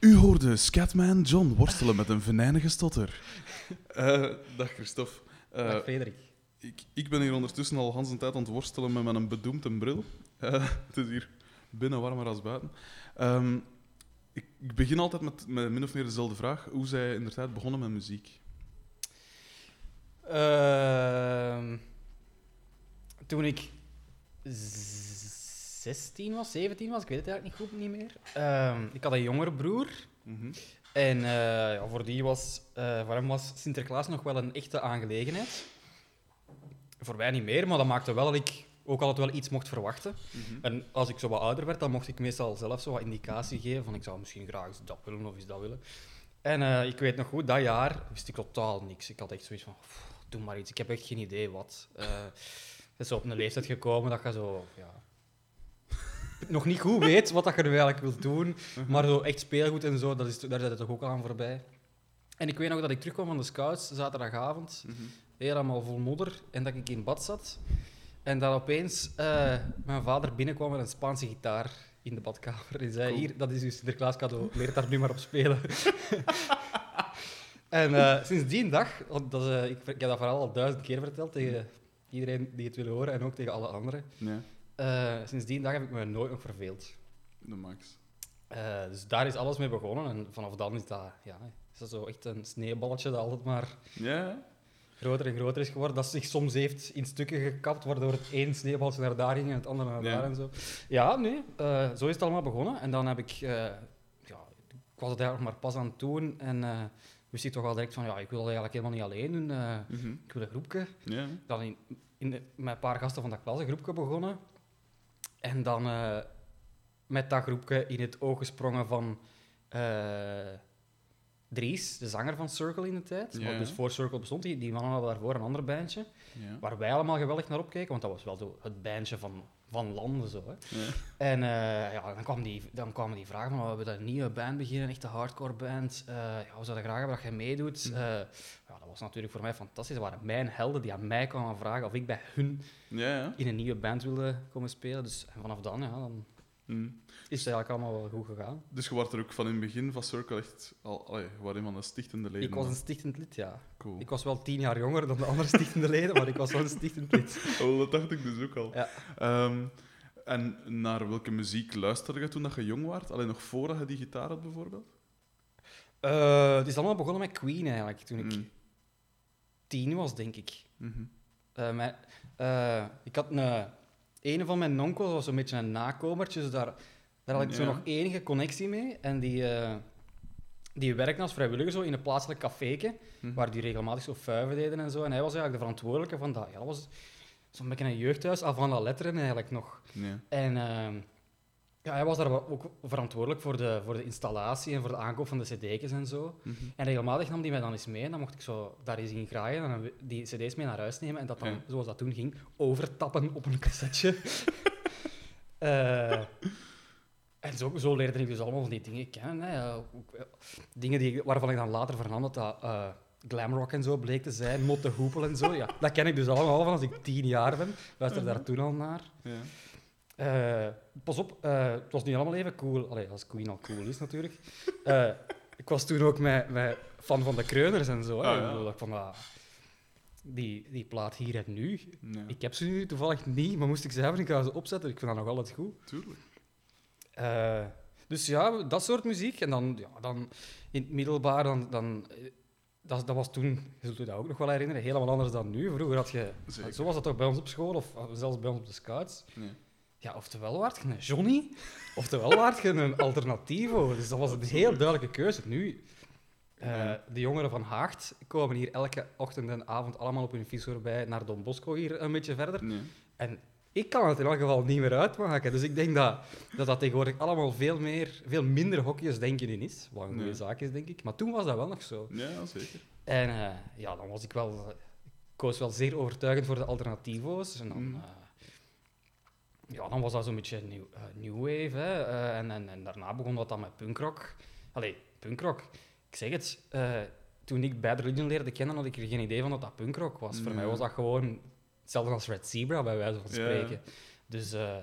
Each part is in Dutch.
U hoorde Scatman John worstelen met een venijnige stotter. Eh, dag Christophe. Eh, Dag Frederik. ik, ik ben hier ondertussen al Hans een tijd aan het worstelen met mijn bedoemde bril. Eh, het is hier binnen warmer als buiten. Ehm, ik, ik begin altijd met, met min of meer dezelfde vraag. Hoe zij in de tijd begonnen met muziek? Ehm, toen ik 16 was, 17 was, ik weet het eigenlijk niet goed niet meer. Ehm, ik had een jongere broer. Mhm. En eh, ja, voor, die was, eh, voor hem was Sinterklaas nog wel een echte aangelegenheid. Voor mij niet meer, maar dat maakte wel dat ik ook altijd wel iets mocht verwachten. Mhm. En als ik zo wat ouder werd, dan mocht ik meestal zelf zo wat indicatie geven van ik zou misschien graag eens dat willen of eens dat willen. En eh, ik weet nog goed, dat jaar wist ik totaal niks. Ik had echt zoiets van, "Pff, doe maar iets, ik heb echt geen idee wat. Het is zo op een leeftijd gekomen dat je zo, ja, nog niet goed weet wat dat je nu eigenlijk wilt doen. Maar zo echt speelgoed en zo, dat is, daar zit het toch ook al aan voorbij. En ik weet nog dat ik terugkwam van de scouts, zaterdagavond, Mhm. helemaal vol modder, en dat ik in bad zat. En dat opeens eh, mijn vader binnenkwam met een Spaanse gitaar in de badkamer. En zei, Cool. hier, dat is uw Sinterklaas cadeau, leer daar nu maar op spelen. en eh, sinds die dag, dat is, eh, ik, ik heb dat verhaal al duizend keer verteld tegen iedereen die het wil horen en ook tegen alle anderen. Ja, Eh, sinds die dag heb ik me nooit nog verveeld. de max. Eh, dus daar is alles mee begonnen. En vanaf dan is dat, ja, is dat zo echt een sneeuwballetje dat altijd maar groter en groter is geworden. Dat zich soms heeft in stukken gekapt, waardoor het één sneeuwballetje naar daar ging en het andere naar daar en zo. Ja, nee, eh, zo is het allemaal begonnen. En dan heb ik, ja, ik was het eigenlijk nog maar pas aan het doen en wist ik toch al direct van, ja, ik wil dat eigenlijk helemaal niet alleen doen. Mhm. ik wil een groepje. Dan in, in de- met een paar gasten van dat klas een groepje begonnen. En dan eh, met dat groepje in het oog gesprongen van eh, Dries, de zanger van Circle in de tijd. Ja. Wat dus voor Circle bestond. Die, die mannen hadden daarvoor een ander bandje. ja. Waar wij allemaal geweldig naar opkeken, want dat was wel het bandje van, van landen. Zo, hè. ja. En eh, ja, dan, kwam die, dan kwamen die vragen van, we hebben een nieuwe band beginnen, een echte hardcore band. Ja, we zouden graag hebben dat jij meedoet. Was natuurlijk voor mij fantastisch. Dat waren mijn helden die aan mij kwamen vragen of ik bij hun ja, ja. in een nieuwe band wilde komen spelen. Dus vanaf dan, ja, dan Mhm. is het eigenlijk allemaal wel goed gegaan. Dus je was er ook van in het begin van Circle echt al, allee, je was een van de stichtende leden. Ik was een stichtend lid, ja. Cool. Ik was wel tien jaar jonger dan de andere stichtende leden, maar ik was wel een stichtend lid. Oh, dat dacht ik dus ook al. Ja. Ehm, en naar welke muziek luisterde je toen dat je jong was? Alleen nog voordat je die gitaar had, bijvoorbeeld? Eh, het is allemaal begonnen met Queen eigenlijk, toen ik Mm. Tien was, denk ik. Mijn, eh, ik had een, een van mijn onkels was zo'n beetje een nakomertje, dus daar, daar had ik zo nog enige connectie mee. En die, eh, die werkte als vrijwilliger zo in een plaatselijk caféke, Mhm. waar die regelmatig zo vuiven deden en zo. En hij was eigenlijk de verantwoordelijke van dat. Ja, dat was zo'n beetje een jeugdhuis, af van la letteren eigenlijk nog. Ja. En ehm, ja, hij was daar ook verantwoordelijk voor de, voor de installatie en voor de aankoop van de cd's en zo. Mhm. En regelmatig nam die mij dan eens mee en dan mocht ik zo daar eens in graaien en dan die cd's mee naar huis nemen en dat dan, Ja. zoals dat toen ging, overtappen op een cassetje. Eh, en zo, zo leerde ik dus allemaal van die dingen kennen. Hè. Ook, eh, dingen die, waarvan ik dan later vernam dat dat eh, glamrock en zo bleek te zijn, Motte Hoepel en zo. Ja, dat ken ik dus allemaal van als ik tien jaar ben. Luister daar toen al naar. Ja. Eh, pas op, eh, het was niet allemaal even cool. Allee, als Queen al cool is natuurlijk. Eh, ik was toen ook met, met fan van de Kreuners en zo. Ah, ja. Ik van, ah, die, die plaat hier en nu. Ik heb ze nu toevallig niet, maar moest ik ze hebben, ik ga ze opzetten. Ik vind dat nog altijd goed. Tuurlijk. Dus ja, dat soort muziek. En dan, ja, dan in het middelbaar, dan, dan, dat, dat was toen, je zult je dat ook nog wel herinneren, helemaal anders dan nu. Vroeger had je, Zeker. zo was dat toch bij ons op school, of zelfs bij ons op de scouts. Ja. Ja, oftewel waard je een Johnny, oftewel waard je een alternativo. Dus dat was een heel duidelijke keuze. Nu, eh, Ja. de jongeren van Haagt komen hier elke ochtend en avond allemaal op hun fiets voorbij naar Don Bosco hier een beetje verder. Nee. En ik kan het in elk geval niet meer uitmaken. Dus ik denk dat dat, dat tegenwoordig allemaal veel, meer, veel minder hokjes denken in is. Wat een goede Nee. zaak is, denk ik. Maar toen was dat wel nog zo. Ja, zeker. En eh, ja, dan was ik wel... Ik koos wel zeer overtuigend voor de alternativo's. En dan, Mhm. Ja, dan was dat zo'n beetje new, eh, new wave. Hè. Eh, en, en, en daarna begon dat dan met punkrock. Allee, punkrock. Ik zeg het, eh, toen ik Bad Religion leerde kennen, had ik er geen idee van dat dat punkrock was. Voor mij was dat gewoon hetzelfde als Red Zebra, bij wijze van Ja. spreken. Dus... eh,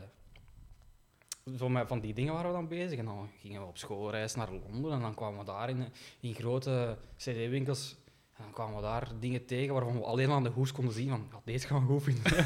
zo met van die dingen waren we dan bezig. En dan gingen we op schoolreis naar Londen en dan kwamen we daar in, in grote cd-winkels. En dan kwamen we daar dingen tegen waarvan we alleen aan de hoes konden zien van, ja, deze gaan we goed vinden.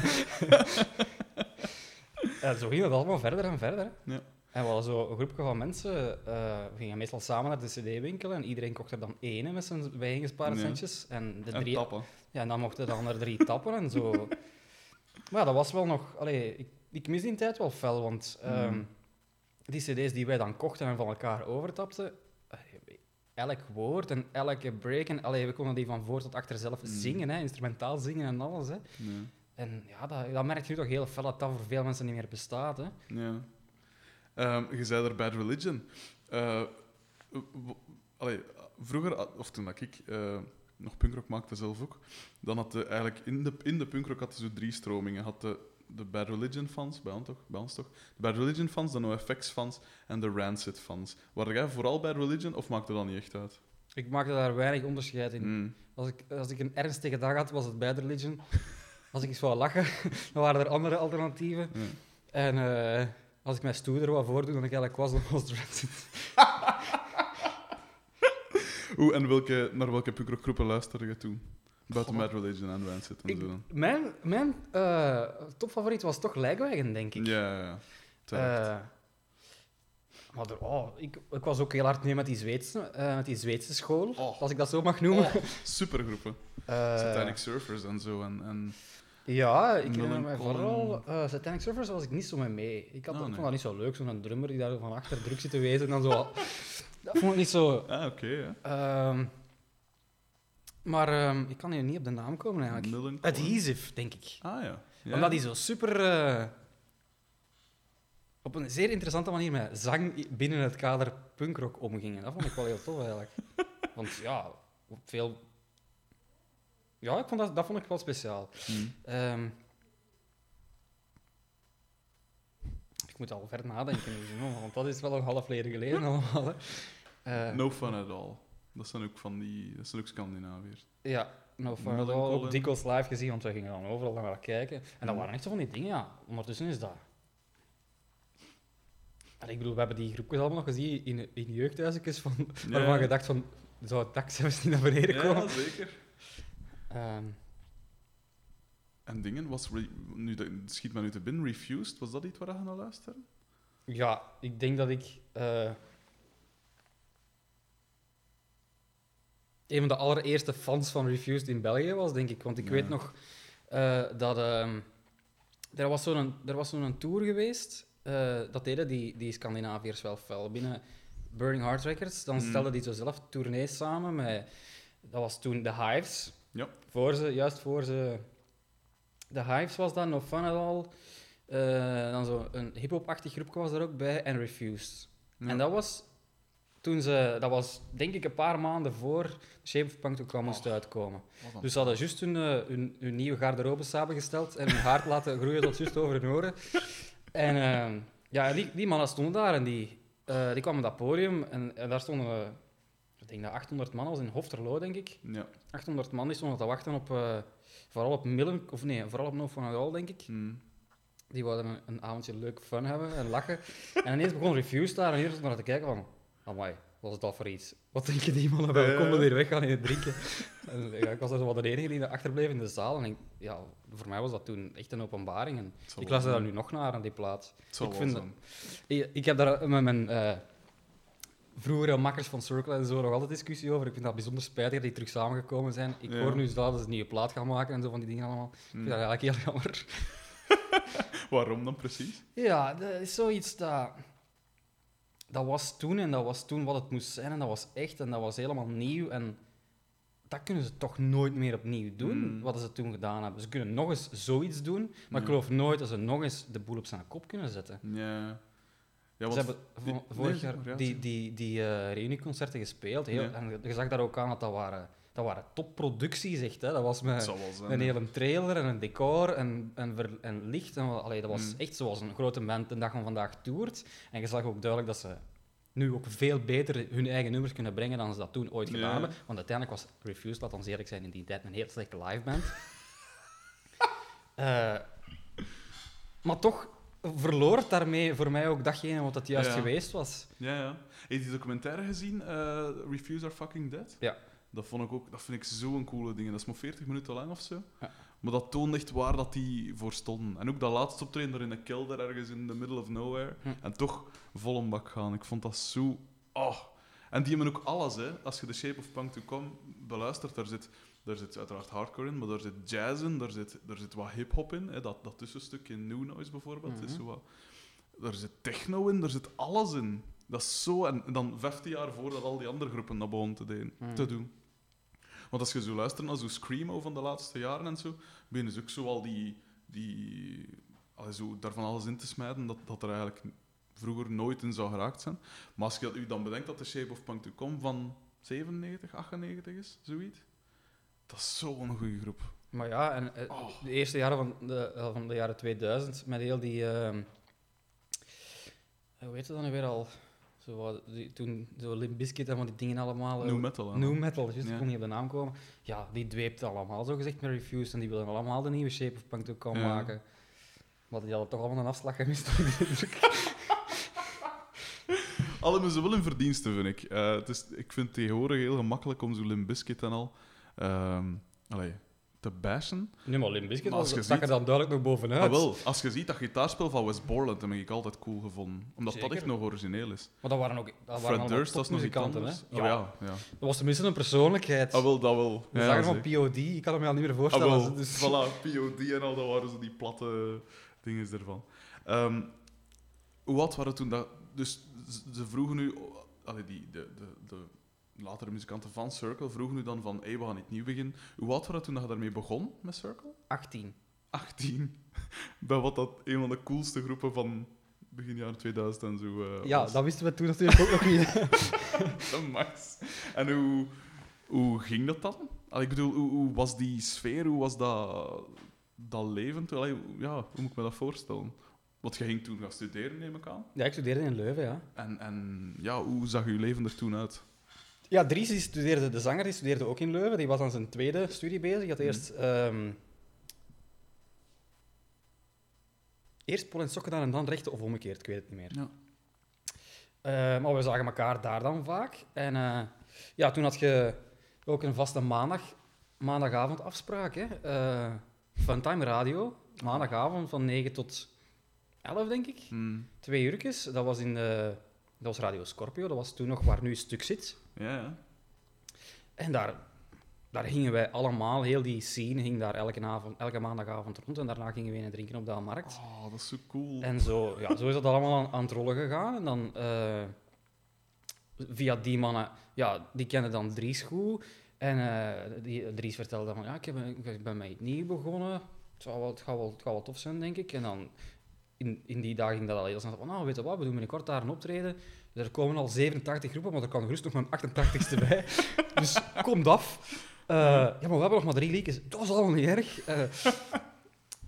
en zo ging het allemaal verder en verder. hè. Ja. En we hadden zo een groepje van mensen, eh, we gingen meestal samen naar de cd-winkel en iedereen kocht er dan ene met zijn bijeengespaarde Ja. centjes. En, de En drie, tappen. ja, en dan mochten dan er drie tappen en zo. Maar ja, dat was wel nog... Allee, ik, ik mis die tijd wel fel, want Mm. die cd's die wij dan kochten en van elkaar overtapten, eh, elk woord en elke break, en, allee, we konden die van voor tot achter zelf Mm. zingen, hè, instrumentaal zingen en alles. Hè. Ja. En ja, dat, dat merk je nu toch heel fel dat dat voor veel mensen niet meer bestaat. Hè. Ja. Ehm, je zei er Bad Religion. Eh, allee, vroeger, ah, of toen ik eh, nog punkrock maakte zelf ook, dan had je eigenlijk in de, in de punkrock had zo drie stromingen. Had de, de Bad Religion fans, bij ons, toch? bij ons toch? De Bad Religion fans, de NoFX fans en de Rancid fans. Waren jij vooral Bad Religion of maakte dat niet echt uit? Ik maakte daar weinig onderscheid in. Mm. Als, ik, als ik een ernstige dag had, was het Bad Religion. Als ik eens wou lachen, dan waren er andere alternatieven. En eh, als ik mij stoerder wou voordoen dan ik eigenlijk was, dan was het Rancid. Oeh, en welke, naar welke punkrockgroepen luisterde je toen? Buiten. Bad Religion en Rancid en Ik- zo. Mijn, mijn eh, topfavoriet was toch Lijkwagen, denk ik. Ja, ja, ja. Eh, maar er, oh, ik, ik was ook heel hard mee met die Zweedse, eh, met die Zweedse school, Oh. als ik dat zo mag noemen. Oh, supergroepen. Satanic Surfers en zo. En, en... Ja, ik herinner Collin. vooral... eh Satanic Surfers was ik niet zo mee mee. Ik, had, ik nee. vond dat niet zo leuk, zo'n drummer die daar van achter druk zit te wezen en dan zo... dat vond ik niet zo... Ah, oké, ja. ehm, maar ehm, ik kan hier niet op de naam komen eigenlijk. Adhesive, denk ik. Ah, ja. ja. Omdat die zo super... eh, op een zeer interessante manier met zang binnen het kader punkrock omgingen. Dat vond ik wel heel tof, eigenlijk. Want ja, op veel... Ja, ik vond dat, dat vond ik wel speciaal. Hm. Ehm, ik moet al ver nadenken, nu, want dat is wel een half leden geleden allemaal. Hè. Eh, No fun at all. Dat zijn ook van die... Dat zijn ook Scandinaviërs. Ja, no fun at all. Ook dikwijls live gezien, want we gingen dan overal naar kijken. En dat Mhm. waren echt zo van die dingen, ja. Ondertussen is dat... En ik bedoel, we hebben die groepjes allemaal nog gezien in, in jeugdhuisjes, van, waarvan je dacht van, zou het dak zelfs niet naar beneden komen? Ja, zeker. Ehm, En dingen, was... Nu, dat schiet me nu te binnen. Refused, was dat iets waar je naar luisterde? Ja, ik denk dat ik eh, een van de allereerste fans van Refused in België was, denk ik. Want ik Ja. weet nog eh, dat ehm, er was zo'n was zo'n tour geweest. eh, dat deden die, die Scandinaviërs wel fel. Binnen Burning Heart Records, dan Mhm. stelden die zo zelf tournees samen met... Dat was toen The Hives. Ja. Voor ze, juist voor ze... The Hives was dat, No Fun At All. Eh, dan zo een hip-hop-achtig groepje was er ook bij en Refused. Ja. En dat was toen ze, dat was denk ik een paar maanden voor Shape of Punk ook al moest Oh. uitkomen. Dus ze hadden juist hun, eh, hun, hun nieuwe garderobe samengesteld en hun haar laten groeien tot juist over hun oren. En eh, ja, die, die mannen stonden daar en die, die kwamen op dat podium en, en daar stonden, ik denk dat 800 man was in Hofterlo, denk ik. Ja. 800 man die stonden te wachten op, eh, vooral op Millen, of nee, vooral op No Fun At All, denk ik. Hm. Die wilden een, een avondje leuk fun hebben en lachen. en ineens begon Reviews daar en hier stond naar te kijken van... Amai, wat is dat voor iets? Wat denken die mannen wel? Ja. Konden hier weggaan in het drinken? en, ja, ik was er zo wat de enige die achterbleef in de zaal. En ik, ja, voor mij was dat toen echt een openbaring. En ik wel luister daar nu nog naar, aan die plaat. Het zal ik wel vind. Ik, ik heb daar met mijn eh, vroegere makkers van Circle en zo nog altijd discussie over. Ik vind dat bijzonder spijtig dat die terug samengekomen zijn. Ik Ja. hoor nu dat ze een nieuwe plaat gaan maken en zo van die dingen allemaal. Ik vind dat eigenlijk heel jammer. Waarom dan precies? Ja, dat is zoiets dat... Dat was toen en dat was toen wat het moest zijn en dat was echt en dat was helemaal nieuw en dat kunnen ze toch nooit meer opnieuw doen, Mm. wat ze toen gedaan hebben. Ze kunnen nog eens zoiets doen, maar Ja. ik geloof nooit dat ze nog eens de boel op zijn kop kunnen zetten. Ja. Ze hebben die- vo- nee, vorig jaar die, die, die eh, reunieconcerten gespeeld heel, en je zag daar ook aan dat dat waren, dat waren topproducties echt. Hè. Dat was met zijn. een hele trailer en een decor en, en, ver- en licht. En, allee, dat was Mm. echt zoals een grote band de dag van vandaag toert. En je zag ook duidelijk dat ze nu ook veel beter hun eigen nummers kunnen brengen dan ze dat toen ooit gedaan hebben. Want uiteindelijk was Refused, laat ons eerlijk zijn, in die tijd een heel slechte liveband. Eh maar toch, verloor daarmee voor mij ook datgene wat het juist Ja. geweest was. Ja, ja. Heb je die documentaire gezien? eh, Refuse Are Fucking Dead? Ja. Dat, vond ik ook, dat vind ik zo'n coole ding. Dat is maar 40 minuten lang of zo. Ja. Maar dat toont echt waar dat die voor stonden. En ook dat laatste optreden daar in een kelder ergens in the middle of nowhere. Hm. En toch vol een bak gaan. Ik vond dat zo... Oh. En die hebben ook alles, hè. Als je The Shape of Punk to Come beluistert, daar zit, daar zit uiteraard hardcore in, maar daar zit jazz in, daar zit, daar zit wat hip-hop in. Hè. Dat, dat tussenstuk in New Noise bijvoorbeeld. is Mhm. zo wat, daar zit techno in, daar zit alles in. Dat is zo... En dan 15 jaar voordat al die andere groepen dat begonnen te, doen- Mhm. te doen. Want als je zo luistert naar zo Screamo van de laatste jaren en zo, beginnen ze ook zo al die... die allee, zo daarvan alles in te smijten dat, dat er eigenlijk vroeger nooit in zou geraakt zijn. Maar als je u dan bedenkt dat de Shape of Punk to Come van 97, 98 is, zoiets, dat is zo'n goede groep. Maar ja, en eh, Oh. de eerste jaren van de, eh, van de jaren 2000, met heel die... ehm, hoe heet het dan nu weer al? Zo, die, toen zo Limp Bizkit en van die dingen allemaal... New metal. New metal, juist, Ja. ik kon niet op de naam komen. Ja, die dweept allemaal, zo gezegd, met Refused. En die willen allemaal de nieuwe Shape of Punk Come Ja. maken. Maar die hadden toch allemaal een afslag gemist. heb ik de indruk. Al hebben ze wel een verdienste, vind ik. Het is, ik vind het tegenwoordig heel gemakkelijk om zo Limp Bizkit en al ehm, allee, te bashen. nee, maar Limp Bizkit was- stak ziet- er dan duidelijk nog bovenuit. Ah, wel, als je ziet dat gitaarspel van Wes Borland, dat heb ik altijd cool gevonden. Omdat dat echt nog origineel is. Maar dat waren ook dat waren Fred Durst, nog iets anders. hè. Oh, Ja, ja. Dat was tenminste een persoonlijkheid. Ah, wel, dat wel. de Ja, zanger van. POD, ik kan het me al niet meer Ah, voorstellen. wel, dus- voilà, POD en al, dat waren zo die platte dingen ervan. Ehm, hoe oud waren toen dat... Dus ze vroegen nu... Allee, die, de, de, de latere muzikanten van Circle vroegen nu dan van hey, we gaan niet nieuw beginnen. Hoe oud toen dat je daarmee begon met Circle? 18. 18. Bij wat dat een van de coolste groepen van begin jaren 2000 en zo eh, Ja, was. dat wisten we toen natuurlijk ook nog niet. De max. En hoe, hoe ging dat dan? Allee, ik bedoel, hoe, hoe was die sfeer? Hoe was dat, dat? Allee, hoe- ja, hoe moet ik me dat voorstellen? Want je ging toen gaan studeren, neem ik aan. Ja, ik studeerde in Leuven, ja. En, en ja, hoe zag je leven er toen uit? Ja, Dries die studeerde, de zanger, die studeerde ook in Leuven. Die was aan zijn tweede studie bezig. Die had eerst... ehm, eerst pol en sokken en dan rechten, of omgekeerd, ik weet het niet meer. Ja. Eh, maar we zagen elkaar daar dan vaak. En eh, ja, toen had je ook een vaste maandag, maandagavond afspraak. Hè? Eh, Funtime Radio, maandagavond van 9 tot 11, denk ik. Hmm. Twee uurtjes. Dat was, in, eh, dat was Radio Scorpio, dat was toen nog waar nu Stuk zit. Ja, ja. En daar, daar gingen wij allemaal, heel die scene ging daar elke, avond, elke maandagavond rond. En daarna gingen we een drinken op de markt. Oh, dat is zo cool. En zo, ja, zo is dat allemaal aan, aan het rollen gegaan. En dan eh, via die mannen, ja, die kennen dan Dries goed. En eh, die, Dries vertelde van, ja, ik, heb, een- ik ben met iets nieuws begonnen. Het, zou wel, het, gaat wel, het gaat wel tof zijn, denk ik. En dan in, in die dagen ging dat al heel snel van, nou, weet je wat, we doen binnenkort daar een optreden. Er komen al 87 groepen, maar er kan gerust nog maar een 88ste bij. Dus komt af. Eh, ja, maar we hebben nog maar drie liedjes. Dat is al niet erg. Eh,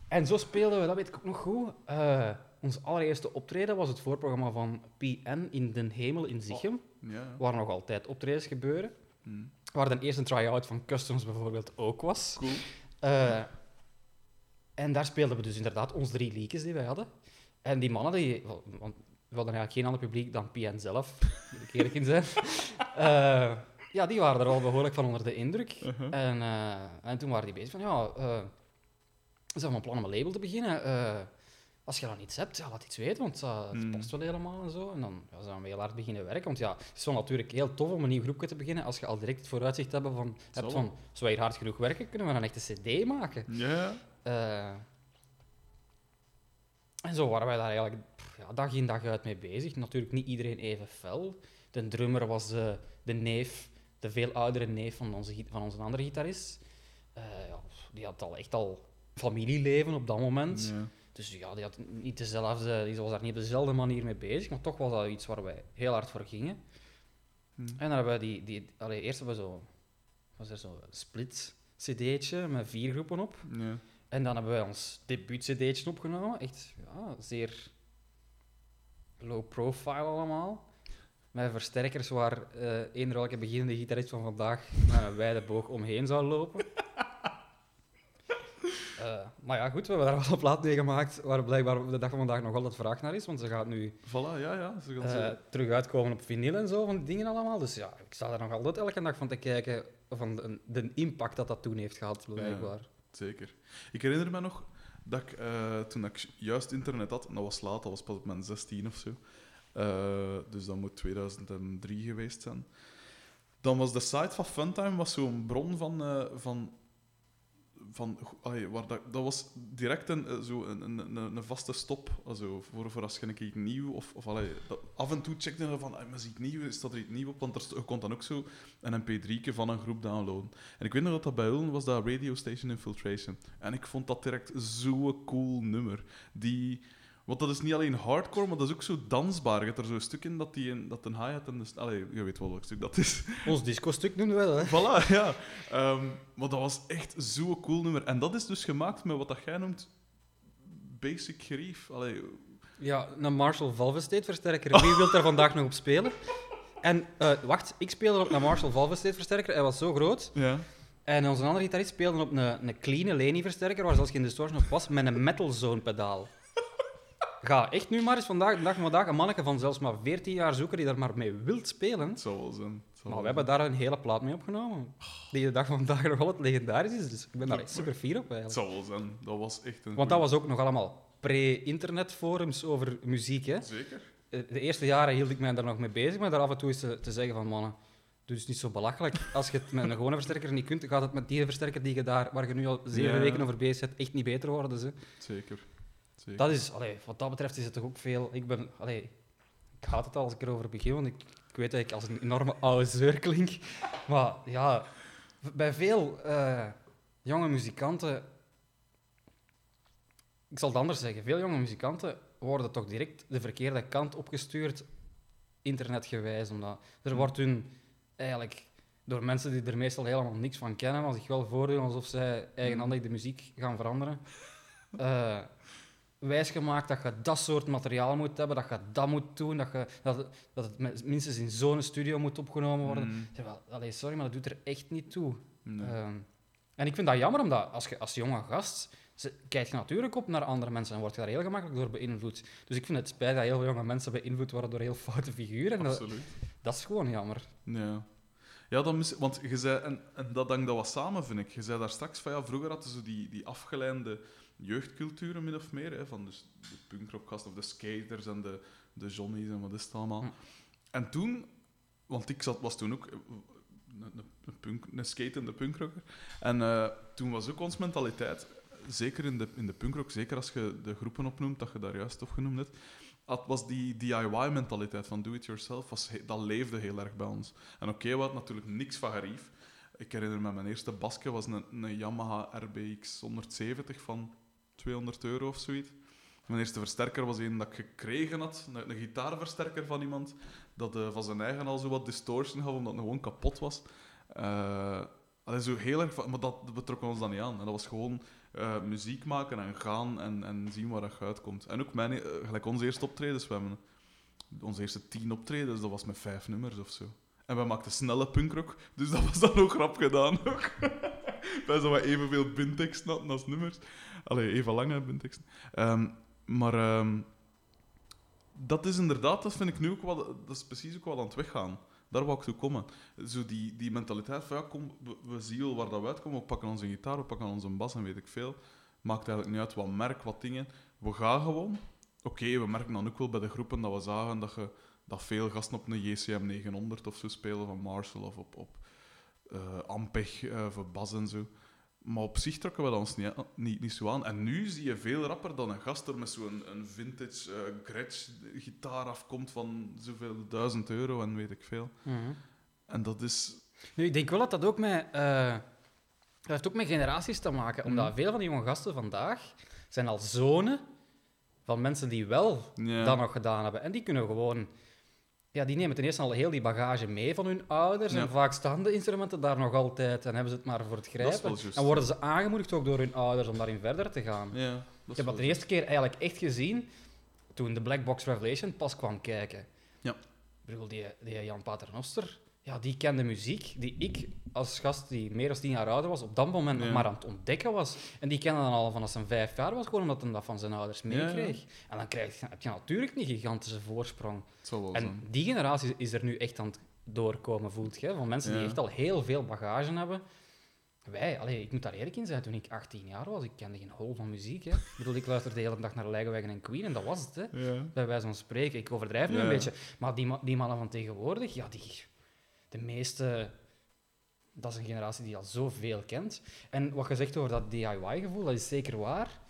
en zo speelden we, dat weet ik ook nog goed. Eh, ons allereerste optreden was het voorprogramma van PN in Den Hemel in Zichem. Ja. Waar nog altijd optredens gebeuren. Hmm. Waar de eerste try-out van Customs bijvoorbeeld ook was. Cool. En daar speelden we dus inderdaad ons drie liedjes die wij hadden. En die mannen, die, want we hadden eigenlijk geen ander publiek dan PN zelf, moet ik eerlijk in zijn. Eh, ja, die waren er al behoorlijk van onder de indruk. Uh-huh. En, eh, en toen waren die bezig van, ja, eh we zijn van plan om een label te beginnen. Als je dan iets hebt, ja, laat iets weten, want het Mm. past wel helemaal en zo. En dan ja, zijn we heel hard beginnen werken. Want ja, het is wel natuurlijk heel tof om een nieuw groepje te beginnen als je al direct het vooruitzicht hebt van, hebt van als wij hier hard genoeg werken, kunnen we een echte cd maken. Ja. En zo waren wij daar eigenlijk ja, dag in dag uit mee bezig. Natuurlijk niet iedereen even fel. De drummer was eh, de neef, de veel oudere neef van onze, van onze andere gitarist. Eh, ja, die had al echt al familieleven op dat moment. Ja. Dus ja, die, had niet dezelfde, die was daar niet op dezelfde manier mee bezig, maar toch was dat iets waar wij heel hard voor gingen. Hmm. En dan hebben we die, die allee, eerst hebben we zo, was er zo'n split cd'tje met vier groepen op. Ja. En dan hebben wij ons debuut-cd'tje opgenomen. Echt ja, zeer low profile allemaal. Met versterkers waar eh eender welke beginnende gitarist van vandaag met een wijde boog omheen zou lopen. Eh, maar ja, goed, we hebben daar wel een plaat mee gemaakt waar blijkbaar de dag van vandaag nog altijd vraag naar is, want ze gaat nu Voilà, ja, ja. Ze eh, terug uitkomen op vinyl en zo, van die dingen allemaal. Dus ja, ik sta er nog altijd elke dag van te kijken van de, de impact dat dat toen heeft gehad, blijkbaar. Zeker. Ik herinner me nog dat ik, eh, toen ik juist internet had, en dat was laat, dat was pas op mijn 16 of zo. Eh, dus dat moet 2003 geweest zijn. Dan was de site van Funtime was zo'n bron van. eh, van van, waar dat, dat was direct een, eh, zo een, een, een, vaste stop also, voor, voor als je een keer nieuw of, of allee, af en toe checkte je van maar ziet nieuw, staat er iets nieuw op, want er je kon dan ook zo een mp3 van een groep downloaden. En ik weet nog dat dat bij hun was dat Radio Station Infiltration. En ik vond dat direct zo'n cool nummer. Die, want dat is niet alleen hardcore, maar dat is ook zo dansbaar. Je hebt er zo'n stuk in dat, die een, dat een hi-hat en de... Allee, je weet wel welk stuk dat is. Ons disco-stuk noemen we dat, hè? voilà, ja. Ehm, maar dat was echt zo'n cool nummer. En dat is dus gemaakt met wat dat jij noemt basic gerief. Allee, Ja, een Marshall Valve Estate versterker. Wie wil daar vandaag nog op spelen? En eh, wacht, ik speelde op een Marshall Valve Estate versterker. Hij was zo groot. ja. En onze andere gitarist speelde op een, een clean Leni versterker, waar zelfs geen distortion op was, met een metal zone pedaal. Ga echt nu maar eens vandaag, de dag van vandaag een manneke van zelfs maar 14 jaar zoeken die daar maar mee wilt spelen. Het wel zijn. Maar we wel hebben daar een hele plaat mee opgenomen. Die de dag van vandaag nog altijd legendarisch is. Dus ik ben daar echt super fier op. Het eigenlijk. wel zijn. Dat was echt een... Want dat was ook nog allemaal pre-internetforums over muziek. Hè. Zeker. Eh, De eerste jaren hield ik mij daar nog mee bezig, maar daar af en toe is te, te zeggen van mannen, doe het niet zo belachelijk. Als je het met een gewone versterker niet kunt, gaat het met die versterker die je daar, waar je nu al zeven Ja. weken over bezig bent, echt niet beter worden. Ze. Zeker. Zeker. Dat is, allee, wat dat betreft is het toch ook veel. Ik ben, allee, ik haat het al als ik erover begin, want ik, ik weet dat ik als een enorme oude zeur klink. Maar ja, bij veel eh, jonge muzikanten, ik zal het anders zeggen, veel jonge muzikanten worden toch direct de verkeerde kant opgestuurd, internetgewijs. Omdat er wordt hun eigenlijk door mensen die er meestal helemaal niks van kennen, maar zich wel voordoen alsof zij eigenhandig de muziek gaan veranderen. eh wijsgemaakt dat je dat soort materiaal moet hebben, dat je dat moet doen, dat, je, dat, het, dat het met- minstens in zo'n studio moet opgenomen worden. Mm, zeg wel, allee, sorry, maar dat doet er echt niet toe. nee. Ehm, en ik vind dat jammer, omdat als je als jonge gast kijk je natuurlijk op naar andere mensen en word je daar heel gemakkelijk door beïnvloed. Dus ik vind het spijt dat heel veel jonge mensen beïnvloed worden door heel foute figuren. En dat, Absoluut. dat is gewoon jammer. Ja. Ja, dan mis, want je zei, en, en dat hangt dat wat samen, vind ik. Je zei daar straks van, ja, vroeger hadden ze die, die afgeleide jeugdculturen, min of meer, hè, van dus de punkrockgasten of de skaters en de, de johnnies en wat is het allemaal. Hm. En toen, want ik zat, was toen ook een, een, punk, een skatende punkrocker, en eh, toen was ook ons mentaliteit, zeker in de, in de punkrock, zeker als je de groepen opnoemt, dat je daar juist opgenoemd hebt, had, was die DIY-mentaliteit van do-it-yourself, dat leefde heel erg bij ons. En oké, we hadden natuurlijk niks van gerief. Ik herinner me, mijn eerste basket was een, een Yamaha RBX 170 van 200 euro of zoiets. Mijn eerste versterker was een dat ik gekregen had, een, gitaarversterker van iemand, dat eh, van zijn eigen al zo wat distortion had, omdat het gewoon kapot was. Eh allee, zo heel erg, maar dat betrok ons dan niet aan. En dat was gewoon eh, muziek maken en gaan en, en zien waar dat uitkomt. En ook mijn, eh, gelijk onze eerste optredens, we hebben onze eerste tien optredens, dat was met vijf nummers of zo. En wij maakten snelle punkrock, dus dat was dan ook grap gedaan. Ook. wij zo evenveel binteksten als nummers. Allee, even lange binteksten. Ehm, maar ehm, dat is inderdaad, dat vind ik nu ook wel, dat is precies ook wel aan het weggaan. Daar wou ik toe komen. Zo die, die mentaliteit van, ja, kom, we, zien wel waar dat we uitkomen, we pakken onze gitaar, we pakken onze bas en weet ik veel. Maakt eigenlijk niet uit wat merk, wat dingen. We gaan gewoon. Oké, we merken dan ook wel bij de groepen dat we zagen dat, je, dat veel gasten op een JCM 900 of zo spelen van Marshall of op, op eh, Ampeg eh, voor bas en zo. Maar op zich trokken we dat ons niet, niet, niet zo aan. En nu zie je veel rapper dan een gast er met zo'n een vintage eh Gretsch gitaar afkomt van zoveel duizend euro en weet ik veel. En dat is... Nu, ik denk wel dat dat ook met, eh, dat heeft ook met generaties te maken. Omdat Mhm. veel van die jonge gasten vandaag zijn al zonen van mensen die wel Ja. dat nog gedaan hebben. En die kunnen gewoon... Ja, die nemen ten eerste al heel die bagage mee van hun ouders. Ja. En vaak staan de instrumenten daar nog altijd en hebben ze het maar voor het grijpen. En worden ze aangemoedigd ook door hun ouders om daarin verder te gaan. Ja, dat Ik heb dat de eerste keer eigenlijk echt gezien toen de Black Box Revelation pas kwam kijken. Ja. Ik bedoel, die, die Jan Paternoster, ja, die kende muziek die ik als gast die meer dan tien jaar ouder was, op dat moment nog Ja. maar aan het ontdekken was. En die kende dan al vanaf zijn vijf jaar was, gewoon omdat hij dat van zijn ouders ja. meekreeg. En dan krijg je, heb je natuurlijk een gigantische voorsprong. En zijn. die generatie is er nu echt aan het doorkomen, voelt je? Van mensen die echt al heel veel bagage hebben. Wij, allee, ik moet daar eerlijk in zijn, toen ik 18 jaar was, ik kende geen hol van muziek. Hè. Ik bedoel, ik luisterde de hele dag naar Lagwagon en Queen en dat was het. Hè. Bij wijze van spreken. Ik overdrijf nu een beetje. Maar die, die mannen van tegenwoordig, ja, die, de meeste... Dat is een generatie die al zoveel kent. En wat je zegt over dat DIY-gevoel, dat is zeker waar.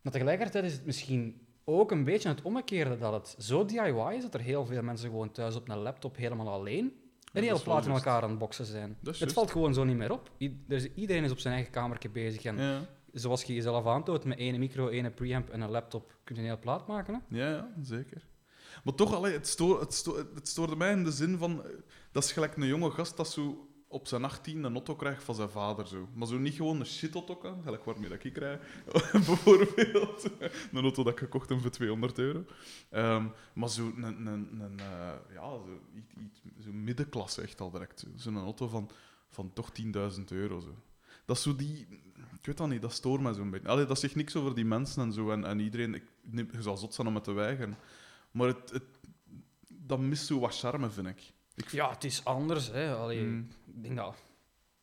Maar tegelijkertijd is het misschien ook een beetje het omgekeerde dat het zo DIY is dat er heel veel mensen gewoon thuis op een laptop helemaal alleen dat en heel is wel plaat in elkaar aan het boksen zijn. Het valt gewoon zo niet meer op. I- is- iedereen is op zijn eigen kamertje bezig. En Ja. zoals je jezelf aantoont, met één micro, één preamp en een laptop kun je een hele plaat maken. Hè? Ja, ja, zeker. Maar toch, allee, het, stoor, het, sto- het stoorde mij in de zin van... eh, Dat is gelijk een jonge gast dat zo op zijn 18 een auto krijgt van zijn vader. Zo. Maar zo niet gewoon een shit-auto, gelijk waarmee dat ik krijg, bijvoorbeeld. een auto dat ik gekocht heb voor 200 euro. Ehm, maar zo een, een, een, eh, ja, zo, iets, iets, zo middenklasse echt al direct. zo. Zo'n auto van, van toch 10.000 euro. Zo. Dat zo die... Ik weet dat niet, dat stoort mij zo'n beetje. Allee, dat zegt niks over die mensen en zo. En, en iedereen... Ik, je zal zot zijn om het te weigeren. Maar het, het, dat mist zo wat charme, vind ik. ik Ja, het is anders. Hè. Allee, Mm. Ik denk dat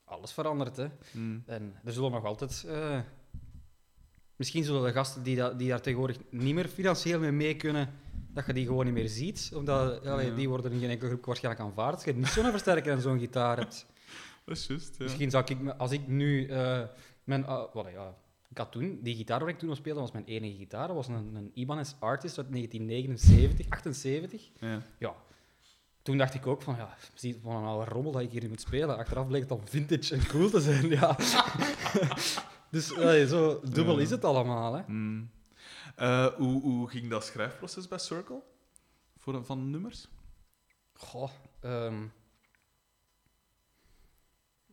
alles verandert. Hè. Mm. En er zullen nog altijd... eh, misschien zullen de gasten die, dat, die daar tegenwoordig niet meer financieel mee mee kunnen, dat je die gewoon niet meer ziet. Omdat allee, die worden in geen enkele groep waarschijnlijk aanvaard. Als je niet zo'n versterker en zo'n gitaar hebt. Dat is juist, ja. Misschien zou ik, als ik nu eh, mijn, ja, ik had toen, die gitaar waar ik toen op speelde, was mijn enige gitaar. Dat was een, een Ibanez Artist uit 1979, 78. ja. Ja. Toen dacht ik ook van, ja, zie wat een oude rommel dat ik hier nu moet spelen. Achteraf bleek het dan vintage en cool te zijn, ja. dus zo dubbel Ja. is het allemaal, hè. Mm. Eh, hoe, hoe ging dat schrijfproces bij Circle? Voor, van nummers? Goh, ehm,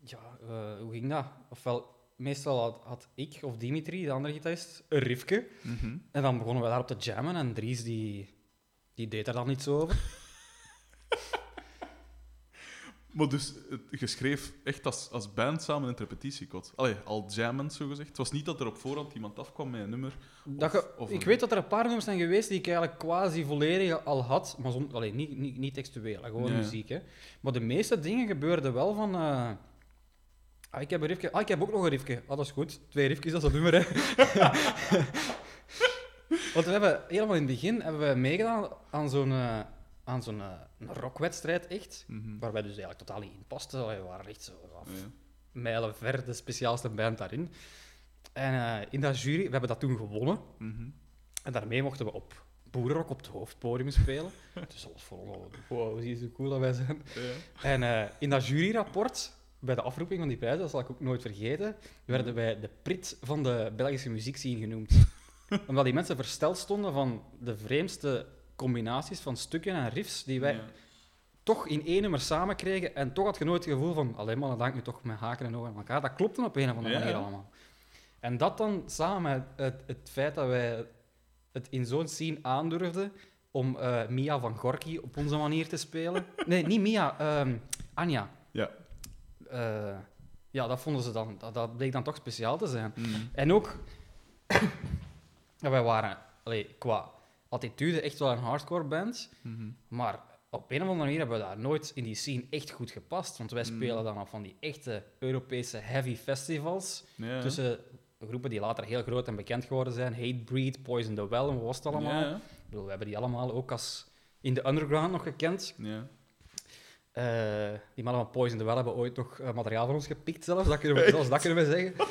ja, eh, hoe ging dat? Ofwel, meestal had, had ik of Dimitri, de andere gitarist, een riffje. Mhm. En dan begonnen we daarop te jammen en Dries die, die deed er dan niets over. Maar dus, het- je schreef echt als, als band samen in het repetitiekot. Allee, al jammend, zo gezegd. Het was niet dat er op voorhand iemand afkwam met een nummer. Dat Of- je- of ik een- weet dat er een paar nummers zijn geweest die ik eigenlijk quasi volledig al had, maar zon, allee, niet, niet, niet textueel, gewoon Ja. muziek. Hè. Maar de meeste dingen gebeurden wel van... eh, ah, ik heb een. Ah, ik heb ook nog een riffje. Ah, dat is goed. Twee riffjes, dat is een nummer, hè. Want we hebben helemaal in het begin hebben we meegedaan aan zo'n eh, aan zo'n eh, een rockwedstrijd, echt. Mhm. Waar wij dus eigenlijk totaal niet in pasten. We waren echt zo Ja. mijlen ver de speciaalste band daarin. En eh, in dat jury, we hebben dat toen gewonnen. Mhm. En daarmee mochten we op Boerenrock op het hoofdpodium spelen. dus dat was voor ons al, wow, zie je zo cool dat wij zijn. Ja. En in dat juryrapport, bij de afroeping van die prijzen, dat zal ik ook nooit vergeten, werden wij de prit van de Belgische muziekscene genoemd. Omdat die mensen versteld stonden van de vreemdste combinaties van stukken en riffs die wij Ja. toch in één nummer samen kregen. En toch had je nooit het gevoel van, alleen maar, dan dank nu toch met haken en ogen aan elkaar. Dat klopte op een of andere Ja. manier allemaal. En dat dan samen met het, het feit dat wij het in zo'n scene aandurfden om eh, Mia van Gorky op onze manier te spelen. Nee, niet Mia, ehm, Anja. Ja. Eh, ja, dat vonden ze dan, dat, dat bleek dan toch speciaal te zijn. Mhm. En ook, wij waren allee, qua attitude echt wel een hardcore band, Mhm. maar op een of andere manier hebben we daar nooit in die scene echt goed gepast. Want wij Mm. spelen dan op van die echte Europese heavy festivals. Ja. Tussen groepen die later heel groot en bekend geworden zijn. Hatebreed, Poison the Well en wat was het allemaal. Ja. Ik bedoel, we hebben die allemaal ook als in de underground nog gekend. Ja. Eh, die mannen van Poison the Well hebben ooit nog eh, materiaal van ons gepikt zelfs. Dat kunnen we, zelfs dat kunnen we zeggen.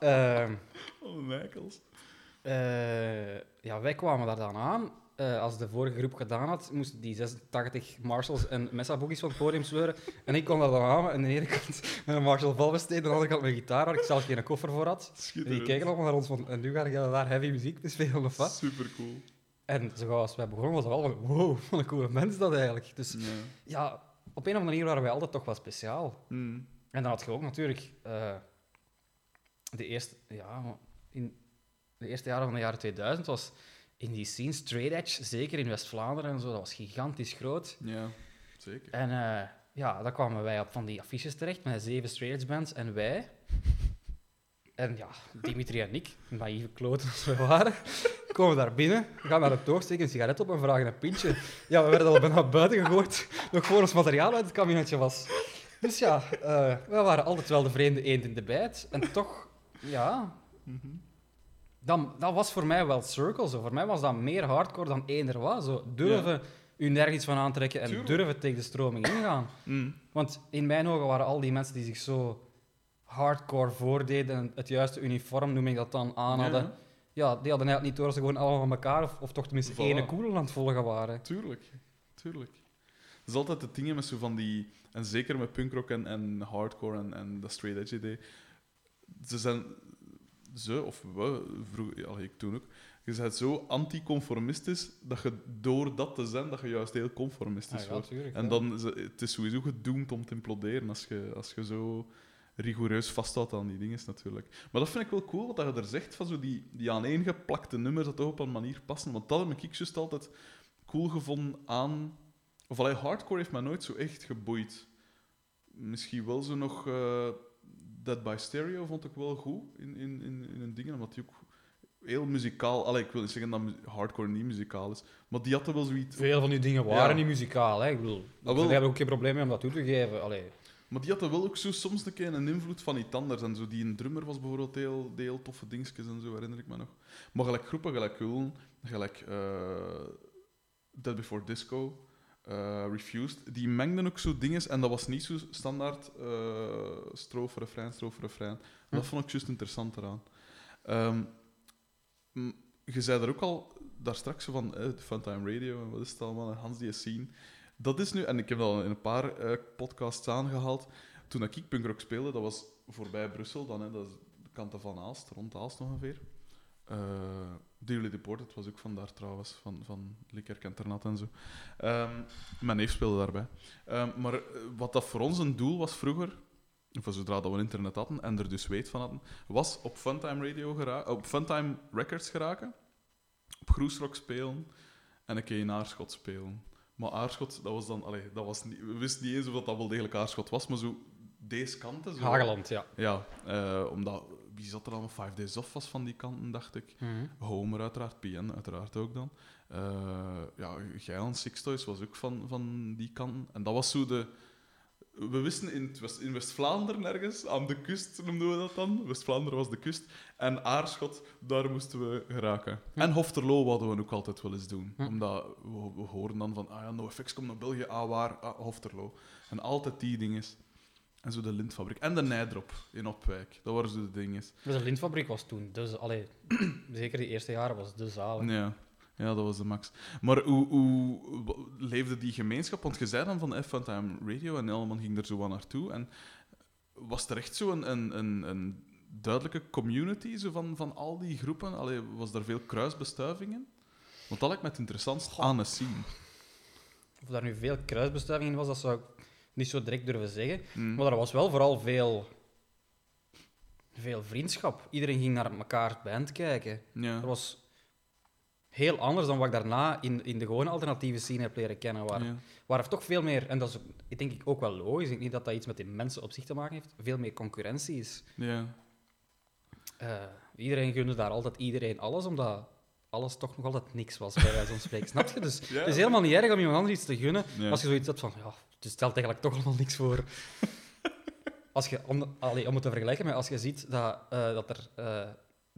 Ehm, Oh, mijkels. eh, ja, wij kwamen daar dan aan. Als de vorige groep gedaan had, moesten die 86 Marshalls en Mesa Boogies van het podium sleuren. En ik kwam daar dan aan en de ene kant met een Marshall Valvesteen, aan de andere kant mijn gitaar, waar ik zelf geen koffer voor had. En die keken allemaal naar ons van, en nu ga je daar heavy muziek te spelen of wat? Super cool. En zo gauw als wij begonnen, was het al van, wow, wat een coole mens dat eigenlijk. Dus Ja. ja, op een of andere manier waren wij altijd toch wel speciaal. Mhm. En dan had je ook natuurlijk eh, de eerste, ja, in de eerste jaren van de jaren 2000 was in die scene straight edge, zeker in West-Vlaanderen en zo, dat was gigantisch groot. Ja, zeker. En eh, ja, dan kwamen wij op van die affiches terecht met zeven straight bands en wij. En ja, Dimitri en ik, naïeve kloten als we waren, komen daar binnen, gaan naar de toog, steken een sigaret op en vragen een pintje. Ja, we werden al bijna buiten gegooid, nog voor ons materiaal uit het kabinetje was. Dus ja, eh we waren altijd wel de vreemde eend in de bijt. En toch, ja, dan, dat was voor mij wel circle. Zo. Voor mij was dat meer hardcore dan eender was. Zo. Durven u nergens van aantrekken en Tuurlijk. durven tegen de stroming ingaan. Mm. Want in mijn ogen waren al die mensen die zich zo hardcore voordeden en het juiste uniform, noem ik dat dan, aan hadden. ja. Ja, die hadden eigenlijk niet door dat ze gewoon allemaal van elkaar, of, of toch tenminste Voilà. ene koel aan het volgen waren. Tuurlijk, tuurlijk. Dat is altijd de dingen met zo van die... En zeker met punkrock en, en hardcore en, en dat straight edge idee. Ze zijn... Ze, of we, vroeger, ja, ik toen ook. Je bent zo anticonformistisch dat je door dat te zijn, dat je juist heel conformistisch Ah, ja, wordt. tuurlijk, En dan is het, het is sowieso gedoemd om te imploderen als je, als je zo rigoureus vasthoudt aan die dingen natuurlijk. Maar dat vind ik wel cool, wat je er zegt, van zo die, die aaneengeplakte nummers, dat toch op een manier passen. Want dat heb ik juist altijd cool gevonden aan... Of allee, hardcore heeft mij nooit zo echt geboeid. Misschien wel zo nog... eh Dead by Stereo vond ik wel goed in, in, in, in een ding, omdat die ook heel muzikaal... Allee, ik wil niet zeggen dat hardcore niet muzikaal is, maar die hadden wel zoiets... Veel van die dingen waren Ja. niet muzikaal. Hè? Ik bedoel, wel. we hebben ook geen probleem mee om dat toe te geven. Allee. Maar die hadden wel ook zo soms een keer een invloed van iets anders. En zo die een drummer was bijvoorbeeld heel, heel toffe dingetjes en zo, herinner ik me nog. Maar gelijk groepen, gelijk Huln, gelijk eh Dead Before Disco, eh, Refused, die mengden ook zo dingen. En dat was niet zo standaard eh strofe, refrein, strofe, refrein. Dat Hm. vond ik juist interessant eraan. Ehm, je zei er ook al daar straks van eh, Funtime Radio en wat is het allemaal, en Hans die scene. Dat is nu, en ik heb dat al in een paar eh, podcasts aangehaald. Toen ik punkrock speelde, dat was voorbij Brussel, dan, hè, dat is de kanten van Aalst, rond Aalst ongeveer. Uh, Dearly Deported was ook vandaar trouwens, van, van Likkerk en Ternat en zo. Ehm, mijn neef speelde daarbij. Ehm, maar eh, wat dat voor ons een doel was vroeger, of zodra dat we internet hadden en er dus weet van hadden, was op Funtime Radio op Funtime Records geraken, op Groesrock spelen en een keer in Aarschot spelen. Maar Aarschot, dat was dan, allee, dat was niet, we wisten niet eens of dat, dat wel degelijk Aarschot was, maar zo deze kanten. Zo, Hageland, ja. Ja, eh, omdat, wie zat er allemaal? Five Days Off was van die kanten, dacht ik. Homer uiteraard, PN uiteraard ook dan. Eh ja, Geilen Six Toys was ook van, van die kanten. En dat was zo de... We wisten in, West- in West-Vlaanderen ergens, aan de kust noemden we dat dan. West-Vlaanderen was de kust. En Aarschot, daar moesten we geraken. Hm. En Hofterlo wouden we ook altijd wel eens doen. Hm. Omdat we, we horen dan van, ah ja, NoFX komt naar België, ah waar, ah, Hofterlo. En altijd die dingen. En zo de lintfabriek. En de Nijdrop in Opwijk. Dat waren zo de dingen. Dus de lintfabriek was toen, dus, allee, zeker die eerste jaren was de zaal. Ja. Ja, dat was de max. Maar hoe, hoe leefde die gemeenschap? Want je zei dan van F Funtime Radio en Elman ging er zo aan naartoe. En was er echt zo een, een, een, een duidelijke community zo van, van al die groepen? Allee, was er veel kruisbestuivingen? Want dat lijkt me het interessantst aan een scene. Of daar nu veel kruisbestuiving in was, dat zou ik niet zo direct durven zeggen. Mm. Maar er was wel vooral veel, veel vriendschap. Iedereen ging naar elkaar band kijken. Ja. Dat was heel anders dan wat ik daarna in, in de gewone alternatieve scene heb leren kennen. Waar, Ja. waar er toch veel meer, en dat is ik denk ik ook wel logisch, ik denk niet dat dat iets met die mensen op zich te maken heeft, veel meer concurrentie is. Ja. Eh, iedereen gunde daar altijd iedereen alles, omdat alles toch nog altijd niks was, bij wijze van spreken. Snap je? Dus Ja. het is helemaal niet erg om iemand anders iets te gunnen, Ja. als je zoiets hebt van, ja, het stelt eigenlijk toch allemaal niks voor. Als je, om, allee, om het te vergelijken met als je ziet dat, eh, dat er... eh,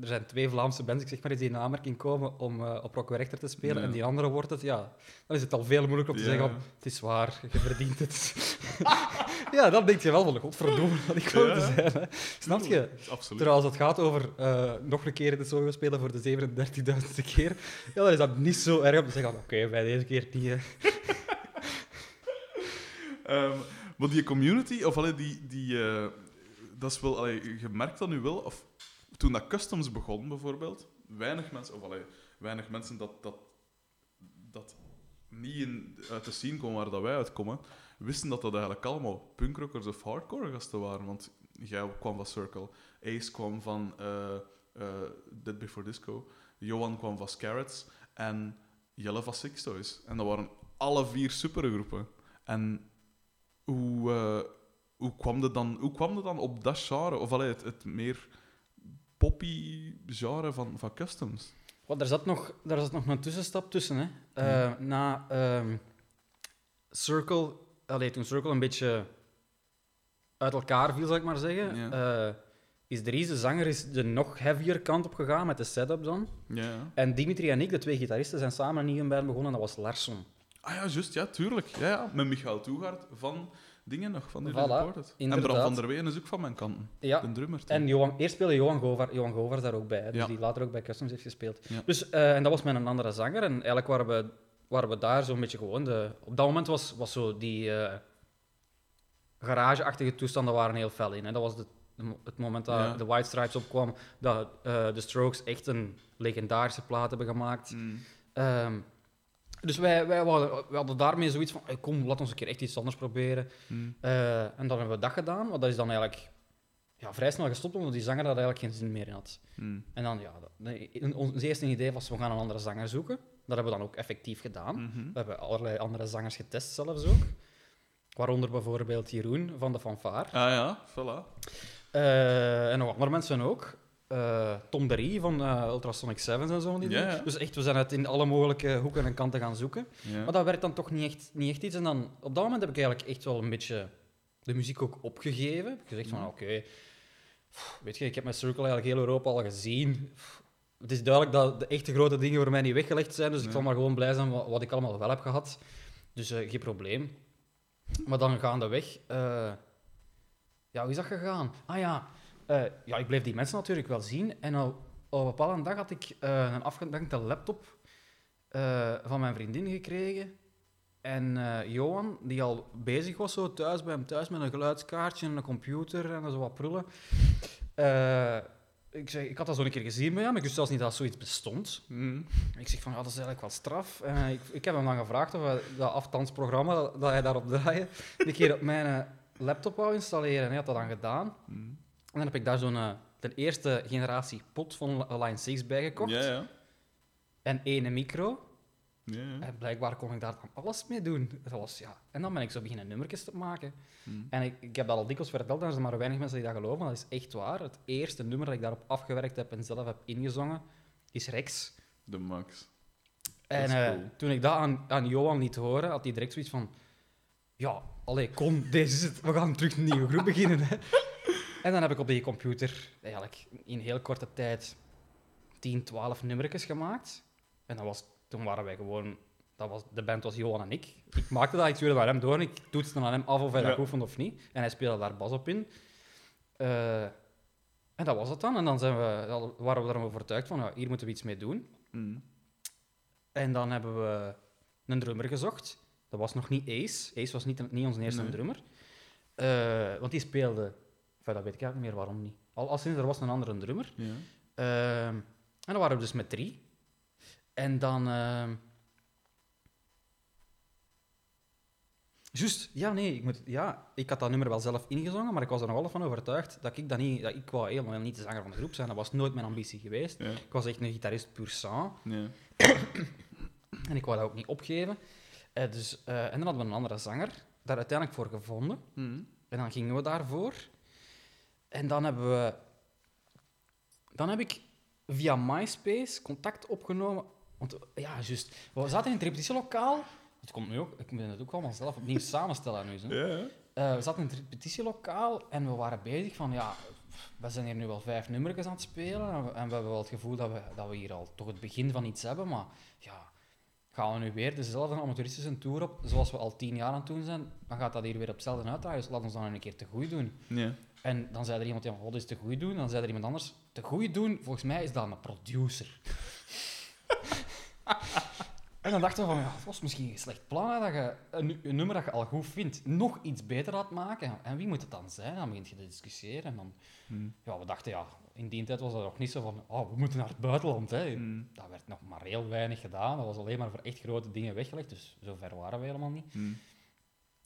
er zijn twee Vlaamse bands, ik zeg maar, die in aanmerking komen om eh, op Rock Werchter te spelen, Ja. en die andere wordt het, ja, dan is het al veel moeilijker om te Ja. zeggen, van, het is waar, je verdient het. ja, dan denk je wel van, godverdomme, dat ik gewoon te zijn. Hè. Snap je? Absoluut. Terwijl als het gaat over eh, nog een keer in de solo spelen voor de 37.000ste keer, ja, dan is dat niet zo erg om te zeggen, oké, bij deze keer niet. hè. Ehm, maar die community, of allee, die, die, eh, dat is wel, allee, je merkt dat nu wel, of toen dat Customs begon bijvoorbeeld, weinig mensen, of allee, weinig mensen dat, dat, dat niet in, uit de scene komen waar dat wij uitkomen, wisten dat dat eigenlijk allemaal punkrockers of hardcore gasten waren. Want jij kwam van Circle, Ace kwam van eh, Dead Before Disco, Johan kwam van Scarrets en Jelle van Six Toys. En dat waren alle vier supergroepen. En hoe, eh, hoe, kwam je dan, hoe kwam je dan op dat? Of allee, het, het meer poppy genre van, van customs? Wat, daar, zat nog, daar zat nog een tussenstap tussen. Hè. Ja. Eh, na ehm, Circle, allee, toen Circle een beetje uit elkaar viel, zal ik maar zeggen, Ja. eh, is Dries, de zanger, is de nog heavier kant op gegaan met de setup dan. Ja. En Dimitri en ik, de twee gitaristen, zijn samen een nieuwe band begonnen, dat was Larson. Ah ja, juist, ja, tuurlijk. Ja, ja. Met Michael Toegaard van dingen nog, van de Voilà. En Bram van der Ween is ook van mijn kanten. Ja, De drummer. toen. En Johan, eerst speelde Johan Govaert, Johan Govaert daar ook bij, hè, dus Ja. die later ook bij Customs heeft gespeeld. Ja. Dus, eh, en dat was met een andere zanger. En eigenlijk waren we, waren we daar zo'n beetje gewoon... De, op dat moment was, was zo die eh, garageachtige toestanden waren heel fel in. Hè. Dat was de, het moment dat Ja. de White Stripes opkwam, dat eh, de Strokes echt een legendarische plaat hebben gemaakt. Mm. Ehm, dus wij, wij, hadden, wij hadden daarmee zoiets van, "Hey, kom, laat ons een keer echt iets anders proberen. Mm. Eh, en dan hebben we dat gedaan, want dat is dan eigenlijk ja, vrij snel gestopt, omdat die zanger daar eigenlijk geen zin meer in had. Mm. En dan, ja, dat- ons eerste idee was, we gaan een andere zanger zoeken. Dat hebben we dan ook effectief gedaan. Mhm. We hebben allerlei andere zangers getest zelfs ook. Waaronder bijvoorbeeld Jeroen van de Fanfare. Ah ja, voilà. Eh, en nog andere mensen ook. Eh, Tom de Rie van eh, Ultrasonic Sevens en zo. van Die Ja, dingen. ja. Dus echt, we zijn het in alle mogelijke hoeken en kanten gaan zoeken. Ja. Maar dat werd dan toch niet echt, niet echt iets. En dan, op dat moment heb ik eigenlijk echt wel een beetje de muziek ook opgegeven. Ik heb gezegd van, Mhm. oké, weet je, ik heb mijn Circle eigenlijk heel Europa al gezien. Pff, Het is duidelijk dat de echte grote dingen voor mij niet weggelegd zijn, dus ik zal maar gewoon blij zijn wat, wat ik allemaal wel heb gehad. Dus eh, geen probleem. Maar dan gaandeweg... eh ja, hoe is dat gegaan? Ah ja, eh, ja, ik bleef die mensen natuurlijk wel zien. En al, op een bepaalde dag had ik eh, een afgedankte laptop eh, van mijn vriendin gekregen. En Johan, die al bezig was zo thuis bij hem thuis met een geluidskaartje en een computer en zo wat prullen. Ik, zeg, ik had dat zo een keer gezien bij hem, ik wist zelfs niet dat zoiets bestond. Mm. Ik zeg van, ja, dat is eigenlijk wel straf. En ik, ik heb hem dan gevraagd of hij dat afstandsprogramma dat, hij daarop draaide, een keer op mijn laptop wou installeren. En hij had dat dan gedaan. Mm. En dan heb ik daar zo'n eh, de eerste generatie pot van Line 6 bij gekocht. Ja, ja. En één micro. ja. En blijkbaar kon ik daar dan alles mee doen. Dat was, ja. En dan ben ik zo beginnen nummertjes te maken. Mm. En ik, ik heb dat al dikwijls verteld, er zijn maar weinig mensen die dat geloven, maar dat is echt waar. Het eerste nummer dat ik daarop afgewerkt heb en zelf heb ingezongen, is Rex. De max. En eh, cool. toen ik dat aan, aan Johan liet horen, had hij direct zoiets van... Ja, allee, kom, deze is het. We gaan terug een nieuwe groep beginnen. Hè. En dan heb ik op die computer eigenlijk in heel korte tijd 10, 12 nummertjes gemaakt. En dat was, toen waren wij gewoon... Dat was, de band was Johan en ik. Ik maakte dat, ik stuurde naar hem door en ik toetste aan hem af of hij dat goed vond of niet. En hij speelde daar bas op in. Eh, en dat was het dan. En dan zijn we, dan waren we ervan overtuigd van, ja, hier moeten we iets mee doen. Mm. En dan hebben we een drummer gezocht. Dat was nog niet Ace. Ace was niet, niet onze eerste Nee. drummer. Eh, want die speelde... Enfin, dat weet ik eigenlijk niet meer waarom niet. Al, al sinds er was een andere drummer. Ja. Ehm, en dan waren we dus met drie. En dan... ehm, Juist, ja, nee, ik, moet, ja, ik had dat nummer wel zelf ingezongen, maar ik was er nog wel van overtuigd dat ik dat niet... Dat ik wou helemaal niet de zanger van de groep zijn. Dat was nooit mijn ambitie geweest. Ja. Ik was echt een gitarist puur sang. Ja. En ik wou dat ook niet opgeven. Eh, dus, eh, en dan hadden we een andere zanger daar uiteindelijk voor gevonden. Mm. En dan gingen we daarvoor. En dan hebben we... Dan heb ik via MySpace contact opgenomen. Want ja, juist. We zaten in het repetitielokaal. Het komt nu ook. Ik moet het ook allemaal zelf opnieuw samenstellen nu. Zo. Ja, ja. Eh, we zaten in het repetitielokaal en we waren bezig van, ja, we zijn hier nu wel vijf nummertjes aan het spelen en we, en we hebben wel het gevoel dat we, dat we hier al toch het begin van iets hebben, maar ja, gaan we nu weer dezelfde amateuristische tour op, zoals we al tien jaar aan het doen zijn, dan gaat dat hier weer op hetzelfde uitdraaien, dus laat ons dan een keer te goed doen. Ja. En dan zei er iemand, ja, wat is te goed doen? Dan zei er iemand anders, te goed doen, volgens mij is dat een producer. en dan dachten we van, ja, het was misschien een slecht plan, dat je een, nu- een nummer dat je al goed vindt, nog iets beter laat maken. En wie moet het dan zijn? Dan begint je te discussiëren. En dan, Mm. ja, we dachten, ja, in die tijd was dat nog niet zo van, oh, we moeten naar het buitenland. Hè. Mm. Dat werd nog maar heel weinig gedaan. Dat was alleen maar voor echt grote dingen weggelegd, dus zo ver waren we helemaal niet. Mm.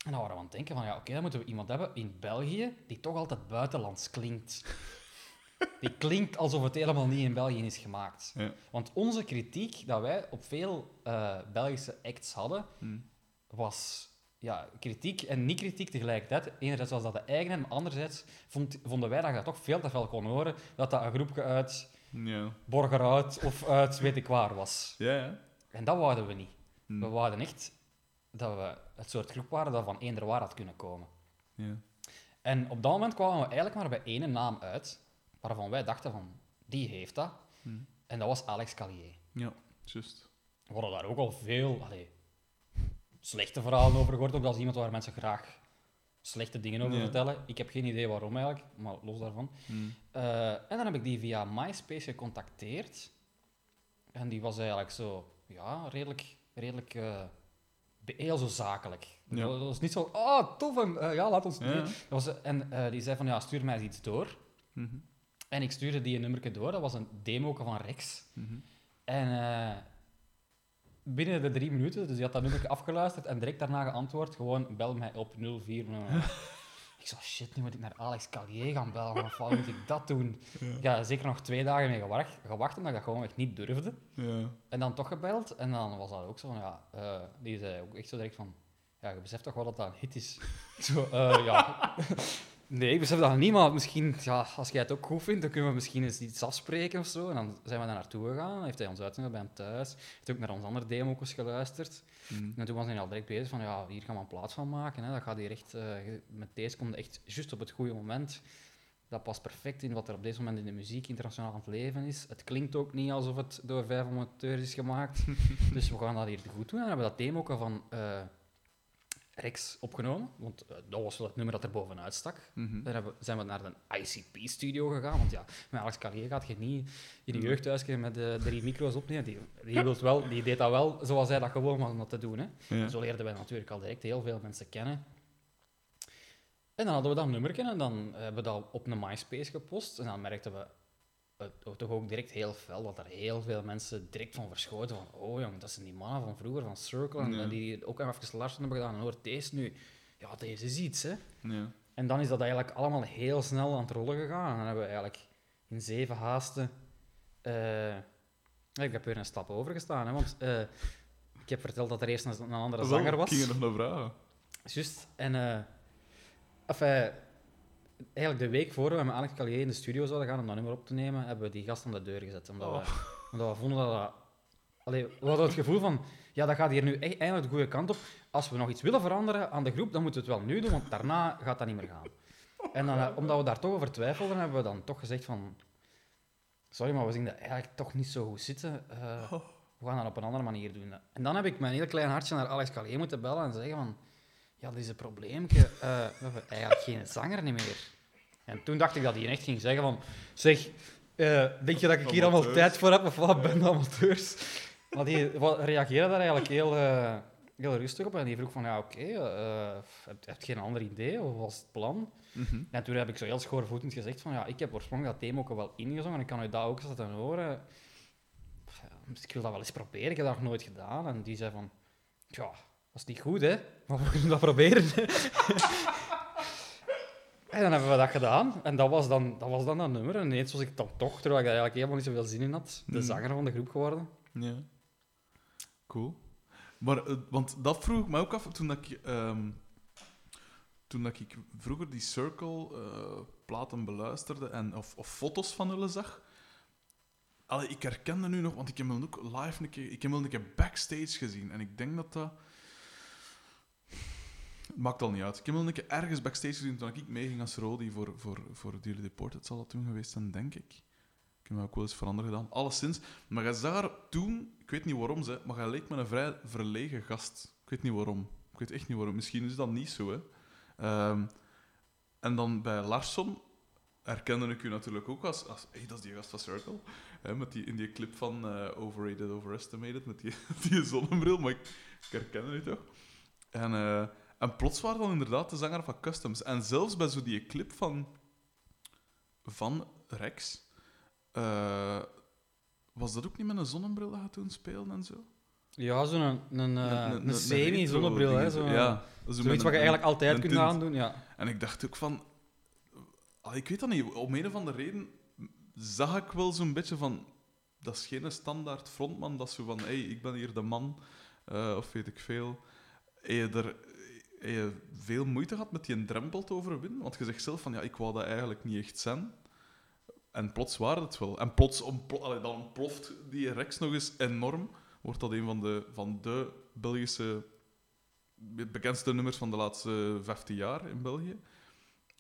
En dan waren we aan het denken van, ja, oké, dan moeten we iemand hebben in België die toch altijd buitenlands klinkt. Die klinkt alsof het helemaal niet in België is gemaakt. Ja. Want onze kritiek dat wij op veel eh, Belgische acts hadden, Mm. was ja, kritiek en niet-kritiek tegelijkertijd. Enerzijds was dat de eigen, maar anderzijds vond, vonden wij dat je dat toch veel te veel kon horen dat dat een groepje uit Ja. Borgerhout of uit weet ik waar was. Ja, ja. En dat wouden we niet. We wouden echt dat we het soort groep waren dat van eender waar had kunnen komen. ja. En op dat moment kwamen we eigenlijk maar bij één naam uit, waarvan wij dachten van, die heeft dat. Hm. En dat was Alex Callier. Ja, juist. We hadden daar ook al veel allee, slechte verhalen over gehoord, ook dat is iemand waar mensen graag slechte dingen over Ja. vertellen. Ik heb geen idee waarom eigenlijk, maar los daarvan. Hm. Eh, en dan heb ik die via MySpace gecontacteerd. En die was eigenlijk zo, ja, redelijk, redelijk eh, heel zo zakelijk. Ja. Dat was niet zo, oh, tof, en, eh, ja, laat ons Ja, doen. was, en eh, die zei van, ja, stuur mij eens iets door. Mhm. En ik stuurde die een nummerke door, dat was een demo van Rex. Mhm. En eh, binnen de drie minuten, dus die had dat nummer afgeluisterd en direct daarna geantwoord, gewoon bel mij op 04. ik zo, shit, nu moet ik naar Alex Callier gaan bellen, of wat moet ik dat doen? Ja, zeker nog twee dagen mee gewacht, gewacht omdat ik dat gewoon echt niet durfde. Ja. En dan toch gebeld en dan was dat ook zo van, ja, eh, die zei ook echt zo direct van, ja, je beseft toch wel dat dat een hit is? Ik zo, eh, ja. Nee, ik besef dat niet, maar misschien, ja, als jij het ook goed vindt, dan kunnen we misschien eens iets afspreken of zo. En dan zijn we daar naartoe gegaan, dan heeft hij ons uitgenodigd bij hem thuis, heeft ook naar onze andere demo's geluisterd. Hm. En toen was hij al direct bezig van, ja, hier gaan we een plaats van maken. Hè. Dat gaat hier echt, eh, met deze komt echt juist op het goede moment. Dat past perfect in wat er op deze moment in de muziek internationaal aan het leven is. Het klinkt ook niet alsof het door vijf amateurs is gemaakt. dus we gaan dat hier goed doen. En we hebben dat demo van eh, Rex opgenomen. Want eh, dat was wel het nummer dat er bovenuit stak. Dan hebben, zijn we naar de ICP-studio gegaan. Want ja, met Alex Carrier gaat je niet in een Mhm. jeugdhuisje met de drie micro's opnemen. Die, die, wilt wel, die deed dat wel zoals hij dat gewoon was om dat te doen. Hè. Ja. Zo leerden wij natuurlijk al direct heel veel mensen kennen. En dan hadden we dat nummer en dan hebben we dat op een MySpace gepost. En dan merkten we toch ook direct heel fel dat er heel veel mensen direct van verschoten. Van, oh jong, dat zijn die mannen van vroeger, van Circle. En Ja. die ook even luisteren hebben gedaan. En hoort deze nu. Ja, deze is iets, hè. Ja. En dan is dat eigenlijk allemaal heel snel aan het rollen gegaan. En dan hebben we eigenlijk in zeven haasten... eh, ik heb weer een stap overgestaan, hè, want eh, ik heb verteld dat er eerst een, een andere zanger was. Ik ging er nog naar vragen. Juist. En enfin, eigenlijk de week voor we met Alex Callier in de studio zouden gaan om dat nummer op te nemen, hebben we die gast aan de deur gezet. Omdat, Oh. we, omdat we vonden dat dat... Allee, we hadden het gevoel van, ja, dat gaat hier nu echt eindelijk de goede kant op. Als we nog iets willen veranderen aan de groep, dan moeten we het wel nu doen, want daarna gaat dat niet meer gaan. En dan, eh, omdat we daar toch over twijfelden, hebben we dan toch gezegd van... Sorry, maar we zien dat eigenlijk toch niet zo goed zitten. Eh, we gaan dat op een andere manier doen. En dan heb ik mijn heel klein hartje naar Alex Callier moeten bellen en zeggen van... Ja, dat is een probleempje. Eh, we hebben eigenlijk geen zanger niet meer. En toen dacht ik dat hij echt ging zeggen van... Zeg, eh, denk je dat ik hier allemaal tijd voor heb of wat? Ben amateurs? Maar die reageerde daar eigenlijk heel, eh, heel rustig op. En die vroeg van, ja, oké, eh, heb, heb je geen ander idee? Of wat was het plan? Mhm. En toen heb ik zo heel schoorvoetend gezegd van, ja, ik heb oorspronkelijk dat thema ook wel ingezongen. En ik kan u dat ook eens laten horen. Ik wil dat wel eens proberen. Ik heb dat nog nooit gedaan. En die zei van, ja, dat is niet goed, hè? Maar we kunnen dat proberen. en dan hebben we dat gedaan. En dat was dan dat, was dan dat nummer. En ineens was ik dan toch, terwijl ik daar eigenlijk helemaal niet zoveel zin in had, de Mm. zanger van de groep geworden. Ja. Cool. Maar, eh, want dat vroeg ik me ook af toen dat ik, ehm, toen dat ik vroeger die Circle-platen beluisterde en, of, of foto's van hulle zag. Allee, ik herkende nu nog, want ik heb hem ook live een keer, ik heb hem een keer backstage gezien. En ik denk dat dat. Maakt al niet uit. Ik heb hem een keer ergens backstage gezien toen ik meeging als Rodi voor, voor, voor Dearly Deported. zal dat toen geweest zijn, denk ik. Ik heb ook wel eens veranderd gedaan. Alleszins. Maar hij zag toen, ik weet niet waarom, ze, maar hij leek me een vrij verlegen gast. Ik weet niet waarom. Ik weet echt niet waarom. Misschien is dat niet zo, hè. Ehm, en dan bij Larsson herkende ik u natuurlijk ook als... als hey, dat is die gast van Circle. Hè, met die, in die clip van eh, Overrated, Overestimated, met die, die zonnebril. Maar ik, ik herkende u toch. En, eh, en plots waren dan inderdaad de zanger van Customs. En zelfs bij zo die clip van, van Rex... eh, was dat ook niet met een zonnebril dat hij toen speelde en zo? Ja, zo'n een, een, eh, Een- een, een- semi-zonnebril. hè. Zo, Ja, zo Zoiets wat je eigenlijk altijd kunt aandoen. Ja. En ik dacht ook van... Allee, ik weet dat niet. Om een of andere reden zag ik wel zo'n beetje van... Dat is geen standaard frontman. Dat is zo van... Hé, hey, ik ben hier de man. eh, of weet ik veel. Hey, er, heb je veel moeite gehad met die drempel te overwinnen? Want je zegt zelf van, ja, ik wou dat eigenlijk niet echt zijn. En plots waren het wel. En plots dan ontploft die Rex nog eens enorm. Wordt dat een van de, van de Belgische be- bekendste nummers van de laatste 15 jaar in België.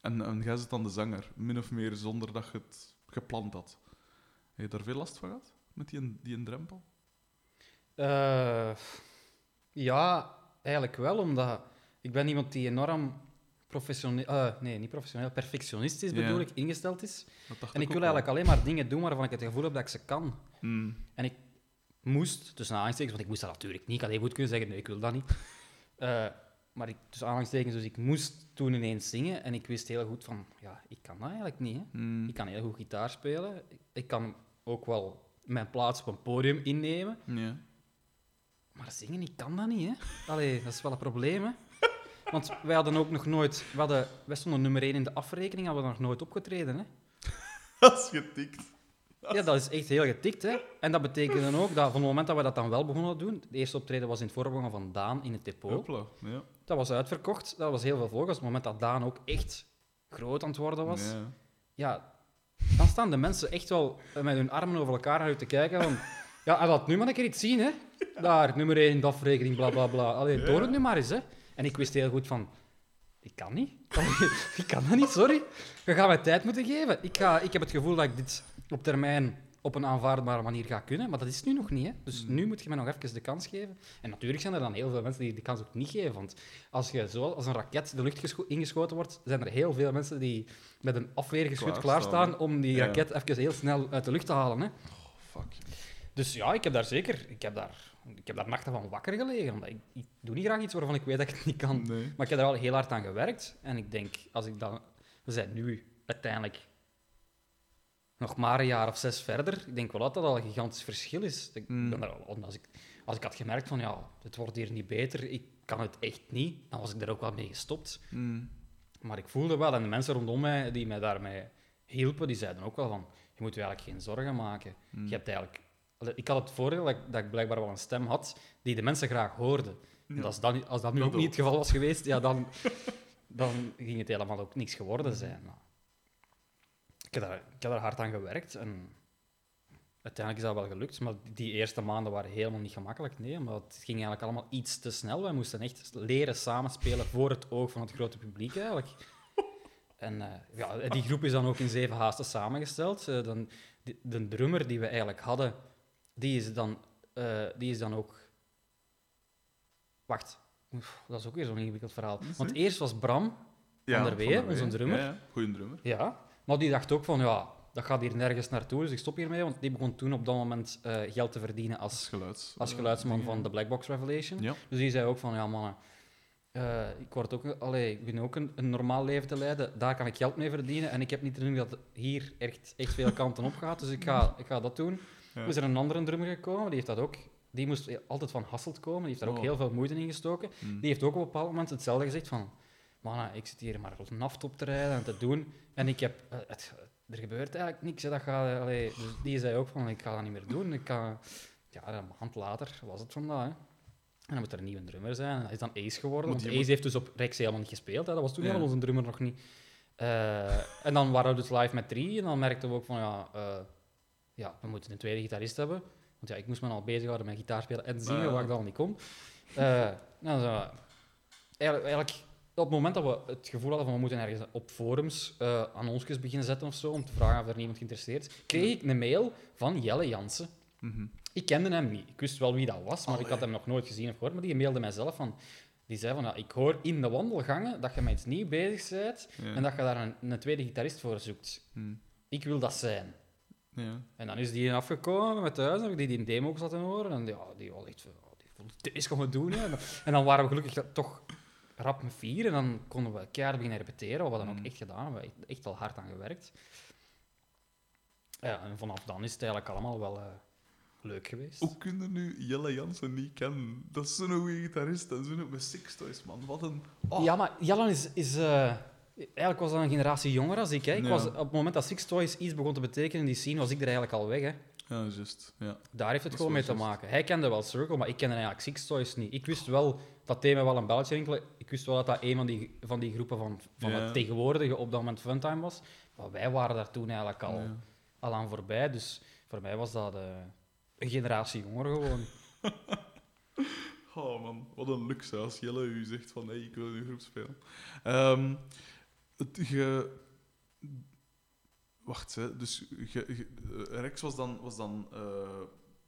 En, en jij zit dan de zanger, min of meer zonder dat je het gepland had. Heb je daar veel last van gehad? Met die, die drempel? Eh, ja, eigenlijk wel, omdat ik ben iemand die enorm professioneel, eh, nee, niet professioneel, perfectionistisch bedoel ik, ingesteld is. En ik wil wel. eigenlijk alleen maar dingen doen waarvan ik het gevoel heb dat ik ze kan. Hmm. En ik moest, tussen aanhalingstekens, want ik moest dat natuurlijk niet, ik had even goed kunnen zeggen, nee, ik wil dat niet. Eh, maar ik, tussen aanhalingstekens, dus ik moest toen ineens zingen en ik wist heel goed van, ja, ik kan dat eigenlijk niet. Hè. Hmm. Ik kan heel goed gitaar spelen. Ik, ik kan ook wel mijn plaats op een podium innemen. Maar zingen, ik kan dat niet, hè. Allee, dat is wel een probleem, hè. Want wij hadden ook nog nooit... We hadden, wij stonden nummer 1 in de afrekening, hadden we nog nooit opgetreden, hè. Dat is getikt. Ja, dat is echt heel getikt, hè. En dat betekende ook dat van het moment dat we dat dan wel begonnen te doen... De eerste optreden was in het voorprogramma van Daan in het depot. Ja. Dat was uitverkocht, dat was heel veel volgers. Op het moment dat Daan ook echt groot aan het worden was... Ja. Ja, dan staan de mensen echt wel met hun armen over elkaar naar u te kijken van... Ja, en laat nu maar een keer iets zien, hè. Daar, nummer 1 in de afrekening, bla, bla, bla. Allee, Ja. door het nu maar eens, hè. En ik wist heel goed van... Ik kan niet. ik kan dat niet, sorry. Je gaat mij tijd moeten geven. Ik, ga, ik heb het gevoel dat ik dit op termijn op een aanvaardbare manier ga kunnen, maar dat is nu nog niet, hè. Dus Mm. nu moet je mij nog even de kans geven. En natuurlijk zijn er dan heel veel mensen die die kans ook niet geven, want als je zo als een raket de lucht gescho- ingeschoten wordt, zijn er heel veel mensen die met een afweergeschut Klaarstaan, klaarstaan om die Ja. raket even heel snel uit de lucht te halen. Hè. Oh, fuck. Dus ja, ik heb daar zeker ik heb daar, ik heb daar nachten van wakker gelegen. Omdat ik, ik doe niet graag iets waarvan ik weet dat ik het niet kan. Nee. Maar ik heb er wel heel hard aan gewerkt. En ik denk, als ik dan... We zijn nu uiteindelijk nog maar een jaar of zes verder. Ik denk wel dat dat al een gigantisch verschil is. Ik Mm. ben daar al- als, ik, als ik had gemerkt van, ja, het wordt hier niet beter, ik kan het echt niet, dan was ik er ook wel mee gestopt. Hmm. Maar ik voelde wel, en de mensen rondom mij die mij daarmee hielpen, die zeiden ook wel van, je moet je eigenlijk geen zorgen maken. Je hebt eigenlijk... Ik had het voordeel dat ik, dat ik blijkbaar wel een stem had die de mensen graag hoorden. En als, dat, als dat nu Dat ook niet het geval was geweest, ja, dan, dan ging het helemaal ook niks geworden zijn. Ik, heb daar, ik heb daar hard aan gewerkt en uiteindelijk is dat wel gelukt. Maar die eerste maanden waren helemaal niet gemakkelijk. Nee, maar het ging eigenlijk allemaal iets te snel. Wij moesten echt leren samenspelen voor het oog van het grote publiek eigenlijk. En eh, ja, die groep is dan ook in zeven haasten samengesteld. Eh, dan, de, de drummer die we eigenlijk hadden, die is dan, eh, die is dan ook... Wacht, Oef, dat is ook weer zo'n ingewikkeld verhaal. Want eerst was Bram, Van der Wee, onze drummer. Ja, ja. Goeie drummer. ja, maar die dacht ook van, ja, dat gaat hier nergens naartoe, dus ik stop hiermee. Want die begon toen op dat moment eh, geld te verdienen als, Als geluids. als eh, geluidsman dingen. van de Black Box Revelation. Ja. Dus die zei ook van, ja mannen, eh, ik, word ook, allee, ik ben ook een, een normaal leven te leiden, daar kan ik geld mee verdienen en ik heb niet de indruk dat het hier echt, echt veel kanten op gaat, dus ik ga, ik ga dat doen. Er is er een andere drummer gekomen, die heeft dat ook, die moest altijd van Hasselt komen, die heeft daar ook Oh. heel veel moeite in gestoken. Hmm. Die heeft ook op een bepaald moment hetzelfde gezegd van, mannen, ik zit hier maar naft op te rijden en te doen en ik heb, eh, het, er gebeurt eigenlijk niks, hè, dat gaat, allee, dus die zei ook van, ik ga dat niet meer doen, ik ga, ja, een maand later was het vandaag, hè. En dan moet er een nieuwe drummer zijn. En hij is dan Ace geworden. Want Ace heeft dus op Rex helemaal niet gespeeld. Hè. Dat was toen Ja. helemaal onze drummer nog niet. Eh, en dan waren we dus live met drie. En dan merkten we ook van, ja, eh, ja we moeten een tweede gitarist hebben. Want ja, ik moest me al bezighouden met gitaar spelen en zingen, Ja. waar ik dan niet kon. Eh, nou, eigenlijk, eigenlijk op het moment dat we het gevoel hadden van we moeten ergens op forums eh annonces beginnen zetten of zo, om te vragen of er niemand geïnteresseerd is, kreeg ik een mail van Jelle Jansen. Mhm. Ik kende hem niet. Ik wist wel wie dat was, maar ik had hem nog nooit gezien of gehoord. Maar die mailde mij zelf van... Die zei van, ja, ik hoor in de wandelgangen dat je met iets nieuws bezig bent Ja. en dat je daar een, een tweede gitarist voor zoekt. Hmm. Ik wil dat zijn. Ja. En dan is die afgekomen met thuis, die die demo ook laten horen. En ja, die was echt van, ja, die vond deze gaan we doen. Hè. En dan waren we gelukkig dat- toch rap met vier en dan konden we keihard beginnen repeteren, wat we dan ook Mm. echt gedaan hebben. Echt, echt wel hard aan gewerkt. Ja, en vanaf dan is het eigenlijk allemaal wel eh, leuk geweest. Hoe kunnen nu Jelle Jansen niet kennen? Dat is zo'n goede gitarist en zo'n met Six Toys, man. Wat een... Oh. Ja, maar Jallan is... is eh, eigenlijk was dat een generatie jonger als ik. Hè. ik Ja. was, op het moment dat Six Toys iets begon te betekenen in die scene, was ik er eigenlijk al weg. Hè. Ja, juist. Ja. Daar heeft het gewoon mee te maken. Hij kende wel Circle, maar ik kende eigenlijk Six Toys niet. Ik wist wel, dat me wel een belletje rinkelen. Ik wist wel dat dat een van die, van die groepen van, van Ja. het tegenwoordige op dat moment Funtime was. Maar wij waren daar toen eigenlijk al, Ja. al aan voorbij. Dus voor mij was dat eh, een generatie jonger gewoon. Oh man, wat een luxe als Jelle u zegt van hey, ik wil in uw groep spelen. Ehm, het, ge... Wacht, hè. dus eh, Rex was dan, was dan eh,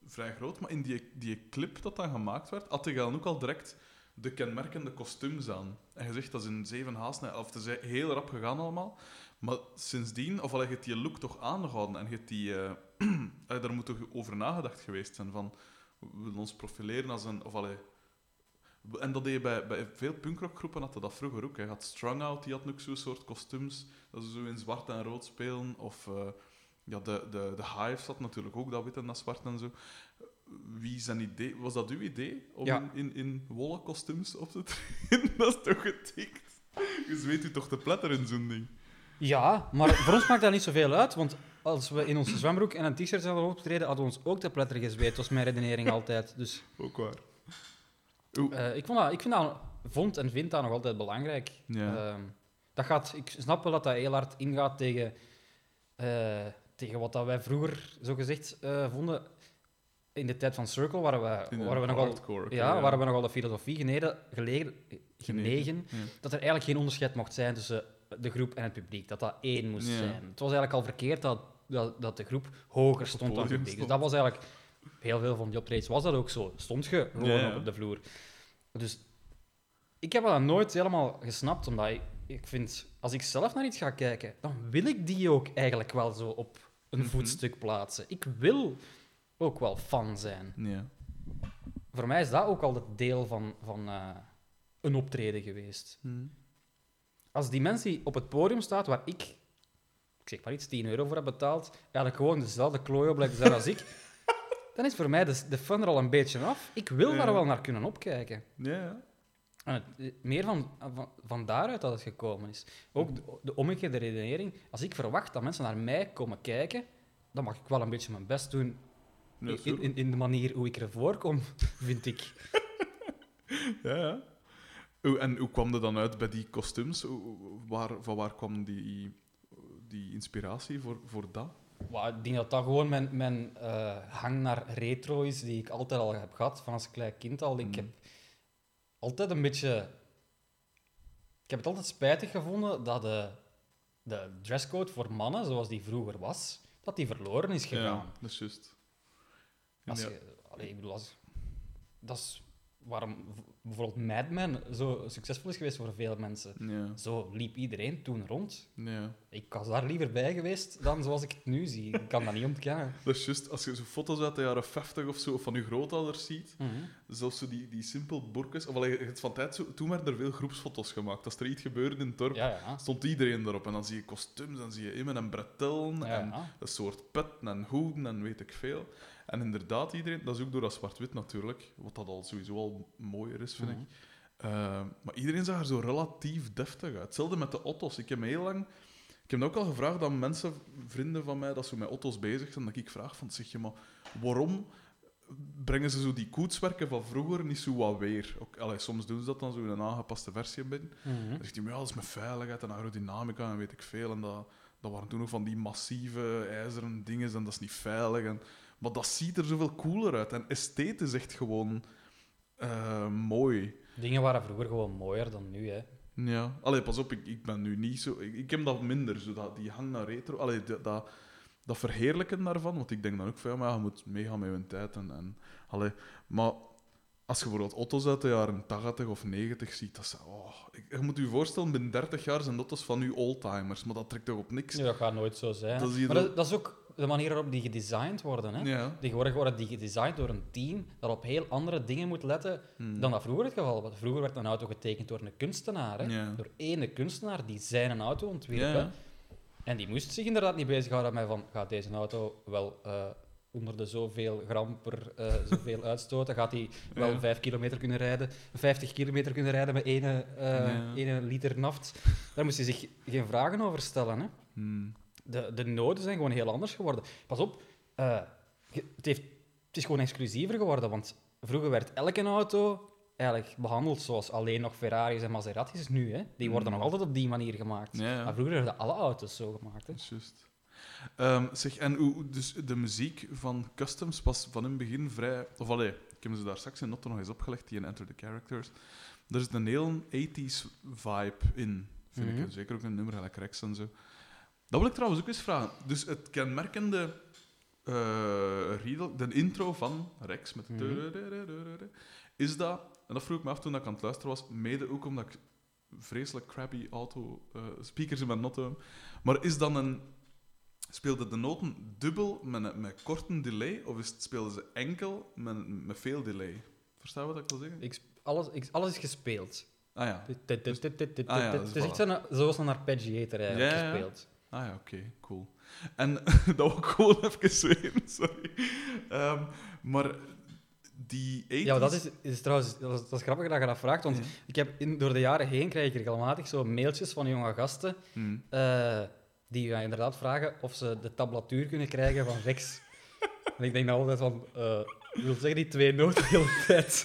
vrij groot, maar in die, die clip dat dan gemaakt werd, had hij dan ook al direct de kenmerkende kostuums aan. En je zegt dat is in zeven haast, of het is heel rap gegaan allemaal. Maar sindsdien, of allee, je die look toch aangehouden en je die, eh, daar moet toch over nagedacht geweest zijn van we willen ons profileren als een. Of en dat deed je bij, bij veel punkrockgroepen, had dat vroeger ook. Je had Strung Out, die had ook zo'n soort kostuums, dat ze zo in zwart en rood spelen. Of eh, ja, de, de, de Hives had natuurlijk ook dat wit en dat zwart en zo. Wie zijn idee, was dat uw idee om Ja. in, in, in wollen kostuums op te treden? dat is toch getikt? Je weet u toch te pletteren in zo'n ding? Ja, maar voor ons maakt dat niet zoveel uit, want als we in onze zwembroek en een t-shirt zouden optreden, hadden we ons ook te pletter gezweet. was mijn redenering altijd. Dus Ook waar. Eh, ik, vond dat, ik vind dat, vond en vind dat nog altijd belangrijk. Ja. Ehm, dat gaat, ik snap wel dat dat heel hard ingaat tegen, eh, tegen wat dat wij vroeger zo gezegd eh, vonden. In de tijd van Circle waren we, waren we nogal, hardcore, ja, waren we nogal de filosofie geneden, gelegen, genegen Ja. dat er eigenlijk geen onderscheid mocht zijn tussen de groep en het publiek. Dat dat één moest zijn. Het was eigenlijk al verkeerd dat, dat, dat de groep hoger stond dan het publiek. Dus dat was eigenlijk... Heel veel van die optredens was dat ook zo. Stond je gewoon Ja, ja. op de vloer. Dus ik heb dat nooit helemaal gesnapt, omdat ik, ik vind... Als ik zelf naar iets ga kijken, dan wil ik die ook eigenlijk wel zo op een Mhm. voetstuk plaatsen. Ik wil ook wel fan zijn. Ja. Voor mij is dat ook altijd deel van, van eh, een optreden geweest. Hm. Als die mensen die op het podium staat waar ik, ik zeg maar iets, 10 euro voor heb betaald, eigenlijk gewoon dezelfde klooi op als ik, dan is voor mij de, de fun er al een beetje af. Ik wil daar wel naar kunnen opkijken. Ja. En het- eh, meer van, van, van daaruit dat het gekomen is. Ook de, de omgekeerde redenering. Als ik verwacht dat mensen naar mij komen kijken, dan mag ik wel een beetje mijn best doen Ja, in, zo. in, in de manier hoe ik ervoor kom, vind ik. Ja, ja. En hoe kwam er dan uit bij die kostuums? Waar, van waar kwam die, die inspiratie voor, voor dat? Ik denk dat dat gewoon mijn, mijn eh, hang naar retro is, die ik altijd al heb gehad, van als klein kind al. Ik Mm. heb altijd een beetje... Ik heb het altijd spijtig gevonden dat de, de dresscode voor mannen, zoals die vroeger was, dat die verloren is gegaan. Ja, dat is juist. Als Ja. je, allee, ik bedoel, als, dat is waarom bijvoorbeeld Mad Men zo succesvol is geweest voor veel mensen. Ja, Zo liep iedereen toen rond. ja. Ik was daar liever bij geweest dan zoals ik het nu zie. Ik kan dat niet ontkennen. Dat is juist, als je zo foto's uit de jaren 50 of zo, of van je grootouders ziet, Mhm. zelfs zo die, die simpel borkes, of allee, je hebt van tijd zo, toen werden er veel groepsfoto's gemaakt. Als er iets gebeurde in het dorp, Ja, stond iedereen erop. En dan zie je kostuums, dan zie je Immen en bretellen, en een soort petten en hoeden en weet ik veel. En inderdaad, iedereen, dat is ook door dat zwart-wit natuurlijk, wat dat al sowieso al mooier is, vind Mhm. ik. Uh, maar iedereen zag er zo relatief deftig uit. Hetzelfde met de auto's. Ik heb me heel lang... Ik heb ook al gevraagd aan mensen, vrienden van mij, dat ze met auto's bezig zijn, dat ik vraag van, zeg je maar, waarom brengen ze zo die koetswerken van vroeger niet zo wat weer? Ook, allee, soms doen ze dat dan zo in een aangepaste versie beetje. Mhm. Dan zegt hij, ja, dat is met veiligheid en aerodynamica en weet ik veel. En dat, dat waren toen nog van die massieve ijzeren dingen en dat is niet veilig. En, maar dat ziet er zoveel cooler uit. En esthetisch is echt gewoon eh, mooi. Dingen waren vroeger gewoon mooier dan nu, hè. Ja. Allee, pas op, ik, ik ben nu niet zo... Ik, ik heb dat minder, zo dat, die hang naar retro. Allee, dat, dat, dat verheerlijken daarvan, want ik denk dan ook van, ja, maar je moet meegaan met je tijd. En, en, allee, maar als je bijvoorbeeld auto's uit de jaren 80 of 90 ziet, dat is... Oh, ik, je moet je voorstellen, binnen 30 jaar zijn auto's van nu oldtimers, maar dat trekt toch op niks? Nee, dat gaat nooit zo zijn. Dat maar dat is ook de manier waarop die gedesigned worden, hè. Ja. Tegenwoordig worden die gedesigned door een team dat op heel andere dingen moet letten Hmm. dan dat vroeger het geval was. Vroeger werd een auto getekend door een kunstenaar, hè. Ja. Door ene kunstenaar die zijn auto ontwierp, Ja. En die moest zich inderdaad niet bezighouden met van, gaat deze auto wel eh, onder de zoveel gram per eh, zoveel uitstoten? Gaat hij wel Ja. 5 kilometer kunnen rijden, 50 kilometer kunnen rijden met ene, eh, Ja. ene liter naft? Daar moest hij zich geen vragen over stellen, hè. Hmm. De, de noden zijn gewoon heel anders geworden. Pas op, eh, het, heeft, het is gewoon exclusiever geworden, want vroeger werd elke auto eigenlijk behandeld zoals alleen nog Ferraris en Maseratis nu. Hè? Die worden Mm. nog altijd op die manier gemaakt. Ja, ja. Maar vroeger werden alle auto's zo gemaakt. Hè? Ehm, zeg, en hoe, dus de muziek van Customs was van in het begin vrij... Of allee, ik heb ze daar straks in Notto nog eens opgelegd, die in Enter the Characters. Er zit een heel 80s vibe in, vind Mhm. ik. Zeker ook een nummer gelijk Rex en zo. Dat wil ik trouwens ook eens vragen. Dus het kenmerkende eh riedel, de intro van Rex met de is dat, en dat vroeg ik me af toen ik aan het luisteren was, mede ook omdat ik vreselijk crappy auto speakers in mijn notto heb. Maar is dan een. Speelde de noten dubbel met, met korte delay, of is het, speelden ze enkel met, met veel delay? Verstaan je wat ik wil zeggen? Ik, alles, ik, alles is gespeeld. Ah ja. Het is echt zo'n- zoals een arpeggiator eigenlijk gespeeld. Ah ja, oké, cool. En dat wil ik gewoon even weten, sorry. Ehm, maar die 80s... Ja, maar dat is, is trouwens dat is, dat is grappig dat je dat vraagt, want ik heb in, door de jaren heen krijg ik regelmatig zo mailtjes van jonge gasten Hm. eh, die ja, inderdaad vragen of ze de tablatuur kunnen krijgen van Rex. en ik denk dan altijd van, eh wil zeggen die twee noten de hele tijd.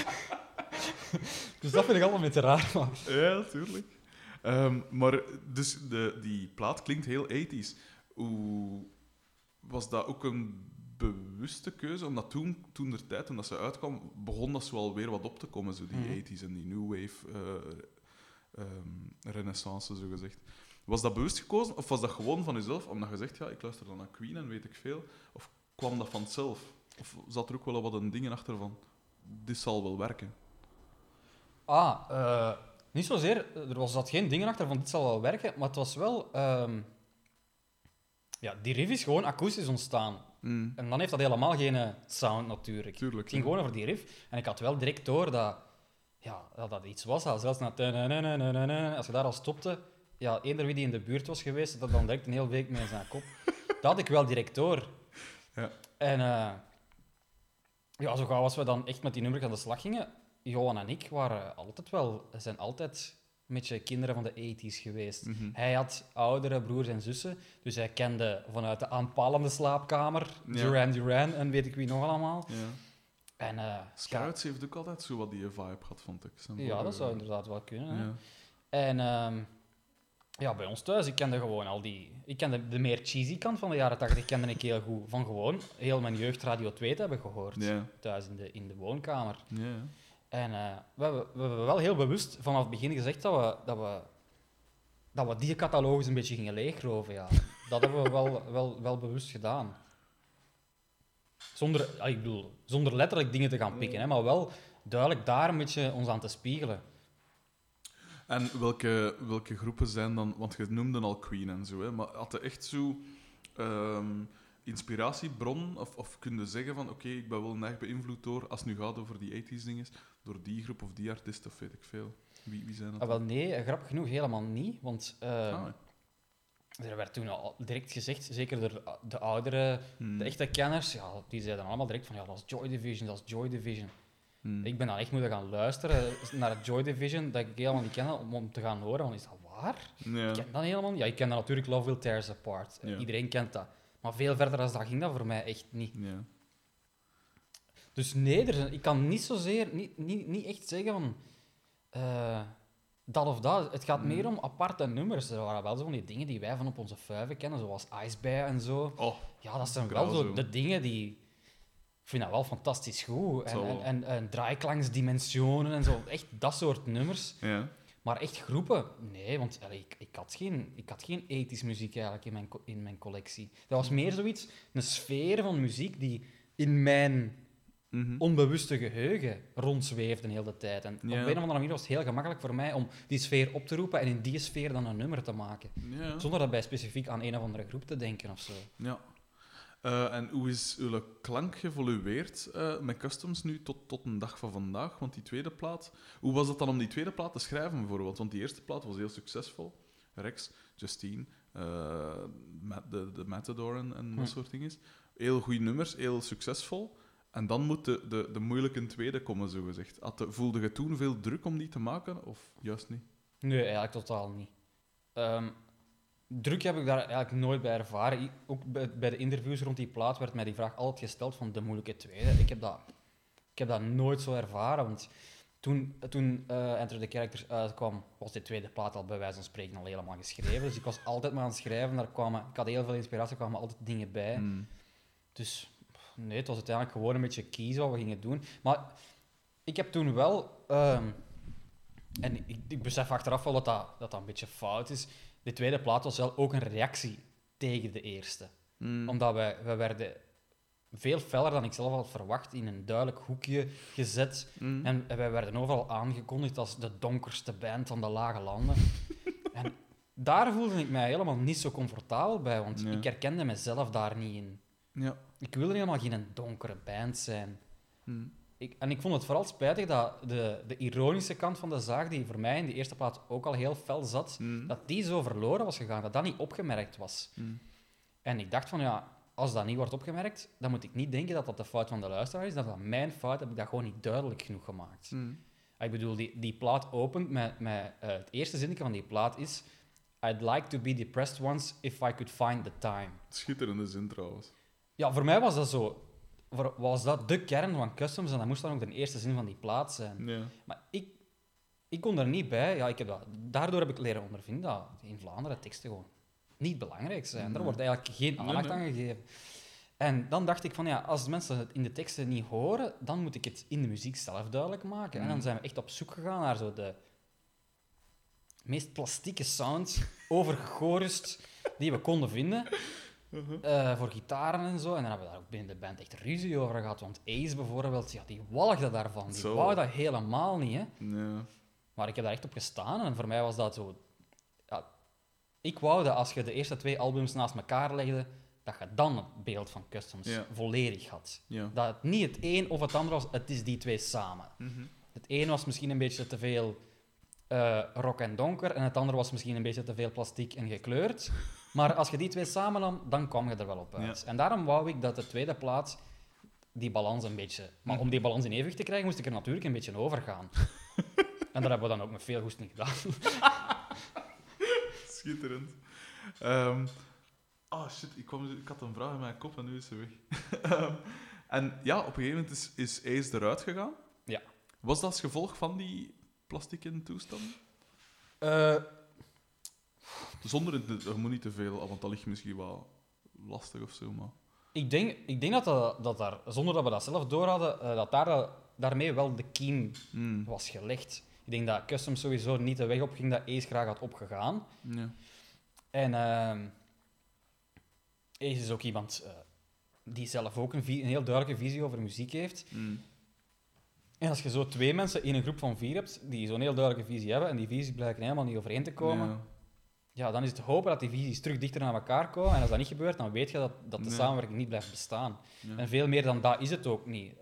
dus dat vind ik allemaal een beetje raar, maar... Ja, natuurlijk. Ehm, maar dus de, die plaat klinkt heel 80s. Hoe was dat ook een bewuste keuze? Omdat toen, toen de tijd, toen dat ze uitkwam, begon dat zo alweer wat op te komen, zo die Mhm. 80s en die new wave eh, ehm, renaissance, zo gezegd. Was dat bewust gekozen of was dat gewoon van jezelf, omdat je zegt, ja, ik luister dan naar Queen en weet ik veel? Of kwam dat vanzelf? Of zat er ook wel wat een dingen achter van, dit zal wel werken? Ah, eh, niet zozeer. Er was, zat geen dingen achter van dit zal wel werken, maar het was wel... ehm, ja, die riff is gewoon akoestisch ontstaan. Mm, En dan heeft dat helemaal geen eh, sound natuurlijk. tuurlijk. Het ging gewoon over die riff. En ik had wel direct door dat ja, dat, dat iets was. Dat zelfs na als je daar al stopte, ja, eender wie die in de buurt was geweest, dat dan direct een hele week mee in zijn kop. Dat had ik wel direct door. Ja. En eh, ja, zo gauw als we dan echt met die nummers aan de slag gingen, Johan en ik waren altijd wel, zijn altijd een beetje kinderen van de 80s geweest. Mhm. Hij had oudere broers en zussen, dus hij kende vanuit de aanpalende slaapkamer Ja. Duran Duran en weet ik wie nog allemaal. Ja. En, eh, Scouts heeft ook altijd zo wat die vibe gehad, vond ik. Zijn ja, dat zou inderdaad wel kunnen. Ja. En ehm, ja, bij ons thuis, ik kende gewoon al die... Ik kende de meer cheesy kant van de jaren 80 kende ik heel goed. Van gewoon heel mijn jeugd Radio 2 te hebben gehoord. Thuis in de, in de woonkamer. Ja. En eh, we, hebben, we hebben wel heel bewust vanaf het begin gezegd dat we, dat we, dat we die catalogus een beetje gingen leegroven. Ja. Dat hebben we wel, wel, wel bewust gedaan. Zonder, ja, ik bedoel, zonder letterlijk dingen te gaan pikken, hè, maar wel duidelijk daar een beetje ons aan te spiegelen. En welke, welke groepen zijn dan... Want je noemde al Queen en zo, hè, maar had je echt zo... ehm, inspiratiebron? Of, of kun je zeggen van, oké, ik ben wel erg beïnvloed door, als het nu gaat over die 80s dingen, door die groep of die artiest of weet ik veel. Wie, wie zijn dat? Ah, wel, nee, grappig genoeg helemaal niet. Want eh, Ah, er werd toen al direct gezegd, zeker de, de oudere, hmm, de echte kenners, ja, die zeiden allemaal direct van ja, dat is Joy Division, dat is Joy Division. hmm. Ik ben dan echt moeten gaan luisteren naar het Joy Division, dat ik helemaal niet kende, om, om te gaan horen, van is dat waar? Ja. Ik ken dat helemaal niet. Ja, ik ken dat natuurlijk Love Will Tear Us Apart. Ja. Iedereen kent dat. Maar veel verder dan dat ging dat voor mij echt niet. Ja. Dus nee, er zijn- ik kan niet zozeer, niet, niet, niet echt zeggen van eh, dat of dat. Het gaat Mm. meer om aparte nummers. Er waren wel zo van die dingen die wij van op onze vuiven kennen, zoals Ice Bear en zo. Oh, Ja, dat zijn wel zo de dingen die... Ik vind dat wel fantastisch goed. En, en, en, en draaiklanksdimensionen en zo. Echt dat soort nummers. ja. Maar echt groepen? Nee, want allee, ik, ik, had geen, ik had geen ethisch muziek eigenlijk in mijn, in mijn collectie. Dat was meer zoiets, een sfeer van muziek die in mijn Mhm. onbewuste geheugen rondzweefde de hele tijd. En op een of andere manier was het heel gemakkelijk voor mij om die sfeer op te roepen en in die sfeer dan een nummer te maken. Ja. Zonder daarbij specifiek aan een of andere groep te denken of zo. Ja. Eh, en hoe is uw klank geëvolueerd eh, met customs nu tot, tot een dag van vandaag? Want die tweede plaat, hoe was het dan om die tweede plaat te schrijven bijvoorbeeld? Want die eerste plaat was heel succesvol. Rex, Justine, eh, de, de Matador en, en dat Hm. soort dingen. Heel goede nummers, heel succesvol. En dan moet de, de, de moeilijke tweede komen, zogezegd. Had de, voelde je toen veel druk om die te maken, of juist niet? Nee, eigenlijk totaal niet. Ehm, druk heb ik daar eigenlijk nooit bij ervaren. Ook bij, de interviews rond die plaat werd mij die vraag altijd gesteld van de moeilijke tweede. Ik heb dat, ik heb dat nooit zo ervaren, want toen, toen eh Enter the Characters uitkwam, was die tweede plaat al bij wijze van spreken al helemaal geschreven. Dus ik was altijd maar aan het schrijven. Daar kwamen, ik had heel veel inspiratie, er kwamen altijd dingen bij. Mm. Dus nee, het was uiteindelijk gewoon een beetje kiezen wat we gingen doen. Maar ik heb toen wel, ehm, en ik, ik besef achteraf wel dat dat, dat dat een beetje fout is. De tweede plaat was wel ook een reactie tegen de eerste. Mm. Omdat wij, wij werden veel feller dan ik zelf had verwacht in een duidelijk hoekje gezet. Mm. En wij werden overal aangekondigd als de donkerste band van de lage landen. en daar voelde ik mij helemaal niet zo comfortabel bij, want ik herkende mezelf daar niet in. Ja. Ik wilde helemaal geen donkere band zijn. Mm. Ik, en ik vond het vooral spijtig dat de, de ironische kant van de zaak, die voor mij in die eerste plaat ook al heel fel zat, Mm. dat die zo verloren was gegaan, dat dat niet opgemerkt was. Mm. En ik dacht van, ja, als dat niet wordt opgemerkt, dan moet ik niet denken dat dat de fout van de luisteraar is, dat dat mijn fout, heb ik dat gewoon niet duidelijk genoeg gemaakt. Mm. Ik bedoel, die, die plaat opent met, met eh, het eerste zinnetje van die plaat is I'd like to be depressed once if I could find the time. Schitterende zin trouwens. Ja, voor mij was dat zo. Voor, was dat de kern van Customs en dat moest dan ook de eerste zin van die plaat zijn. Ja. Maar ik, ik kon er niet bij. Ja, ik heb dat, daardoor heb ik leren ondervinden dat in Vlaanderen teksten gewoon niet belangrijk zijn. Nee. Daar wordt eigenlijk geen aandacht nee. aan gegeven. En dan dacht ik van ja, als mensen het in de teksten niet horen, dan moet ik het in de muziek zelf duidelijk maken. En dan Mm. zijn we echt op zoek gegaan naar zo de meest plastieke sound, overgechorust, die we konden vinden. Uh-huh. eh, voor gitaren en zo. En dan hebben we daar ook binnen de band echt ruzie over gehad. Want Ace bijvoorbeeld, ja, die walgde daarvan. Die Zo. wou dat helemaal niet. Hè. Ja. Maar ik heb daar echt op gestaan en voor mij was dat zo. Ja, ik wou dat als je de eerste twee albums naast elkaar legde, dat je dan het beeld van Customs volledig had. Dat het niet het een of het ander was, het is die twee samen. Mhm. Het een was misschien een beetje te veel eh, rock en donker en het andere was misschien een beetje te veel plastiek en gekleurd. Maar als je die twee samen nam, dan kwam je er wel op uit. En daarom wou ik dat de tweede plaats die balans een beetje... Maar om die balans in evenwicht te krijgen, moest ik er natuurlijk een beetje over gaan. en dat hebben we dan ook met veel goesting gedaan. Schitterend. Ehm oh shit, ik, kwam, ik had een vraag in mijn kop en nu is ze weg. Ehm, en ja, op een gegeven moment is, is Ace eruit gegaan. Ja. Was dat als gevolg van die plastieke toestand? Eh, Zonder, het- je moet niet te veel, want dat ligt misschien wel lastig of zo, maar... ik, denk, ik denk dat, dat, dat daar, zonder dat we dat zelf door hadden, eh, dat daar, daarmee wel de kiem Mm. was gelegd. Ik denk dat Customs sowieso niet de weg op ging dat Ace graag had opgegaan. Ja. En ehm Ace is ook iemand eh, die zelf ook een, heel duidelijke visie over muziek heeft. Mm. En als je zo twee mensen in een groep van vier hebt die zo'n heel duidelijke visie hebben en die visies blijken helemaal niet overeen te komen, ja. Ja. dan is het te hopen dat die visies terug dichter naar elkaar komen. En als dat niet gebeurt, dan weet je dat, dat de Ja. samenwerking niet blijft bestaan. Ja. En veel meer dan dat is het ook niet.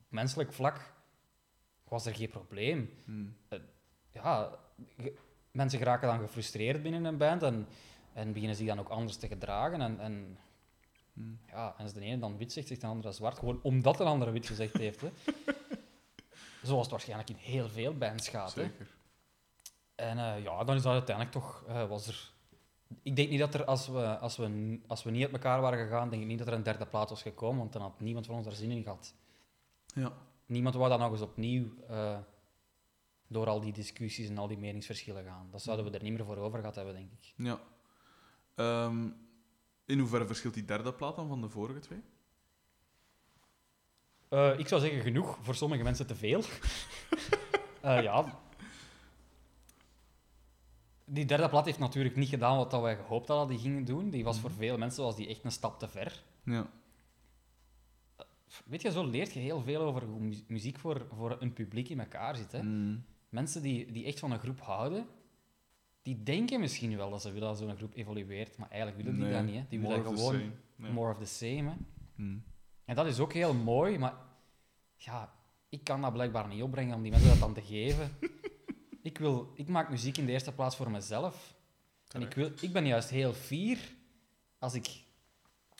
Op menselijk vlak was er geen probleem. Mm. ja, ge- mensen geraken dan gefrustreerd binnen een band en, en beginnen zich dan ook anders te gedragen. En, en, Mm. ja, en als de ene dan wit zegt, zegt de andere zwart. Gewoon omdat de andere wit gezegd heeft. Hè. Zoals het waarschijnlijk in heel veel bands gaat. Hè. En eh, ja, dan is dat uiteindelijk toch... eh, was er... Ik denk niet dat er, als we, als, we, als we niet uit elkaar waren gegaan, denk ik niet dat er een derde plaat was gekomen, want dan had niemand van ons daar zin in gehad. Ja. Niemand wou dan nog eens opnieuw eh, door al die discussies en al die meningsverschillen gaan. Dat zouden we er niet meer voor over gehad hebben, denk ik. ja. Ehm, in hoeverre verschilt die derde plaat dan van de vorige twee? Ik zou zeggen genoeg, voor sommige mensen te veel. Ja. Die derde plaat heeft natuurlijk niet gedaan wat dat wij gehoopt hadden die gingen doen. Die was voor veel mensen was die echt een stap te ver. Ja. Weet je, zo leert je heel veel over hoe mu- muziek voor, voor een publiek in elkaar zit. Hè? Mm. Mensen die, die echt van een groep houden, die denken misschien wel dat ze willen dat zo'n groep evolueert, maar eigenlijk willen die Nee, dat niet. Hè? Die willen gewoon. Nee. more of the same. Hè? Mm. En dat is ook heel mooi, maar ja, ik kan dat blijkbaar niet opbrengen om die mensen dat dan te geven. ik, wil, ik maak muziek in de eerste plaats voor mezelf. En ik, wil, ik ben juist heel fier als ik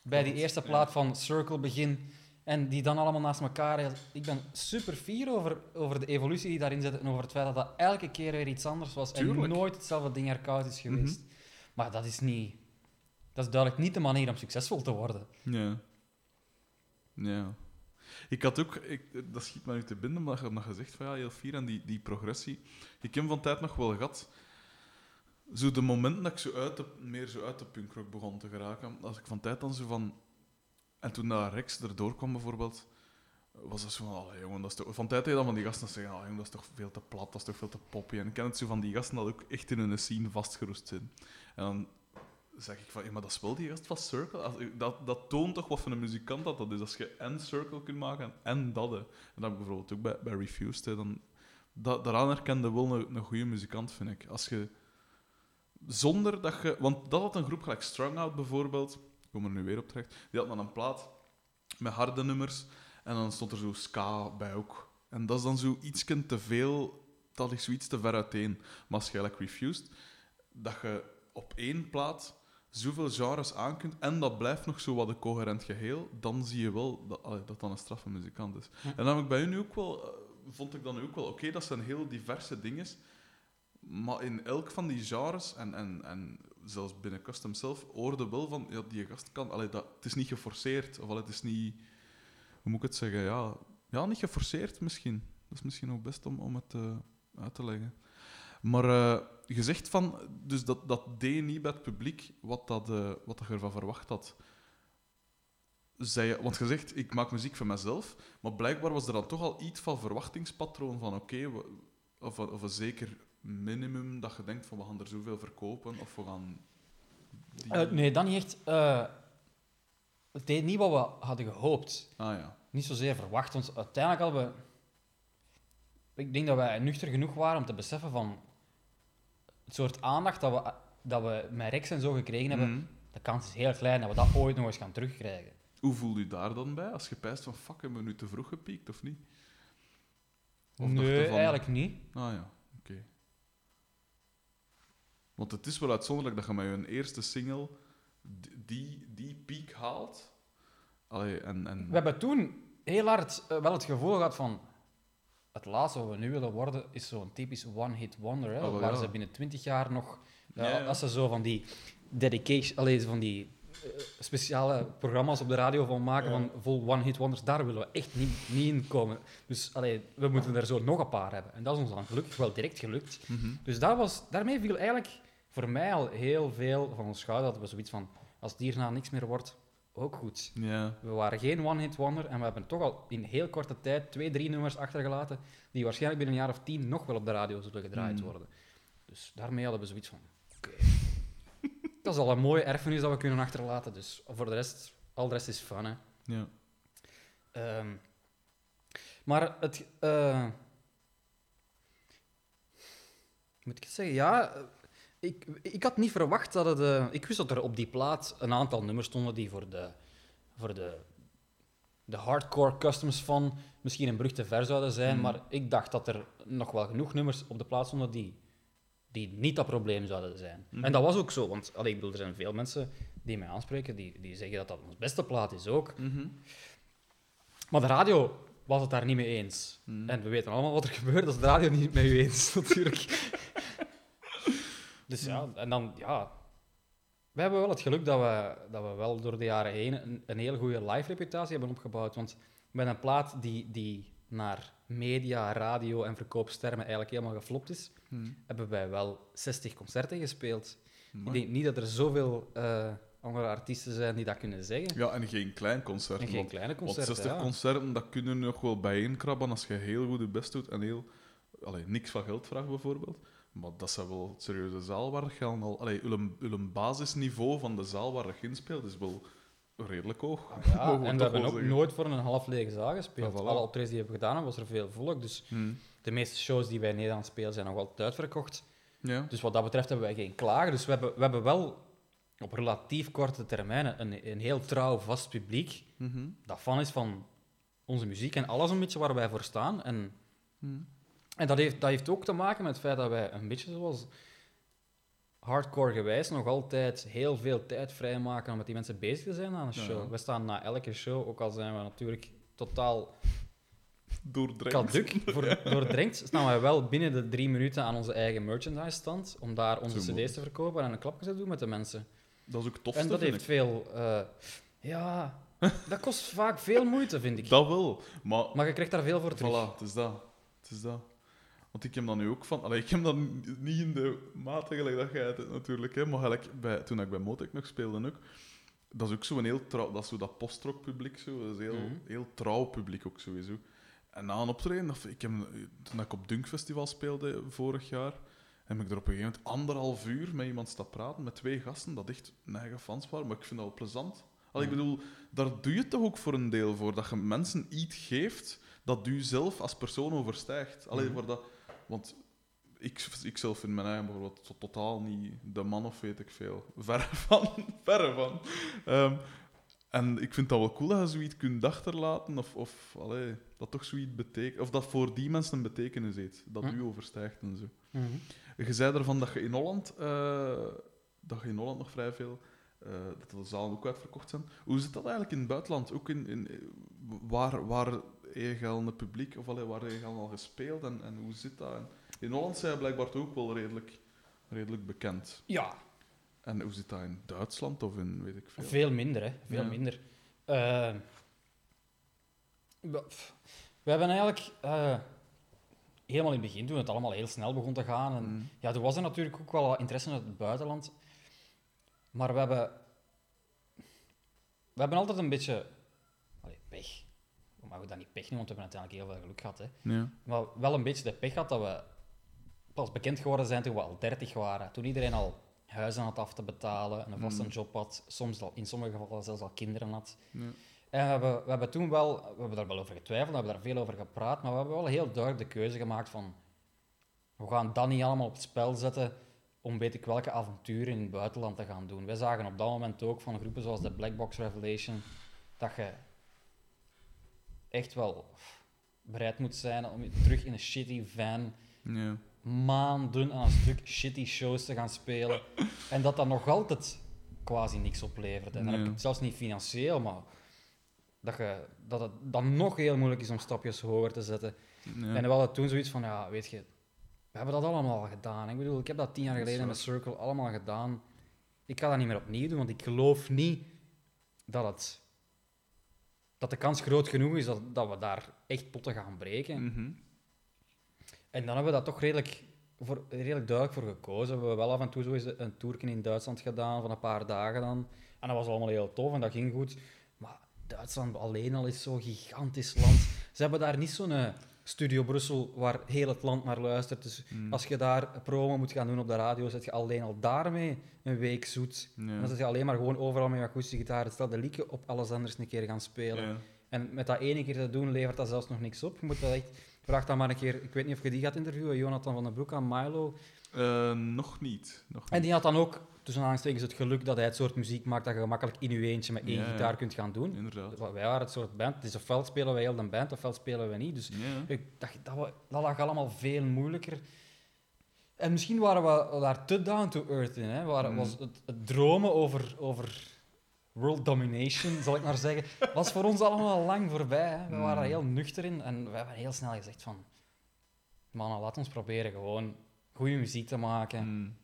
bij die eerste plaat van Circle begin en die dan allemaal naast elkaar. Ik ben super fier over, over de evolutie die daarin zit en over het feit dat dat elke keer weer iets anders was Tuurlijk. en nooit hetzelfde ding herkoud is geweest. Maar dat is niet... Dat is duidelijk niet de manier om succesvol te worden. Ja. Ja. Ik had ook, ik, dat schiet me nu te binnen, omdat je hebt nog gezegd van ja, heel fier en die, die progressie. Ik heb van tijd nog wel gehad, zo de momenten dat ik zo uit de, meer zo uit de punkrock begon te geraken, als ik van tijd dan zo van... En toen dat Rex erdoor kwam bijvoorbeeld, was dat zo van, allee, jongen, dat is toch... Van tijd dan van die gasten zeggen, ah, jongen, dat is toch veel te plat, dat is toch veel te poppy. En ik ken het zo van die gasten dat ook echt in hun scene vastgeroest zijn. En dan zeg ik van, ja, maar dat is wel die gast van Circle. Dat, dat toont toch wat voor een muzikant dat, dat is. Als je en Circle kunt maken en dat. En dat heb ik bijvoorbeeld ook bij, bij Refused. Hè. Dan, dat, daaraan herkende wel een, een goede muzikant, vind ik. Als je zonder dat je... Want dat had een groep gelijk Strung Out bijvoorbeeld. Ik kom er nu weer op terecht. Die had dan een plaat met harde nummers. En dan stond er zo ska bij ook. En dat is dan zo iets te veel... Dat ligt zoiets te ver uiteen. Maar als je gelijk Refused... Dat je op één plaat zoveel genres aan kunt en dat blijft nog zo wat een coherent geheel, dan zie je wel dat allee, dat dan een straffe muzikant is. En dan heb ik bij u nu ook wel, eh, vond ik dan ook wel, oké, dat zijn heel diverse dingen, maar in elk van die genres, en, en, en zelfs binnen Custom zelf, hoorde wel van, ja, die gast kan, allee, dat, het is niet geforceerd, of allee, het is niet, hoe moet ik het zeggen, ja, ja niet geforceerd misschien. Dat is misschien ook best om, om het uh, uit te leggen. Maar uh, je zegt van, dus dat, dat deed niet bij het publiek wat, dat, uh, wat je ervan verwacht had. Zij, want je zegt, ik maak muziek voor mezelf, maar blijkbaar was er dan toch al iets van verwachtingspatroon van oké, okay, of, of een zeker minimum dat je denkt van we gaan er zoveel verkopen of we gaan... Die... Uh, nee, dan niet echt. Uh, het deed niet wat we hadden gehoopt. Ah, ja. Niet zozeer verwacht, want uiteindelijk hadden we... Ik denk dat wij nuchter genoeg waren om te beseffen van het soort aandacht dat we, dat we met Rex en zo gekregen hebben, mm. de kans is heel klein dat we dat ooit nog eens gaan terugkrijgen. Hoe voel je daar dan bij? Als je pijst van, fuck, hebben we nu te vroeg gepiekt, of niet? Of nee, van... eigenlijk niet. Ah ja, oké. Okay. Want het is wel uitzonderlijk dat je met je eerste single die, die piek haalt. Allee, en, en... We hebben toen heel hard uh, wel het gevoel gehad van het laatste wat we nu willen worden is zo'n typisch one-hit wonder. Hè, oh, waar ze binnen 20 jaar nog, ja, als ze zo van die dedication, alleen van die uh, speciale programma's op de radio van maken van vol one-hit wonders, daar willen we echt niet, niet in komen. Dus allee, we moeten er zo nog een paar hebben. En dat is ons dan gelukkig wel direct gelukt. Mm -hmm. Dus daar was, daarmee viel eigenlijk voor mij al heel veel van ons schouder. Dat we zoiets van, als het hierna niks meer wordt, ook goed. Ja. We waren geen one-hit wonder en we hebben toch al in heel korte tijd twee, drie nummers achtergelaten die waarschijnlijk binnen een jaar of tien nog wel op de radio zullen gedraaid Hmm. worden. Dus daarmee hadden we zoiets van, oké. dat is al een mooie erfenis dat we kunnen achterlaten. Dus voor de rest, al de rest is fun, hè. Ja. Ehm, maar het... eh, moet ik het zeggen? Ja, ik, ik had niet verwacht dat het... eh, ik wist dat er op die plaat een aantal nummers stonden die voor de, voor de, de hardcore customs van misschien een brug te ver zouden zijn. Hmm. Maar ik dacht dat er nog wel genoeg nummers op de plaat stonden die, die niet dat probleem zouden zijn. Mhm. En dat was ook zo, want allee, ik bedoel, er zijn veel mensen die mij aanspreken, die, die zeggen dat dat ons beste plaat is ook. Mhm. Maar de radio was het daar niet mee eens. Mhm. En we weten allemaal wat er gebeurt als de radio niet met u eens natuurlijk. Dus ja, en dan, ja... We hebben wel het geluk dat we, dat we wel door de jaren heen een, een heel goede live-reputatie hebben opgebouwd. Want met een plaat die, die naar media, radio en verkoopstermen eigenlijk helemaal geflopt is, Mhm. hebben wij wel 60 concerten gespeeld. Ik denk niet dat er zoveel eh, andere artiesten zijn die dat kunnen zeggen. Ja, en geen klein concert. En geen want, kleine want concerten. 60 ja. concerten, dat kunnen nog wel bijeenkrabben als je heel goed je best doet en heel... Allee, niks van geld vraagt, bijvoorbeeld. Maar dat zijn wel serieuze zaal waar je al... Allee, uw, uw basisniveau van de zaal waar je in speelt is wel redelijk hoog. Ja, mogen en we hebben ook zeggen. nooit voor een half lege zaal gespeeld. Ja, voilà. Alle optredens die we hebben gedaan, was er veel volk. Dus Hm. de meeste shows die wij in Nederland spelen zijn nog altijd uitverkocht. Ja. Dus wat dat betreft hebben wij geen klagen. Dus we hebben, we hebben wel op relatief korte termijn een, een heel trouw, vast publiek Mhm. dat fan is van onze muziek en alles een beetje waar wij voor staan. En, Hm. En dat, heeft, dat heeft ook te maken met het feit dat wij een beetje zoals hardcore gewijs nog altijd heel veel tijd vrijmaken om met die mensen bezig te zijn aan een show. ja. We staan na elke show, ook al zijn we natuurlijk totaal doordrenkt. Kaduk, voor, doordrenkt, staan wij wel binnen de drie minuten aan onze eigen merchandise stand om daar onze Zo cd's mooi. te verkopen en een klapje te doen met de mensen. Dat is ook tof. en dat heeft veel... eh, ja, dat kost vaak veel moeite, vind ik. Dat wel. Maar, Maar je krijgt daar veel voor terug. voilà, het is dat. Het is dat. Want ik heb dat nu ook van... Allee, ik heb dat n- niet in de mate gelijk dat jij het natuurlijk. Hè, maar gelijk bij, toen ik bij Motec nog speelde ook... Dat is ook zo'n heel trouw... Dat is zo dat postrock publiek zo. Dat is heel, Mhm. heel trouw publiek ook sowieso. En na een optreden... Dat, ik heb, toen ik op Dunk Festival speelde vorig jaar... heb ik er op een gegeven moment anderhalf uur met iemand staan praten, met twee gasten, dat echt eigen fans waren. Maar ik vind dat wel plezant. Al, ik Mhm. bedoel, daar doe je het toch ook voor een deel voor, dat je mensen iets geeft dat u zelf als persoon overstijgt. Allee, Mhm. voor dat, want ik, ik zelf vind mijn eigen bijvoorbeeld to- totaal niet de man of weet ik veel. Verre van. Verre van. Ehm, en ik vind dat wel cool dat je zoiets kunt achterlaten, of, of allee, dat toch zoiets betekent, of dat voor die mensen een betekenis heeft, dat Hm. u overstijgt en zo. Mhm. Je zei ervan dat je in Holland, eh, dat je in Holland nog vrij veel, eh, dat de zalen ook uitverkocht zijn. Hoe zit dat eigenlijk in het buitenland? Ook in, in, waar, waar heb je al een publiek, of allee, waar heb je al gespeeld en, en hoe zit dat? En in Holland zijn je blijkbaar toch ook wel redelijk, redelijk bekend. Ja, En hoe zit dat in Duitsland of in weet ik veel? veel minder, hè. Veel Ja. minder. Eh, we, hebben eigenlijk... eh, helemaal in het begin, toen het allemaal heel snel begon te gaan... En, Mm. Ja, er was er natuurlijk ook wel wat interesse uit het buitenland. Maar we hebben... We hebben altijd een beetje... Allee, pech. We mogen dat niet pech noemen, want we hebben uiteindelijk heel veel geluk gehad. Hè. Ja. Maar wel een beetje de pech gehad dat we pas bekend geworden zijn toen we al 30 waren. Toen iedereen al huizen had af te betalen, en een vaste Mm. job had, soms al, in sommige gevallen zelfs al kinderen had. Ja. En we hebben, we hebben toen wel, we hebben daar wel over getwijfeld, we hebben daar veel over gepraat, maar we hebben wel heel duidelijk de keuze gemaakt van we gaan dat niet allemaal op het spel zetten om weet ik welke avonturen in het buitenland te gaan doen. Wij zagen op dat moment ook van groepen zoals de Black Box Revelation dat je echt wel bereid moet zijn om terug in een shitty van Ja. maanden aan een stuk shitty shows te gaan spelen. En dat dat nog altijd quasi niks oplevert. En dan heb ik zelfs niet financieel, maar dat, je, dat het dan nog heel moeilijk is om stapjes hoger te zetten. En we hadden toen zoiets van, ja, weet je, we hebben dat allemaal al gedaan. Ik bedoel, ik heb dat tien jaar geleden met. Circle allemaal gedaan. Ik ga dat niet meer opnieuw doen, want ik geloof niet dat het... Dat de kans groot genoeg is dat, dat we daar echt potten gaan breken. Mhm. En dan hebben we daar toch redelijk, voor, redelijk duidelijk voor gekozen. We hebben wel af en toe zo eens een toerken in Duitsland gedaan, van een paar dagen dan. En dat was allemaal heel tof en dat ging goed. Maar Duitsland alleen al is zo'n gigantisch land. Ze hebben daar niet zo'n eh, Studio Brussel waar heel het land naar luistert. Dus Mm. als je daar promo moet gaan doen op de radio, zet je alleen al daarmee een week zoet. Ja. En dan zit je alleen maar gewoon overal met je akoestische gitaar hetzelfde liedje op alles anders een keer gaan spelen. Ja. En met dat ene keer te doen, levert dat zelfs nog niks op. Je moet dat echt... Vraag dan maar een keer... Ik weet niet of je die gaat interviewen, Jonathan van den Broek aan Milo. Eh, nog niet. Nog En niet. die had dan ook, tussen aanstekens, het geluk dat hij het soort muziek maakt dat je gemakkelijk in je eentje met één Ja, ja. gitaar kunt gaan doen. Inderdaad. Wij waren het soort band. Het is ofwel spelen wij heel de band, ofwel spelen we niet. Dus Ja. ik dacht, dat, dat lag allemaal veel moeilijker. En misschien waren we daar te down to earth in. Hè? Waar, Mm. was het, het dromen over, over world domination, zal ik maar zeggen, was voor ons allemaal al lang voorbij. Hè? We Mm. waren heel nuchter in en we hebben heel snel gezegd van... Mannen, laat ons proberen gewoon goede muziek te maken, Mm.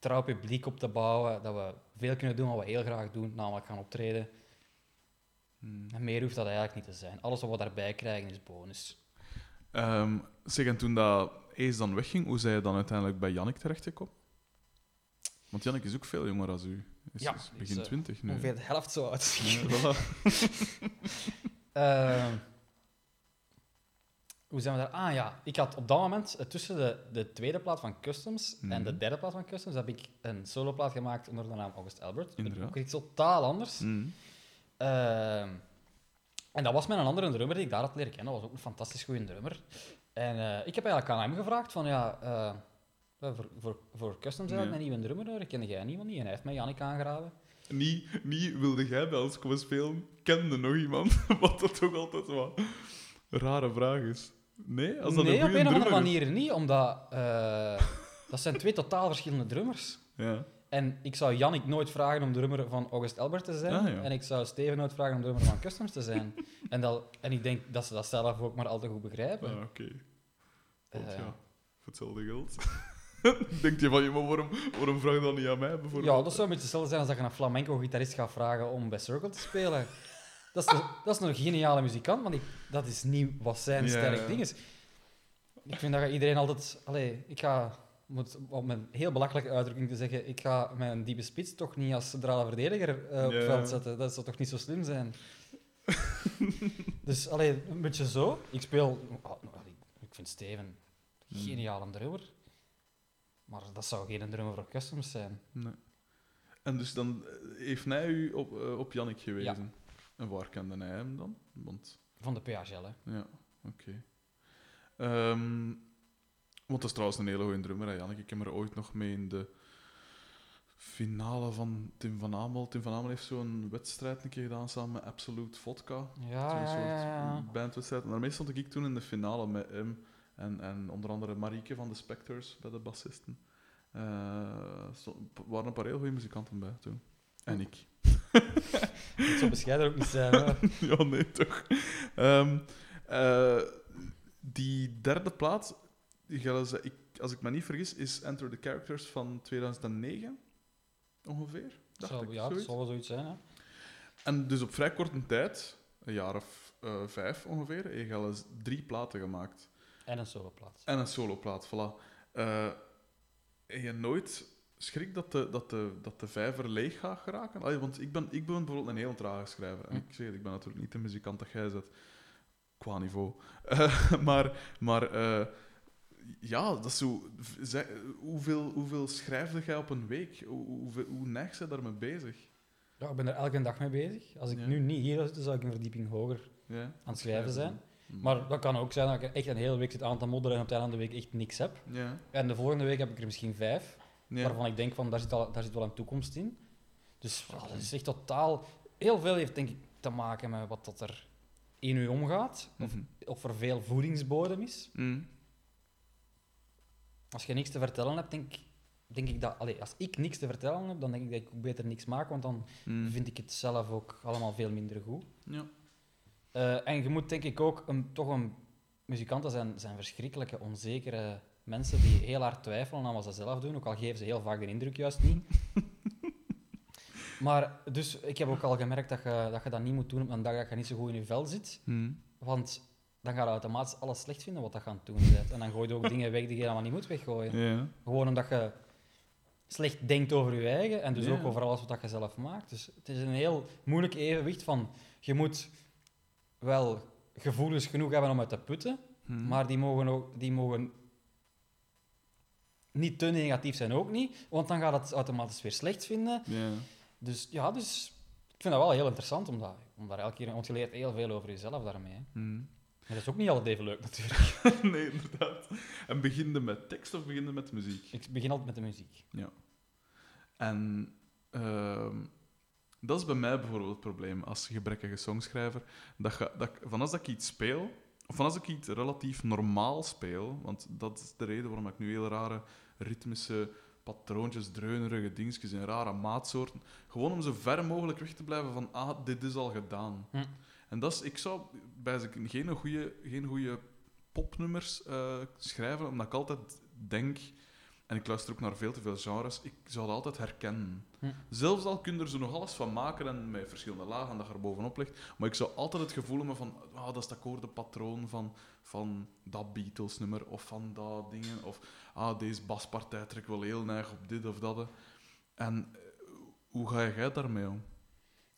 Trouw publiek op te bouwen, dat we veel kunnen doen wat we heel graag doen, namelijk gaan optreden. Mm. En meer hoeft dat eigenlijk niet te zijn. Alles wat we daarbij krijgen is bonus. Ehm, zeg, en toen dat Ace dan wegging, hoe zei je dan uiteindelijk bij Jannik terechtgekomen? Want Jannik is ook veel jonger dan u. Is, Ja, is begin eh, twintig nu. Ongeveer de helft zo oud. Ja, voilà. Ehm, hoe zijn we daar? Ah ja, ik had op dat moment eh, tussen de, de tweede plaat van Customs en Mhm. de derde plaat van Customs heb ik een soloplaat gemaakt onder de naam August Albert. Inderdaad. Ook iets totaal anders. Mm. En dat was met een andere drummer die ik daar had leren kennen. Dat was ook een fantastisch goede drummer. En eh, ik heb eigenlijk aan hem gevraagd van ja, eh, voor, voor, voor Customs ik een nieuwe drummer nodig. Kende jij niemand niet? En hij heeft mij Jannik aangeraden. Niet, niet wilde jij bij ons komen spelen, kende nog iemand? Wat dat toch altijd een rare vraag is. Nee? Als dat nee, een op een of andere is. manier niet, omdat eh, dat zijn twee totaal verschillende drummers. Ja. En ik zou Jannik nooit vragen om drummer van August Albert te zijn. Ah, ja. En ik zou Steven nooit vragen om drummer van Customs te zijn. en, dat, en ik denk dat ze dat zelf ook maar al te goed begrijpen. Ah, oké. Want Eh, ja, voor hetzelfde geld. Denk je van, ja, maar waarom, waarom vraag je dat niet aan mij, bijvoorbeeld? Ja, dat zou een beetje hetzelfde zijn als dat je een flamenco-gitarist gaat vragen om bij Circle te spelen. Dat is, een, dat is een geniale muzikant, maar die, dat is niet wat zijn Ja, sterk ja. ding is. Ik vind dat iedereen altijd... Allee, ik ga... Moet, om een heel belachelijke uitdrukking te zeggen, ik ga mijn diepe spits toch niet als centrale verdediger eh, op het veld zetten. Dat zou toch niet zo slim zijn? dus allee, een beetje zo. Ik speel... oh, ik- vind Steven Hmm. geniaal drummer. Maar dat zou geen drummer voor customs zijn. Nee. En dus dan eh, heeft hij u op, eh, op Jannik gewezen. En waar kende hij hem dan? Want, Van de PHL, hè. ja, oké. Ehm, want dat is trouwens een hele goede drummer, hè. Ik heb er ooit nog mee in de finale van Tim van Amel. Tim van Amel heeft zo'n wedstrijd een keer gedaan samen met Absolute Vodka. Ja, Zo'n ja, soort ja, ja. bandwedstrijd. En daarmee stond ik toen in de finale met hem en, en onder andere Marieke van de Spectors bij de bassisten. Eh, er waren een paar heel goede muzikanten bij toen. En ik. Zou bescheiden ook niet zijn. Hè. ja, nee, toch. Ehm, eh, die derde plaat, ik, als ik me niet vergis, is Enter the Characters van 2009, ongeveer. Dacht Zou, ik, ja, dat zoiets. zal wel zoiets zijn. Hè. En dus op vrij korte tijd, een jaar of eh, vijf ongeveer, heeft eens drie platen gemaakt. En een soloplaats. En een soloplaat, voilà. Heb je nooit schrik dat de, dat, de, dat de vijver leeg gaat geraken? Allee, want ik ben, ik ben bijvoorbeeld een heel trage schrijver. En Hm. ik zeg het, ik ben natuurlijk niet de muzikant dat jij zet, qua niveau. Eh, maar maar eh, ja, dat is zo... zij- hoeveel, hoeveel schrijfde jij op een week? Hoe, hoeveel, hoe neig je daarmee bezig? Ja, ik ben er elke dag mee bezig. Als ik Ja. nu niet hier zou zitten, zou ik een verdieping hoger Ja, aan het schrijven zijn. Hm. Maar dat kan ook zijn dat ik echt een hele week zit aan te modderen en op het einde van de week echt niks heb. Ja, En de volgende week heb ik er misschien vijf, waarvan ik denk van daar zit, al, daar zit wel een toekomst in. Dus dat is echt totaal... Heel veel heeft denk ik te maken met wat dat er in u omgaat. Of, Mhm. of er veel voedingsbodem is. Hm. Als je niks te vertellen hebt, denk, denk ik dat... Allee, als ik niks te vertellen heb, dan denk ik dat ik beter niks maak, want dan Hm. vind ik het zelf ook allemaal veel minder goed. Ja. Eh, en je moet denk ik ook een, toch een... Muzikanten zijn, zijn verschrikkelijke, onzekere mensen die heel hard twijfelen aan wat ze zelf doen, ook al geven ze heel vaak de indruk juist niet. maar dus ik heb ook al gemerkt dat je, dat je dat niet moet doen op een dag dat je niet zo goed in je vel zit, Hm. want dan ga je automatisch alles slecht vinden wat dat je aan het doen bent. En dan gooi je ook dingen weg die je helemaal niet moet weggooien. Ja. Gewoon omdat je slecht denkt over je eigen en dus Ja. ook over alles wat je zelf maakt. Dus het is een heel moeilijk evenwicht van je moet wel gevoelens genoeg hebben om uit te putten, Hm. maar die mogen, ook, die mogen niet te negatief zijn ook niet, want dan gaat het automatisch weer slecht vinden. Ja. Dus ja, dus ik vind dat wel heel interessant om, dat, om daar elke keer... Want je leert heel veel over jezelf daarmee. Hè. Hm. Maar dat is ook niet altijd even leuk natuurlijk. nee, inderdaad. En begin je met tekst of begin je met muziek? Ik begin altijd met de muziek. En ehm, dat is bij mij bijvoorbeeld het probleem als gebrekkige songschrijver. Dat je, dat, ik- van als ik iets speel, of van als ik iets relatief normaal speel, want dat is de reden waarom ik nu heel rare ritmische patroontjes, dreunerige dingetjes in rare maatsoorten, gewoon om zo ver mogelijk weg te blijven van, ah, dit is al gedaan. Hm. En dat is, ik zou bij geen goede geen goeie popnummers eh, schrijven, omdat ik altijd denk, en ik luister ook naar veel te veel genres, ik zou dat altijd herkennen. Hm. Zelfs al kun je er zo nog alles van maken en met verschillende lagen dat je er bovenop ligt, maar ik zou altijd het gevoel hebben van, ah, dat is het akkoordenpatroon van, van dat Beatles-nummer, of van dat dingen, of ah, deze baspartij trekt wel heel neig op dit of dat. En eh, hoe ga jij daarmee om?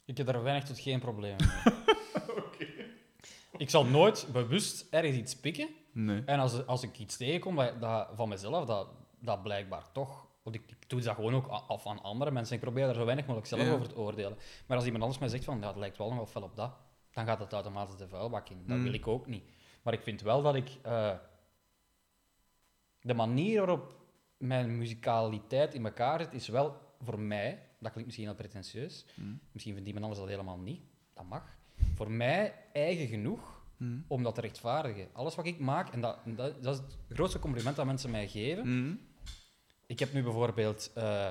Ik heb daar weinig tot geen probleem mee. Ik zal nooit bewust ergens iets pikken. Nee. En als, als ik iets tegenkom dat, dat, van mezelf, dat, dat blijkbaar toch... Want ik, ik doe dat gewoon ook af aan andere mensen. Ik probeer daar zo weinig mogelijk zelf Ja. over te oordelen. Maar als iemand anders mij zegt van, ja, het lijkt wel nog wel fel op dat, dan gaat het automatisch de vuilbak in. Dat Mm. wil ik ook niet. Maar ik vind wel dat ik... eh, de manier waarop mijn muzikaliteit in elkaar zit, is wel voor mij... Dat klinkt misschien heel pretentieus. Hm. Misschien vindt iemand anders dat helemaal niet. Dat mag. Voor mij eigen genoeg Hm. om dat te rechtvaardigen. Alles wat ik maak, en dat, dat, dat is het grootste compliment dat mensen mij geven. Ik heb nu bijvoorbeeld eh,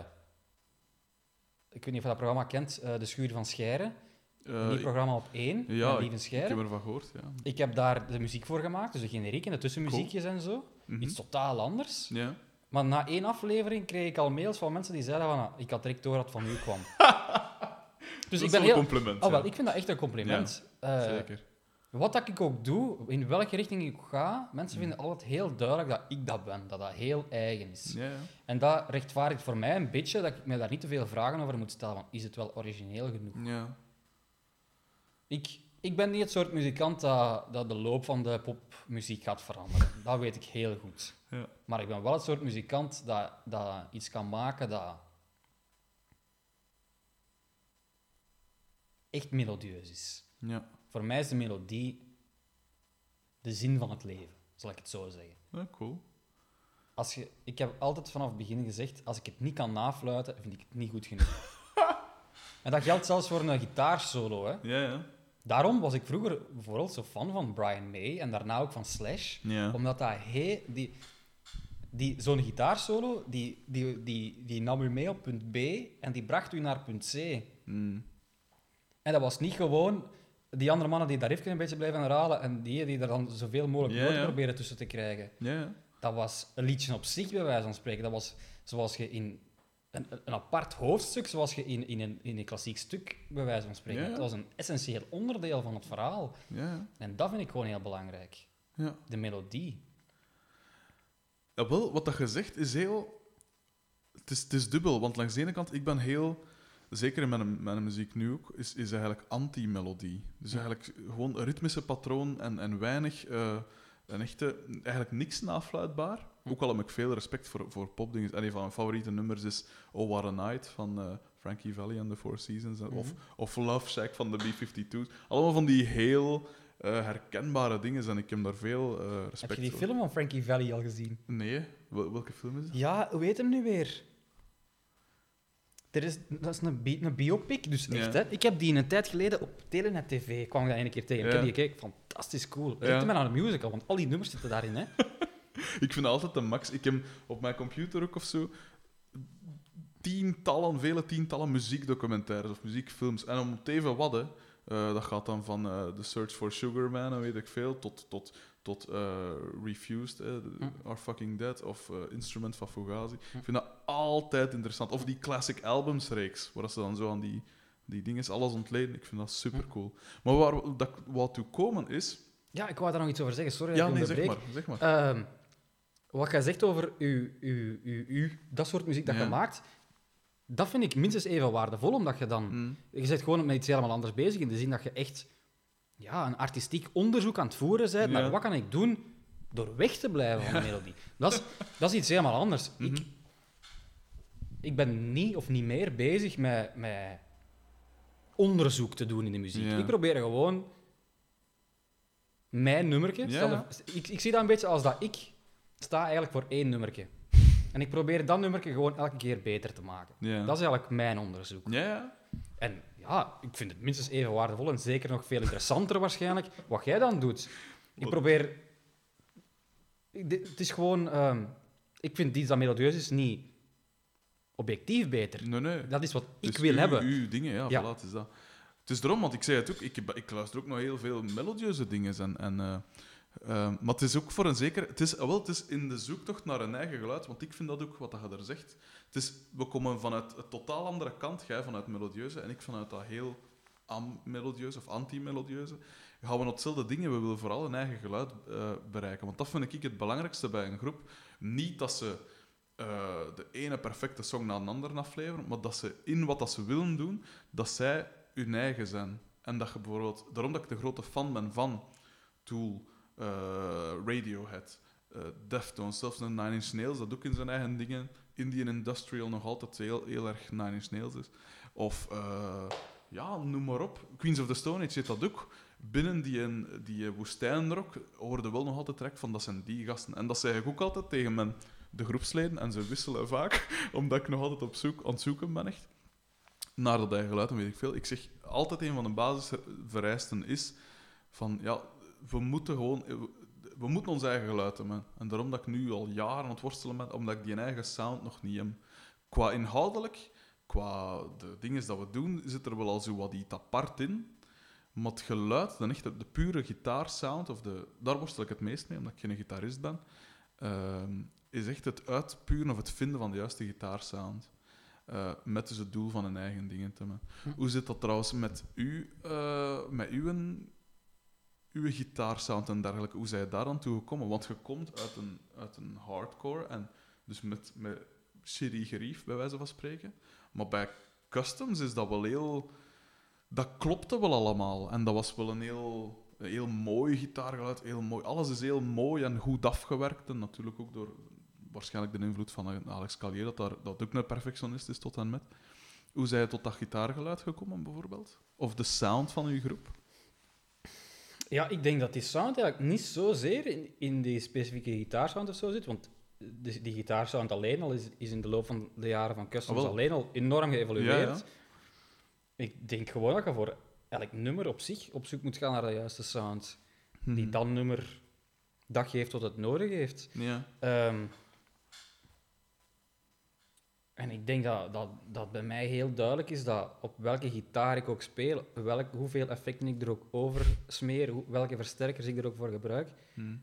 ik weet niet of je dat programma kent, eh, De Schuur van Scheire. Eh, Een nieuw ik- programma op één, ja, met Lieven ik, ik Scheire. heb ervan gehoord, ja. Ik heb daar de muziek voor gemaakt, dus de generiek en de tussenmuziekjes en zo. Mhm. Iets totaal anders. Ja. Maar na één aflevering kreeg ik al mails van mensen die zeiden van, ah, ik had direct door dat het van u kwam. dus dat ik is ben wel heel... een compliment. Oh, wel, ja. ik vind dat echt een compliment. Eh, Zeker. Wat dat ik ook doe, in welke richting ik ga, mensen vinden altijd heel duidelijk dat ik dat ben, dat dat heel eigen is. Ja, ja. En dat rechtvaardigt voor mij een beetje dat ik me daar niet te veel vragen over moet stellen. Is het wel origineel genoeg? ja. Ik, ik ben niet het soort muzikant dat, dat de loop van de popmuziek gaat veranderen. Dat weet ik heel goed. Ja. Maar ik ben wel het soort muzikant dat, dat iets kan maken dat echt melodieus is. Ja. Voor mij is de melodie de zin van het leven, zal ik het zo zeggen. ja, cool. Als je, ik heb altijd vanaf het begin gezegd, als ik het niet kan nafluiten, vind ik het niet goed genoeg. en dat geldt zelfs voor een gitaarsolo. Hè. Ja, ja. Daarom was ik vroeger bijvoorbeeld zo fan van Brian May en daarna ook van Slash. Ja. Omdat dat he, die, die, zo'n gitaarsolo, die, die, die, die nam u mee op punt B en die bracht u naar punt C. Mm. En dat was niet gewoon die andere mannen die daar even een beetje blijven herhalen en die die er dan zoveel mogelijk woorden ja. proberen tussen te krijgen. Dat was een liedje op zich, bij wijze van spreken. Dat was zoals je in een, een apart hoofdstuk, zoals je in, in, een, in een klassiek stuk, bij wijze van spreken. Het was een essentieel onderdeel van het verhaal. En dat vind ik gewoon heel belangrijk. ja. De melodie. Ja, wel, wat dat je zegt is heel... Het is, het is dubbel, want langs de ene kant, ik ben heel... Zeker in mijn, mijn muziek nu ook, is, is eigenlijk anti-melodie. Dus eigenlijk gewoon een ritmische patroon en, en weinig... eh, een echte... Eigenlijk niks nafluitbaar. Ook al heb ik veel respect voor, voor popdingen. En een van mijn favoriete nummers is Oh What a Night van eh, Frankie Valli and the Four Seasons. Of, of Love Shack van de B-52's. Allemaal van die heel eh, herkenbare dingen. En ik heb daar veel eh, respect Heb je die voor. film van Frankie Valli al gezien? Nee, Wel- welke film is het? Ja, hoe heet hem nu weer? Er is, dat is een, bi- een biopic, dus Ja. echt. Hè? Ik heb die een tijd geleden op Telenet TV, kwam ik dat een keer tegen. Ik heb die gekeken, fantastisch cool. Ja. Lijkt me aan een musical, want al die nummers zitten daarin. Hè? Ik vind altijd de max. Ik heb op mijn computer ook of zo tientallen, vele tientallen muziekdocumentaires of muziekfilms. En om het even wat, hè, eh, dat gaat dan van eh The Search for Sugar Man, en weet ik veel, tot, tot, tot eh, Refused, eh, the- Hm. Are Fucking Dead, of eh, Instrument van Fugazi. Ik vind dat altijd interessant. Of die classic albums reeks, waar ze dan zo aan die, die dingen alles ontleden. Ik vind dat super cool. Maar waar dat wou toe komen is... Ja, ik wou daar nog iets over zeggen. Sorry Ja, dat ik nee, zeg maar. Zeg maar. Ehm, wat jij zegt over uw, uw, uw, uw, dat soort muziek dat Ja. je maakt, dat vind ik minstens even waardevol, omdat je dan... Mm. Je bent gewoon met iets helemaal anders bezig, in de zin dat je echt ja, een artistiek onderzoek aan het voeren bent Ja. naar wat kan ik doen door weg te blijven van de melodie. Dat is, dat is iets helemaal anders. ik, Mhm. ik ben niet of niet meer bezig met, met onderzoek te doen in de muziek. Ja. Ik probeer gewoon mijn nummertje... Ja, stel ja. er- ik, ik zie dat een beetje als dat ik sta eigenlijk voor één nummertje. En ik probeer dat nummertje gewoon elke keer beter te maken. Dat is eigenlijk mijn onderzoek. Ja, ja. En ja, ik vind het minstens even waardevol en zeker nog veel interessanter waarschijnlijk wat jij dan doet. Ik probeer... ik- dit- Het is gewoon... ehm, ik vind iets dat melodieus is niet objectief beter. Nee, nee. Dat is wat ik is wil uw- hebben. Uw dingen, ja, Ja. voilà, het is dat. Het is daarom, want ik zei het ook, ik, ik luister ook nog heel veel melodieuze dingen. En, en, eh, eh, maar het is ook voor een zeker... Het is, ah, wel, het is in de zoektocht naar een eigen geluid, want ik vind dat ook, wat je daar zegt. Het is, we komen vanuit een totaal andere kant, jij vanuit melodieuze en ik vanuit dat heel am-melodieuze of anti-melodieuze. Gaan we naar hetzelfde dingen, we willen vooral een eigen geluid eh, bereiken. Want dat vind ik het belangrijkste bij een groep. Niet dat ze eh, de ene perfecte song na een andere afleveren, maar dat ze in wat dat ze willen doen, dat zij hun eigen zijn. En dat je bijvoorbeeld, daarom dat ik de grote fan ben van Tool, Radiohead, eh, Deftones, zelfs een Nine Inch Nails, dat ook in zijn eigen dingen, Indian Industrial nog altijd heel, heel erg Nine Inch Nails is. Of, eh, ja, noem maar op. Queens of the Stone Age zit dat ook. Binnen die, die eh, woestijnrock hoorde wel nog altijd trek van dat zijn die gasten. En dat zeg ik ook altijd tegen mijn, de groepsleden, en ze wisselen vaak, omdat ik nog altijd op zoek, aan het zoeken ben echt. Naar dat eigen geluid, dan weet ik veel. Ik zeg altijd een van de basisvereisten is van, ja, we moeten gewoon... We moeten ons eigen geluid hebben. En daarom dat ik nu al jaren aan het worstelen ben, omdat ik die eigen sound nog niet heb. Qua inhoudelijk qua de dingen dat we doen, zit er wel al zo wat iets apart in. Maar het geluid, de, echte, de pure gitaarsound, of de, daar worstel ik het meest mee, omdat ik geen gitarist ben, ehm, is echt het uitpuren of het vinden van de juiste gitaarsound. Eh, met dus het doel van een eigen dingen te maken. Hm. Hoe zit dat trouwens met u, eh, met uw, uw gitaarsound en dergelijke? Hoe zijn je daar aan toe gekomen? Want je komt uit een, uit een hardcore en dus met, met shitty gerief, bij wijze van spreken. Maar bij customs is dat wel heel... Dat klopte wel allemaal. En dat was wel een heel, heel mooi gitaargeluid. Heel mooi. Alles is heel mooi en goed afgewerkt. En natuurlijk ook door waarschijnlijk de invloed van Alex Calier, dat, daar, dat ook een perfectionist is tot en met. Hoe zij tot dat gitaargeluid gekomen, bijvoorbeeld? Of de sound van uw groep? Ja, ik denk dat die sound eigenlijk niet zozeer in, in die specifieke gitaarsound of zo zit, want die, die gitaarsound alleen al is, is in de loop van de jaren van Customs Ah, alleen al enorm geëvolueerd. Ja, ja. Ik denk gewoon dat je voor elk nummer op zich op zoek moet gaan naar de juiste sound. Die Mhm. dat nummer dat geeft wat het nodig heeft. Ja. Ehm, en ik denk dat, dat, dat bij mij heel duidelijk is dat op welke gitaar ik ook speel, welk, hoeveel effecten ik er ook over smeer, hoe- welke versterkers ik er ook voor gebruik, Hm.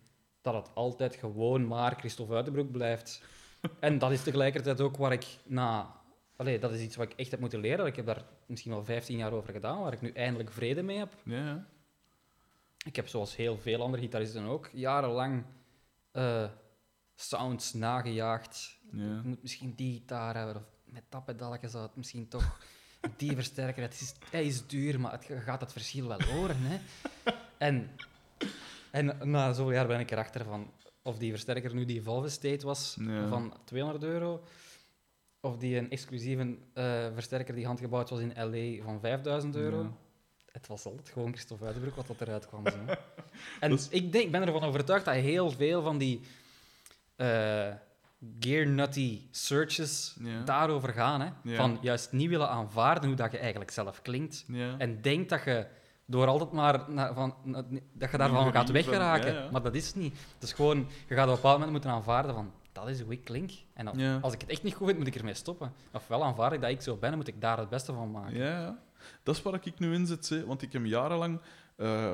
dat het altijd gewoon maar Christophe Uitenbroek blijft. en dat is tegelijkertijd ook waar ik na... Allee, dat is iets wat ik echt heb moeten leren. Ik heb daar misschien wel 15 jaar over gedaan, waar ik nu eindelijk vrede mee heb. Ja, ja. Ik heb zoals heel veel andere gitaristen ook jarenlang eh, sounds nagejaagd. Ja. Je moet misschien die gitaar hebben, of met dat pedalje zou het misschien toch die versterker. Het is, hij is duur, maar het, je gaat het verschil wel horen. Hè? En, en na zoveel jaar ben ik erachter van of die versterker nu die Valve State was Ja. van 200 euro, of die een exclusieve eh, versterker die handgebouwd was in LA van 5000 euro. Ja. Het was altijd gewoon Christophe Uitenbroek wat dat eruit kwam. Zo. En is- ik, denk, ik ben ervan overtuigd dat heel veel van die eh gear nutty searches daarover gaan. Hè? Van juist niet willen aanvaarden hoe dat je eigenlijk zelf klinkt. En denk dat je door altijd maar na- van, na- dat je daarvan gaat weggeraken. ja, ja. Maar dat is het niet. Het is gewoon, je gaat op een bepaald moment moeten aanvaarden van dat is hoe ik klink. En Ja. als ik het echt niet goed vind, moet ik ermee stoppen. Ofwel aanvaard ik dat ik zo ben en moet ik daar het beste van maken. Ja. Dat is waar ik nu in zit. hè. Want ik heb jarenlang, eh,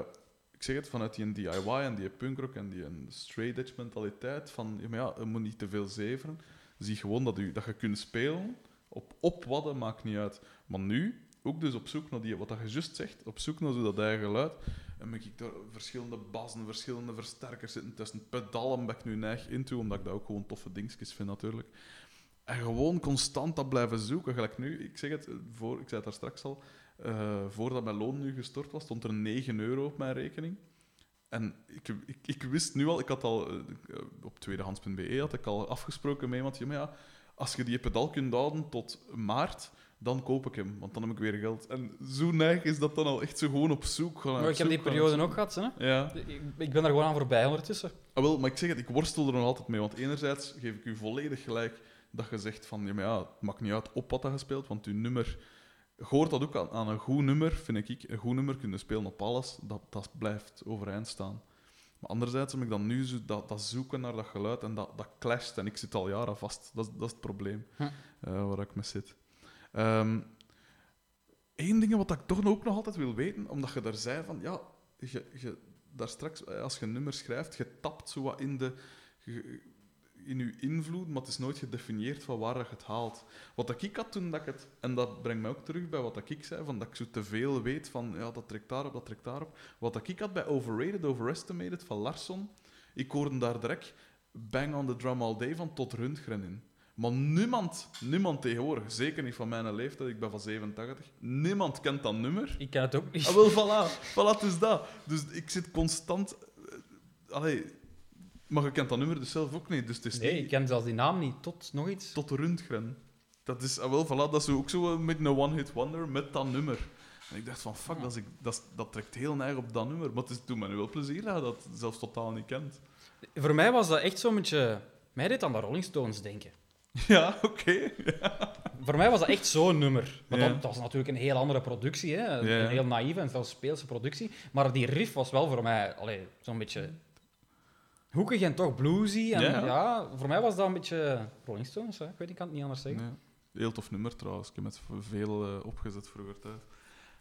zeg het, vanuit die DIY en die punkrock en die straight edge mentaliteit van, ja, je moet niet te veel zeveren. Zie gewoon dat, u, dat je kunt spelen. Op, op wat, maakt niet uit. Maar nu, ook dus op zoek naar die, wat dat je juist zegt, op zoek naar zo dat eigen geluid. En ben ik daar verschillende bassen, verschillende versterkers zitten tussen. Pedalen ben ik nu neig into, omdat ik dat ook gewoon toffe dingetjes vind natuurlijk. En gewoon constant dat blijven zoeken. Gelijk nu, ik zeg het, voor, ik zei het daar straks al, eh, voordat mijn loon nu gestort was, stond er 9 euro op mijn rekening. En ik, ik, ik wist nu al, ik had al eh, op tweedehands.be had ik al afgesproken met iemand, ja, maar ja, als je die pedal kunt houden tot maart, dan koop ik hem, want dan heb ik weer geld. En zo neig is dat dan al echt zo gewoon op zoek gaan. Maar ik heb die periode ook gehad. Hè? Ja. Ik, ik ben er gewoon aan voorbij ondertussen. Ah, wel, maar ik zeg het, ik worstel er nog altijd mee. Want enerzijds geef ik u volledig gelijk dat je zegt van, ja, maar ja, het maakt niet uit op wat dat je speelt, want uw nummer... Hoort dat ook aan, aan een goed nummer, vind ik. Een goed nummer kunnen spelen op alles, dat, dat blijft overeind staan. Maar anderzijds heb ik dan nu zo dat, dat zoeken naar dat geluid en dat, dat clasht. En ik zit al jaren vast. Dat, is- dat is het probleem Hm. eh, waar ik mee zit. Eén ding wat ik toch ook nog altijd wil weten, omdat je daar zei van, ja, je, je, daar straks, eh, als je een nummer schrijft, je tapt zo wat in, de, je- in je invloed, maar het is nooit gedefinieerd van waar je het haalt. Wat dat ik had toen, dat ik het, en dat brengt mij ook terug bij wat dat ik zei, van dat ik zo te veel weet van, ja, dat trekt daarop, dat trekt daarop. Wat dat ik had bij Overrated, Overestimated van Larsson, ik hoorde daar direct Bang on the Drum All Day van tot Rundgren in. Maar niemand, niemand tegenwoordig, zeker niet van mijn leeftijd, ik ben van 87, niemand kent dat nummer. Ik ken het ook niet. Ah, wel, voilà. Voilà, het is dat. Dus ik zit constant... eh, Allee, maar je kent dat nummer dus zelf ook niet. Dus het is Nee, niet ik ken zelfs die naam niet. Tot nog iets. tot de Rundgren. Dat is, ah, wel, voilà, dat is ook zo met een one-hit wonder met dat nummer. En ik dacht van, fuck, dat, is, ik- dat, is- dat trekt heel neig op dat nummer. Maar het is, doet me nu wel plezier dat je dat zelfs totaal niet kent. Voor mij was dat echt zo'n beetje... Mij deed aan de Rolling Stones denken. Ja, oké. Voor mij was dat echt zo'n nummer. Ja. dat, dat was natuurlijk een heel andere productie. Hè? Ja. Een heel naïeve en zelfs speelse productie. Maar die riff was wel voor mij allee, zo'n beetje hoekig en toch bluesy. En Ja. ja. voor mij was dat een beetje Rolling Stones. Hè? Ik weet ik kan het niet anders zeggen. Ja. Heel tof nummer trouwens. Ik heb het veel eh, opgezet vroeger.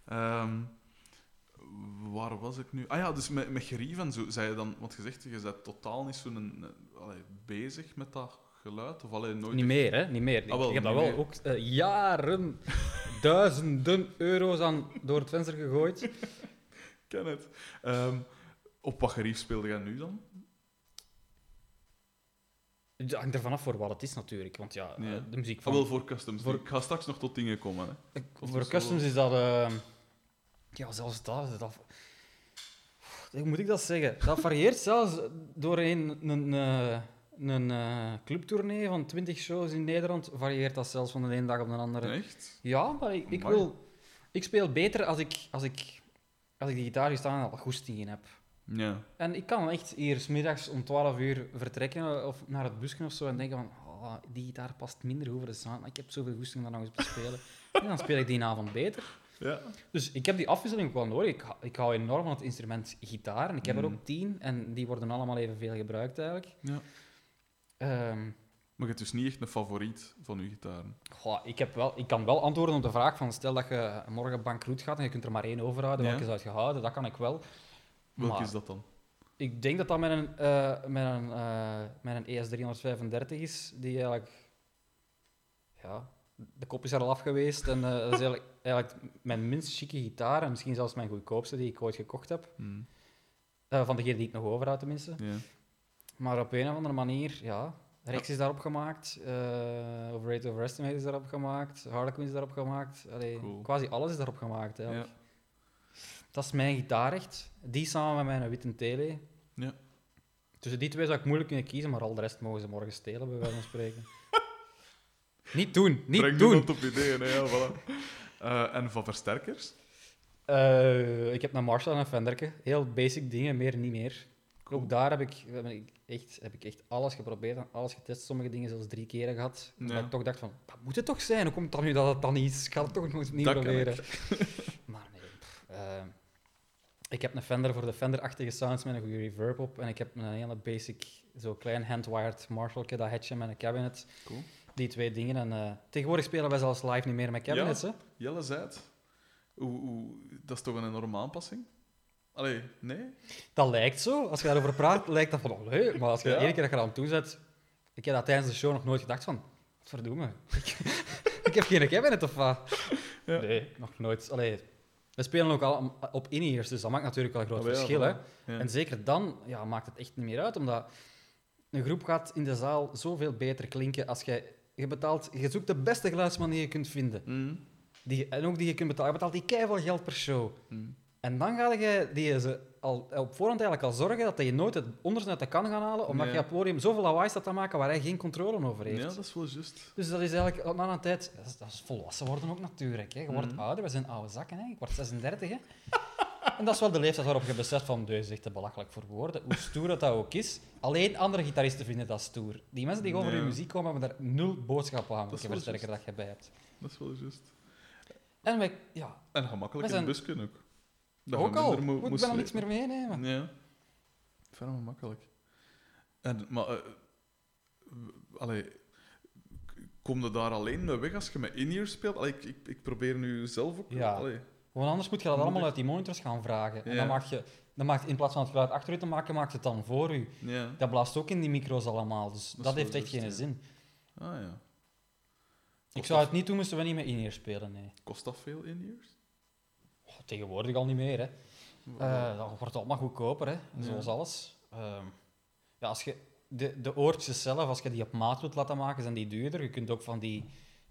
Ehm, waar was ik nu? Ah ja, dus met, met gerief en zo. Zei je dan, want je zegt, je bent totaal niet zo een, allee, bezig met dat geluid? Of alleen nooit. Niet meer, hè? Niet meer. Ah, wel, ik heb niet dat wel meer. ook eh, jaren, duizenden euro's aan door het venster gegooid. Ken het. Ehm, op wat gerief speelde jij nu dan? Het hangt ervan af voor wat het is natuurlijk. Want ja, eh, de muziek Ah, van... wel voor customs. voor- Ik ga straks nog tot dingen komen. Hè. Ik- voor zo- customs is dat... eh, ja, zelfs dat, dat... Hoe moet ik dat zeggen? Dat varieert zelfs doorheen een, eh, een eh, clubtournee van 20 shows in Nederland. Varieert dat zelfs van de ene dag op de andere. Echt? Ja, maar ik, ik wil... Ik speel beter als ik, als ik, als ik die gitaar staan en al goesting in heb. Ja. En ik kan echt hier middags om 12 uur vertrekken of naar het busje of zo en denken van, oh, die gitaar past minder over de sound, maar ik heb zoveel goesting om daar nog eens te spelen. en dan speel ik die avond beter. Ja. Dus ik heb die afwisseling ook wel nodig. Ik, hou- ik hou enorm van het instrument gitaar en ik heb er Mm. ook tien en die worden allemaal evenveel gebruikt eigenlijk. ja. Ehm, Maar je hebt dus niet echt een favoriet van je gitaren. goh, ik, heb wel, ik kan wel antwoorden op de vraag van stel dat je morgen bankroet gaat en je kunt er maar één overhouden, Ja. welke zou je houden? Dat kan ik wel. Welke Maar- is dat dan? Ik denk dat dat met een, eh, met een, eh, met een ES335 is, die eigenlijk... Ja, de kop is er al af geweest en eh, dat is eigenlijk, eigenlijk mijn minst chique gitaar en misschien zelfs mijn goedkoopste die ik ooit gekocht heb. Eh, van degene die ik nog overhoud tenminste. Ja. Maar op een of andere manier, ja... Rex is daarop gemaakt, uh, Overrated Overestimate is daarop gemaakt, Harlequin is daarop gemaakt. Allee, Cool. Quasi alles is daarop gemaakt eigenlijk. Ja. Dat is mijn gitaar echt. Die samen met mijn witte tele. Ja. Tussen die twee zou ik moeilijk kunnen kiezen, maar al de rest mogen ze morgen stelen, bij wijze van spreken. niet doen, niet Breng doen. niemand op ideeën, hè, ja, voilà. Eh, en van versterkers? Eh, ik heb een Marshall en een Fenderke. Heel basic dingen, meer niet meer. Cool. Ook daar heb ik, heb ik echt, heb ik echt alles geprobeerd en alles getest. Sommige dingen zelfs drie keer gehad. Ja. Dat ik toch dacht van, dat moet het toch zijn? Hoe komt het dan nu dat het dan niet is? Ik ga het toch nog eens niet Dat proberen. maar nee, pff, eh, ik heb een Fender voor de Fender-achtige sounds met een goede reverb op. En ik heb een hele basic, zo klein hand-wired Marshallke, dat hatje met een cabinet. Cool. Die twee dingen. En eh, tegenwoordig spelen wij zelfs live niet meer met cabinets. Hè? Jelle zei het. Dat is toch een enorme aanpassing? Allee, nee? Dat lijkt zo. Als je daarover praat, lijkt dat van oh, leuk. Maar als je Ja. de ene keer dat je aan toe zet... Ik heb dat tijdens de show nog nooit gedacht van... Wat verdomme. Ik, ik heb geen cabinet of wat? Ja. Nee, nog nooit. Allee, we spelen ook al op in-ears, dus dat maakt natuurlijk wel een groot Ah, ja, verschil. Hè? Ja. En zeker dan ja, maakt het echt niet meer uit, omdat een groep gaat in de zaal zoveel beter klinken als jij... Je, betaalt, je zoekt de beste geluidsman die je kunt vinden. Hm, Die, en ook die je kunt betalen. Je betaalt die keiveel geld per show. hm. En dan ga je die ze al, op voorhand eigenlijk al zorgen dat je nooit het onderste uit de kan gaan halen, omdat Nee. je op podium zoveel lawaai staat te maken waar hij geen controle over heeft. Ja, dat is wel juist. Dus dat is eigenlijk na een tijd... Dat is, dat is volwassen worden ook natuurlijk. Hè. Je wordt Mhm. ouder, we zijn oude zakken. Hè. Ik word 36. Hè. en dat is wel de leeftijd waarop je beseft van... Deze is echt te belachelijk voor woorden. Hoe stoer dat, dat ook is. Alleen andere gitaristen vinden dat stoer. Die mensen die over je muziek komen, hebben daar nul boodschap aan. Dat is wel dat je bij hebt. Dat is wel juist. En wij... Ja, En gemakkelijk in de bus kunnen ook. Dat ook al. mo- Moet ik moest bijna niks meer meenemen. Ja. Verder makkelijk. En, maar, eh, allee, kom je daar alleen mee weg als je met in-ear speelt? Allee, ik, ik, ik probeer nu zelf ook... Ja. Allee, Want anders moet je dat allemaal ik- uit die monitors gaan vragen. En Ja. dan maak je, dan maakt, in plaats van het geluid achter u te maken, maakt het dan voor u. ja. Dat blaast ook in die micro's allemaal. Dus dat, heeft echt geen ja. zin. Ah ja. Ik zou dat- het niet doen, moesten we niet met in-ear spelen, nee. Kost dat veel in-ears? Tegenwoordig al niet meer, hè. Eh, dan wordt allemaal goedkoper, hè. Zoals alles. Ehm, ja, als je... De, de oortjes zelf, als je die op maat wilt laten maken, zijn die duurder. Je kunt ook van die,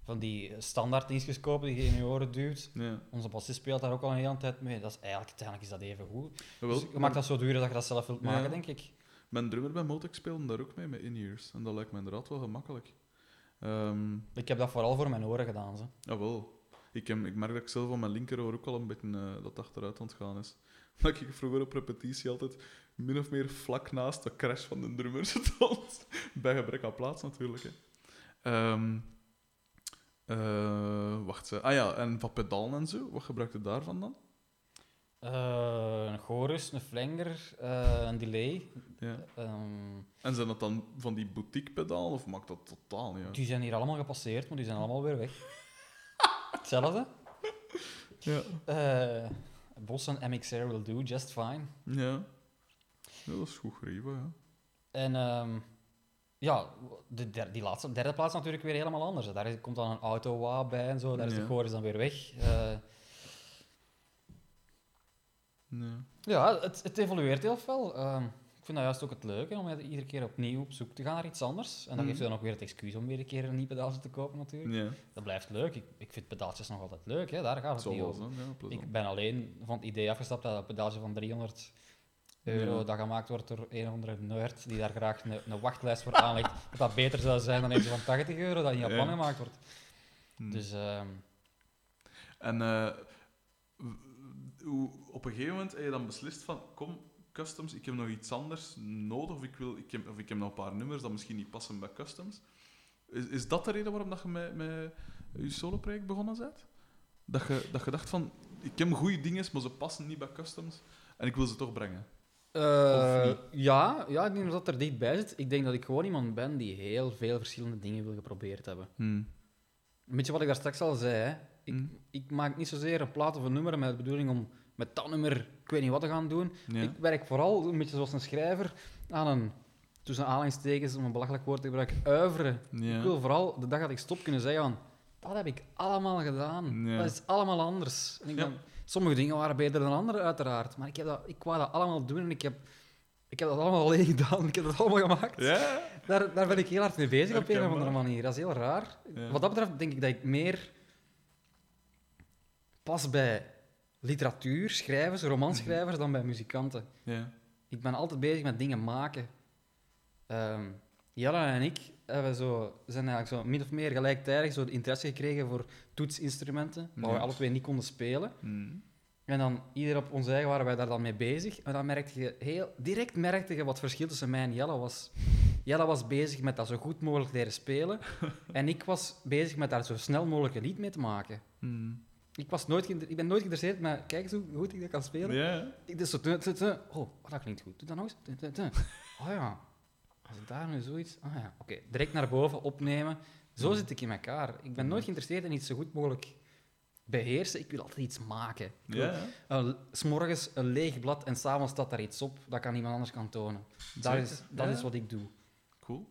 van die standaard dingetjes kopen die je in je oren duwt. ja. Onze bassist speelt daar ook al een hele tijd mee. Dat is eigenlijk, uiteindelijk is dat even goed. Jawel, Dus je maakt dat zo duur dat je dat zelf wilt Ja. maken, denk ik. Mijn drummer bij Motex speelde daar ook mee, met in-ears. En dat lijkt me inderdaad wel gemakkelijk. Ehm Ik heb dat vooral voor mijn oren gedaan. Zo. jawel. Ik, heb, ik merk dat ik zelf aan mijn linkeroor ook al een beetje eh, dat achteruit aan het gaan is. Dat ik vroeger op repetitie altijd min of meer vlak naast de crash van de drummer stond. Bij gebrek aan plaats natuurlijk. Hè. Ehm, eh, wacht, ze. ah ja, en van pedalen en zo, wat gebruik je daarvan dan? Eh, een chorus, een flanger, eh, een delay. Ja. Ehm, En zijn dat dan van die boutique-pedalen of maakt dat totaal niet uit? die zijn hier allemaal gepasseerd, maar die zijn allemaal weer weg. Hetzelfde. Ja. Eh Boss en MXR will do just fine. Ja. ja dat is goed gegeven, ja. En ehm, ja, de die laatste, derde plaats natuurlijk weer helemaal anders. Daar komt dan een auto wa bij en zo. Daar is Ja. de chorus dan weer weg. Eh, ja. ja, het, het evolueert heel veel. Ehm, ik vind dat juist ook het leuke, om iedere keer opnieuw op zoek te gaan naar iets anders. En dan Mhm. geeft je dan ook weer het excuus om weer een keer een nieuw pedaaltje te kopen natuurlijk. Ja. Dat blijft leuk. Ik, ik vind pedaaltjes nog altijd leuk, hè. daar gaat Het niet over. ja. Ik ben alleen van het idee afgestapt dat een pedaaltje van 300 euro Ja. dat gemaakt wordt door een of andere nerd die daar graag een, een wachtlijst voor aanlegt, dat dat beter zou zijn dan eentje van 80 euro dat in Japan Ja. gemaakt wordt. Hm. Dus ehm, En hoe, op een gegeven moment heb je dan beslist van, kom, customs, ik heb nog iets anders nodig, of ik, wil, ik, heb, of ik heb nog een paar nummers dat misschien niet passen bij customs. Is, is dat de reden waarom dat je met, met je solo-project begonnen bent? Dat je, dat je dacht van, ik heb goede dingen, maar ze passen niet bij customs, en ik wil ze toch brengen. eh, ja, ja, ik denk dat dat er dichtbij zit. Ik denk dat ik gewoon iemand ben die heel veel verschillende dingen wil geprobeerd hebben. Een beetje wat ik daar straks al zei. Hè. Ik, Hm. ik maak niet zozeer een plaat of een nummer met de bedoeling om met dat nummer weet niet wat te gaan doen. Ja. Ik werk vooral een beetje zoals een schrijver aan een, tussen aanhalingstekens, om een belachelijk woord te gebruiken, uiveren. Ja. Ik wil vooral de dag dat ik stop kunnen zeggen van, dat heb ik allemaal gedaan. Ja. Dat is allemaal anders. En ik ben- sommige dingen waren beter dan andere, uiteraard. Maar ik, heb dat, ik wou dat allemaal doen en ik heb, ik heb dat allemaal alleen gedaan. Ik heb dat allemaal gemaakt. Ja? Daar, daar ben ik heel hard mee bezig op een of andere manier. Dat is heel raar. Ja. Wat dat betreft denk ik dat ik meer pas bij literatuur, schrijvers, romanschrijvers dan bij muzikanten. Ja. Ik ben altijd bezig met dingen maken. Ehm Jelle en ik hebben zo, zijn eigenlijk zo min of meer gelijktijdig zo de interesse gekregen voor toetsinstrumenten, waar Ja. we alle twee niet konden spelen. Hm. En dan, ieder op ons eigen, waren wij daar dan mee bezig. En dan merkte je heel, direct merkte je wat verschil tussen mij en Jelle was. Jelle was bezig met dat zo goed mogelijk leren spelen. en ik was bezig met daar zo snel mogelijk een lied mee te maken. Hm. Ik, was nooit ik ben nooit geïnteresseerd, maar kijk eens hoe goed ik dat kan spelen. Ja. Ik dus zo... Oh, oh, dat klinkt goed. Doe dat nog eens. Oh ja. Als ik daar nu zoiets... Ah ja, oké. Direct naar boven, opnemen. Zo zit ik in elkaar. Ik ben nooit geïnteresseerd in iets zo goed mogelijk beheersen. Ik wil altijd iets maken. Ik wil Ja. een- s morgens een leeg blad en s'avonds staat daar iets op dat kan iemand anders kan tonen. Dat, Zeker. is, dat Ja. is wat ik doe. Cool.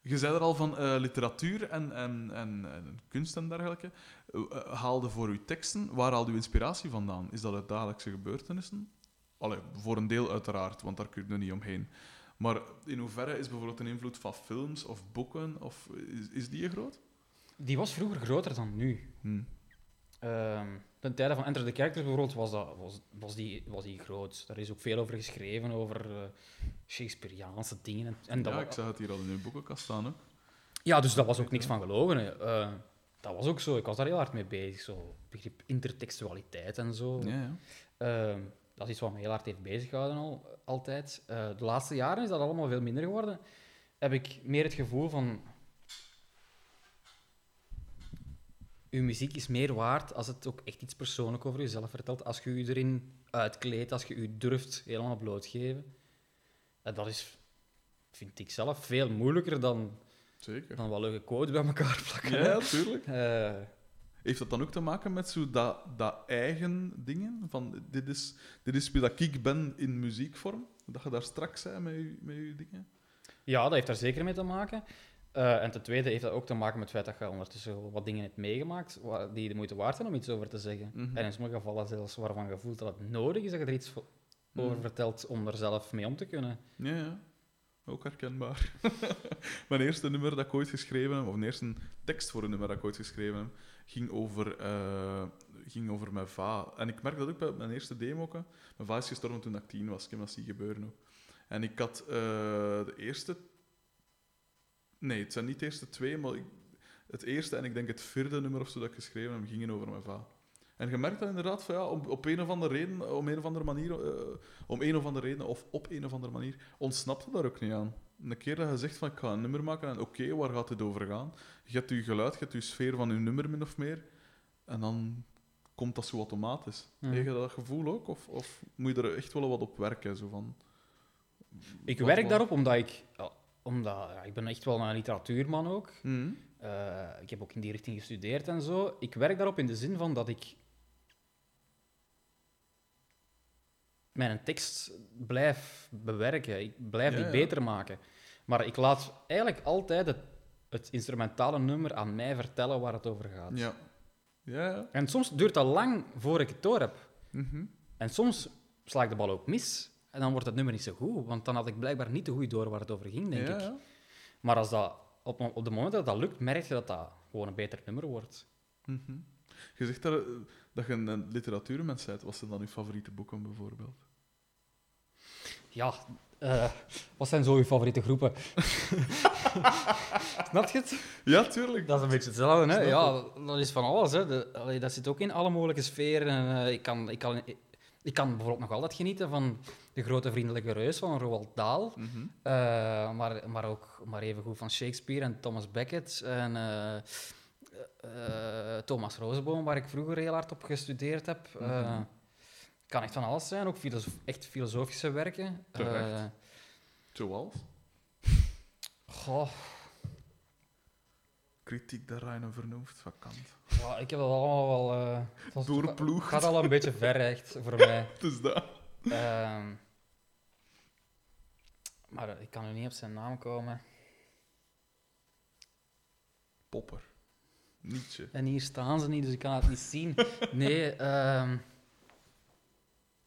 Je zei er al van eh, literatuur en, en, en, en kunst en dergelijke. Eh, haalde voor uw teksten, waar haalde uw inspiratie vandaan? Is dat uit dagelijkse gebeurtenissen? Allee, voor een deel uiteraard, want daar kun je niet omheen. Maar in hoeverre is bijvoorbeeld een invloed van films of boeken, of is, is die groot? Die was vroeger groter dan nu. Hm. Ehm ten tijde van Enter the Characters bijvoorbeeld was, dat, was, was, die, was die groot. Daar is ook veel over geschreven, over Shakespeareaanse dingen. En, en dat ja, ik zag het hier al in uw boekenkast staan ook. ja, dus dat was ook niks van gelogen. hè. Eh, dat was ook zo. Ik was daar heel hard mee bezig. Zo begrip intertextualiteit en zo. Ja, ja. Ehm, dat is iets wat me heel hard heeft beziggehouden al, altijd. Eh, de laatste jaren is dat allemaal veel minder geworden. Heb ik meer het gevoel van... Uw muziek is meer waard als het ook echt iets persoonlijk over jezelf vertelt. Als je je erin uitkleedt, als je je durft helemaal blootgeven. En dat is, vind ik zelf, veel moeilijker dan, Zeker. dan wel leuke quotes bij elkaar plakken. Ja, tuurlijk. Eh, Heeft dat dan ook te maken met zo dat, dat eigen dingen? Van, dit, is, dit is wie dat ik ben in muziekvorm? Dat je daar straks zei met je, met je dingen? Ja, dat heeft daar zeker mee te maken. Eh, en ten tweede heeft dat ook te maken met het feit dat je ondertussen wel wat dingen hebt meegemaakt die de moeite waard zijn om iets over te zeggen. Mhm. En in sommige gevallen zelfs waarvan je voelt dat het nodig is dat je er iets over Mhm. vertelt om er zelf mee om te kunnen. Ja, ja. Ook herkenbaar. Mijn eerste nummer dat ik ooit geschreven heb, of mijn eerste tekst voor een nummer dat ik ooit geschreven heb, ging over, eh, ging over mijn va. En ik merk dat ook bij mijn eerste demo. Mijn va is gestorven toen ik tien was. Ik heb dat zien gebeuren ook. En ik had eh, de eerste... Nee, het zijn niet de eerste twee, maar het eerste en ik denk het vierde nummer of zo dat ik geschreven heb, gingen over mijn va. En je merkt dat inderdaad van, ja, op, op een of andere reden, om een of andere manier, eh, om een of andere reden of op een of andere manier, ontsnapt je daar ook niet aan. Een keer dat je zegt van ik ga een nummer maken en oké, waar gaat het over gaan? Je hebt je geluid, je hebt je sfeer van je nummer min of meer. En dan komt dat zo automatisch. Mhm. Heb je dat gevoel ook? Of, of moet je er echt wel wat op werken? Zo van, Ik wat- werk wat- daarop omdat ik... ja, omdat, ja, ik ben echt wel een literatuurman ook. Mhm. Eh, ik heb ook in die richting gestudeerd en zo. Ik werk daarop in de zin van dat ik mijn tekst blijf bewerken. Ik blijf Ja, die ja. beter maken. Maar ik laat eigenlijk altijd het, het instrumentale nummer aan mij vertellen waar het over gaat. Ja. Ja. En soms duurt dat lang voor ik het door heb. Mhm. En soms sla ik de bal ook mis. En dan wordt het nummer niet zo goed. Want dan had ik blijkbaar niet te goed door waar het over ging, denk ja, ik. ja. Maar als dat, op, op de moment dat dat lukt, merk je dat dat gewoon een beter nummer wordt. Mhm. Je zegt daar, eh, dat je een, literatuurmens bent. Wat zijn dan uw favoriete boeken, bijvoorbeeld? Ja, eh, wat zijn zo je favoriete groepen? Snap je het? Ja, tuurlijk. Dat is een beetje hetzelfde, hè? Ja, dat is van alles, hè? De, allee, dat zit ook in alle mogelijke sferen. En, eh, ik, kan, ik, kan, ik kan bijvoorbeeld nog altijd genieten van De Grote Vriendelijke Reus van Roald Dahl. Mhm. Eh, maar, maar ook maar even goed van Shakespeare en Thomas Becket en eh, eh, Thomas Roosboom, waar ik vroeger heel hard op gestudeerd heb. Eh, Kan echt van alles zijn, ook filosof- echt filosofische werken. Terecht. Eh, Zoals? goh, Kritiek daar Reine vernoemd, van Kant. ja, ik heb dat allemaal wel... eh, het was- Doorploegd. gaat al een beetje ver, echt, voor mij. Het is dat. Ehm, maar ik kan nu niet op zijn naam komen. Popper. Nietzsche. En hier staan ze niet, dus ik kan het niet zien. Nee, ehm,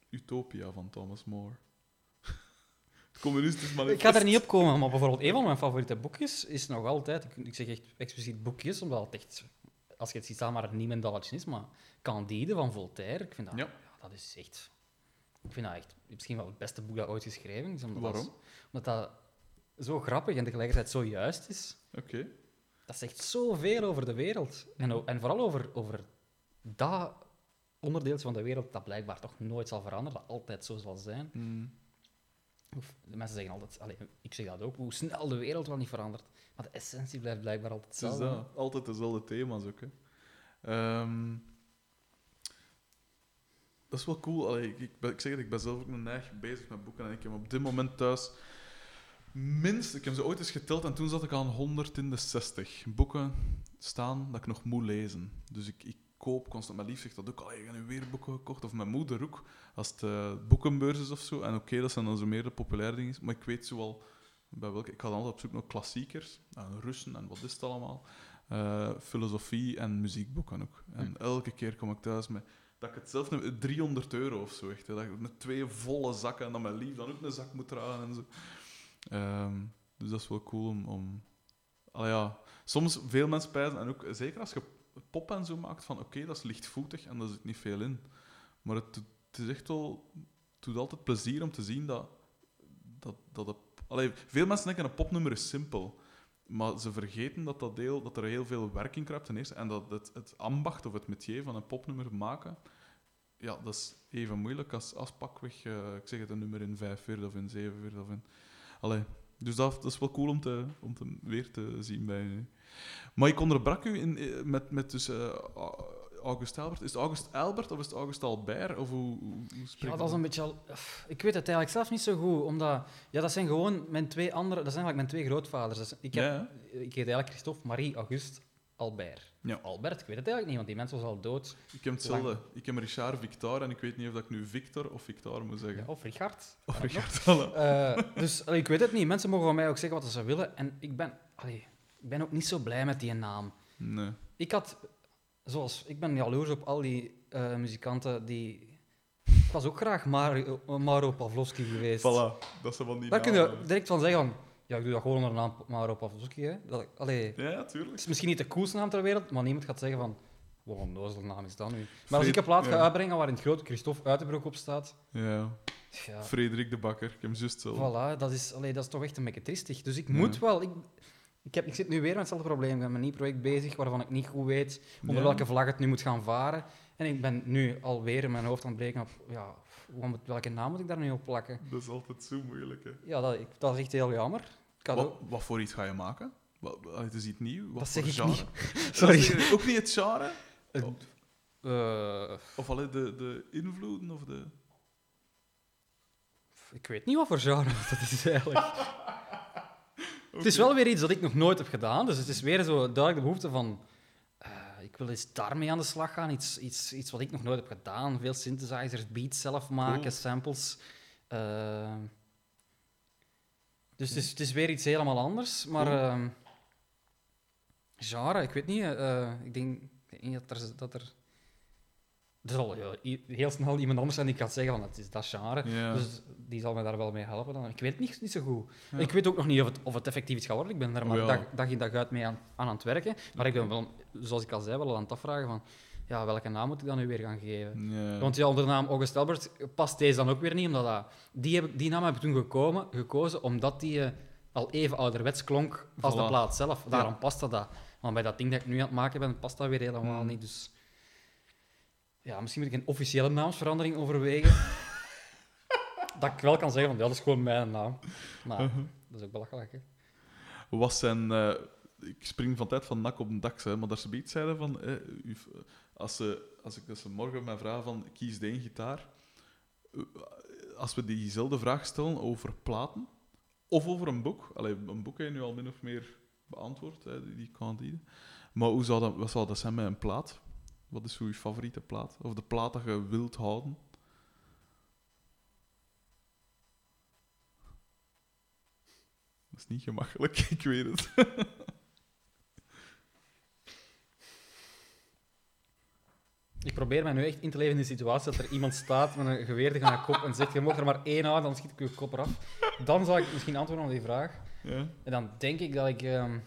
Utopia van Thomas More. Het communistisch manifest. Ik ga er niet op komen, maar bijvoorbeeld een van mijn favoriete boekjes is nog altijd, ik, zeg echt expliciet boekjes, omdat het echt, als je het ziet staan, maar het niemendalletje is, maar Candide van Voltaire, ik vind dat, Ja. ja. dat is echt, ik vind dat echt misschien wel het beste boek dat ooit geschreven is. Omdat Waarom? Dat, omdat dat zo grappig en tegelijkertijd zo juist is. Oké. Dat zegt zoveel over de wereld. En, en vooral over, over dat onderdeeltje van de wereld dat blijkbaar toch nooit zal veranderen, dat altijd zo zal zijn. Mm. Of, de mensen zeggen altijd, allee, ik zeg dat ook, hoe snel de wereld wel niet verandert. Maar de essentie blijft blijkbaar altijd Het is hetzelfde. dat. Altijd dezelfde thema's ook. Hè. Ehm, dat is wel cool. Allee, ik, ik, ben- ik zeg het, ik ben zelf ook een neig bezig met boeken. En ik heb op dit moment thuis minst... Ik heb ze ooit eens geteld en toen zat ik aan 100 in de 60 boeken staan dat ik nog moet lezen. Dus ik, ik koop constant... Mijn lief zegt dat ook. Allee, ik heb nu weer boeken gekocht. Of mijn moeder ook. Als het eh, boekenbeurs is of zo. En oké, dat zijn dan zo meer de populaire dingen. Maar ik weet zo wel... Bij welke, ik ga dan altijd op zoek naar klassiekers. En Russen en wat is het allemaal. Eh, filosofie en muziekboeken ook. En elke keer kom ik thuis met dat ik het zelf neem, 300 euro of zo. Echt, hè. Dat ik met twee volle zakken en dat mijn lief dan ook een zak moet dragen en zo. Ehm, dus dat is wel cool om. om Allee, ja, soms veel mensen pijzen, en ook zeker als je pop en zo maakt, van oké, dat is lichtvoetig en daar zit niet veel in. Maar het, het is echt wel. Doet altijd plezier om te zien dat. dat, dat allee, veel mensen denken een popnummer is simpel. Maar ze vergeten dat, dat, deel, dat er heel veel werk in kruipt ten eerste. En dat het, het ambacht of het métier van een popnummer maken, ja, dat is even moeilijk als, als pakweg, eh, ik zeg het, een nummer in 5 vierde of in 7 vierde of in... Allee, dus dat, dat is wel cool om, te, om te weer te zien bij u. Maar ik onderbrak u in, eh, met, met dus, eh, August Albert. Is het August Albert of is het August Albert? Of hoe, hoe, Ja, dat is een beetje al... Ik weet het eigenlijk zelf niet zo goed, omdat... Ja, dat zijn gewoon mijn twee andere... Dat zijn eigenlijk mijn twee grootvaders. Ik, heb, Ja, ik heet eigenlijk Christophe, Marie, Auguste, Albert. Ja. Albert, ik weet het eigenlijk niet, want die mens was al dood. Ik heb hetzelfde. Ik heb Richard Victor en ik weet niet of dat ik nu Victor of Victor moet zeggen. Ja, of Richard. Of. Richard. Eh, dus allee, ik weet het niet. Mensen mogen van mij ook zeggen wat ze willen. En ik ben, allee, ik ben ook niet zo blij met die naam. Nee. Ik had, zoals, ik ben jaloers op al die eh, muzikanten die. Ik was ook graag Mario, Mauro Pavlovski geweest. Voilà, dat ze van die Daar kun je direct van zeggen: van, ja, ik doe dat gewoon onder de naam Mauro Pavlovski. Hè. Dat, allee, Ja, ja, het tuurlijk. is misschien niet de coolste naam ter wereld, maar niemand gaat zeggen van. Wat een nozele naam is dat nu? Maar als ik een plaat ga ja. uitbrengen waarin het grote Christophe Uitenbroek op staat, Ja. ja, Frederik de Bakker, ik heb hem juist. Voilà, dat is, allee, dat is toch echt een beetje tristig. Dus ik moet wel... Ik, ik, heb, ik zit nu weer met hetzelfde probleem. Ik ben met een nieuw project bezig waarvan ik niet goed weet onder Ja. welke vlag het nu moet gaan varen. En ik ben nu alweer in mijn hoofd aan het breken op... Ja, welke naam moet ik daar nu op plakken? Dat is altijd zo moeilijk. Hè. Ja, dat, ik, dat is echt heel jammer. Wat, wat voor iets ga je maken? Wat, wat- het is iets nieuw? Wat Dat zeg ik niet. Sorry. ook niet het genre? Eh, Oh. Eh, Of alleen de, de invloeden? Of de... ik weet niet wat voor genre dat is eigenlijk. Het is wel weer iets dat ik nog nooit heb gedaan. Dus het is weer zo duidelijk de behoefte van... eh, ik wil eens daarmee aan de slag gaan. Iets, iets, iets wat ik nog nooit heb gedaan. Veel synthesizers, beats zelf maken, Cool. samples. Eh, dus het is, het is weer iets helemaal anders. Maar ehm, genre, ik weet niet. eh, ik denk ik denk dat er... Dat er er zal heel snel iemand anders zijn die gaat zeggen van het is dat genre. Ja. Dus die zal mij daar wel mee helpen. Dan. Ik weet het niet, niet zo goed. Ja. Ik weet ook nog niet of het, of het effectief is geworden. Ik ben daar Oh, maar ja. dag, dag in dag uit mee aan, aan aan het werken. Maar ik ben wel, zoals ik al zei, wel aan het afvragen van ja, welke naam moet ik dan nu weer gaan geven? Want ja, onder de naam August Albert past deze dan ook weer niet, omdat dat, die, heb, die naam heb ik toen gekomen, gekozen omdat die eh, al even ouderwets klonk als de plaat zelf. Daarom past dat. dat. Maar bij dat ding dat ik nu aan het maken ben, past dat weer helemaal Mm. niet. Dus ja, misschien moet ik een officiële naamsverandering overwegen. dat ik wel kan zeggen van ja, dat is gewoon mijn naam. Maar Uh-huh. dat is ook belachelijk. Hè? Wat zijn... eh, ik spring van tijd van nak op een dak, hè, maar daar ze iets zeiden van... eh, als, ze, als ik als ze morgen mij vragen van kies de één gitaar... eh, Als we diezelfde vraag stellen over platen of over een boek... Allee, een boek heb je nu al min of meer beantwoord, hè, die, die. Maar hoe zou dat, wat zou dat zijn met een plaat? Wat is je favoriete plaat? Of de plaat dat je wilt houden? Dat is niet gemakkelijk, ik weet het. Ik probeer mij nu echt in te leven in de situatie dat er iemand staat met een geweer tegen mijn kop en zegt je mag er maar één houden, dan schiet ik je kop eraf. Dan zou ik misschien antwoorden op die vraag. Ja. En dan denk ik dat ik... ehm,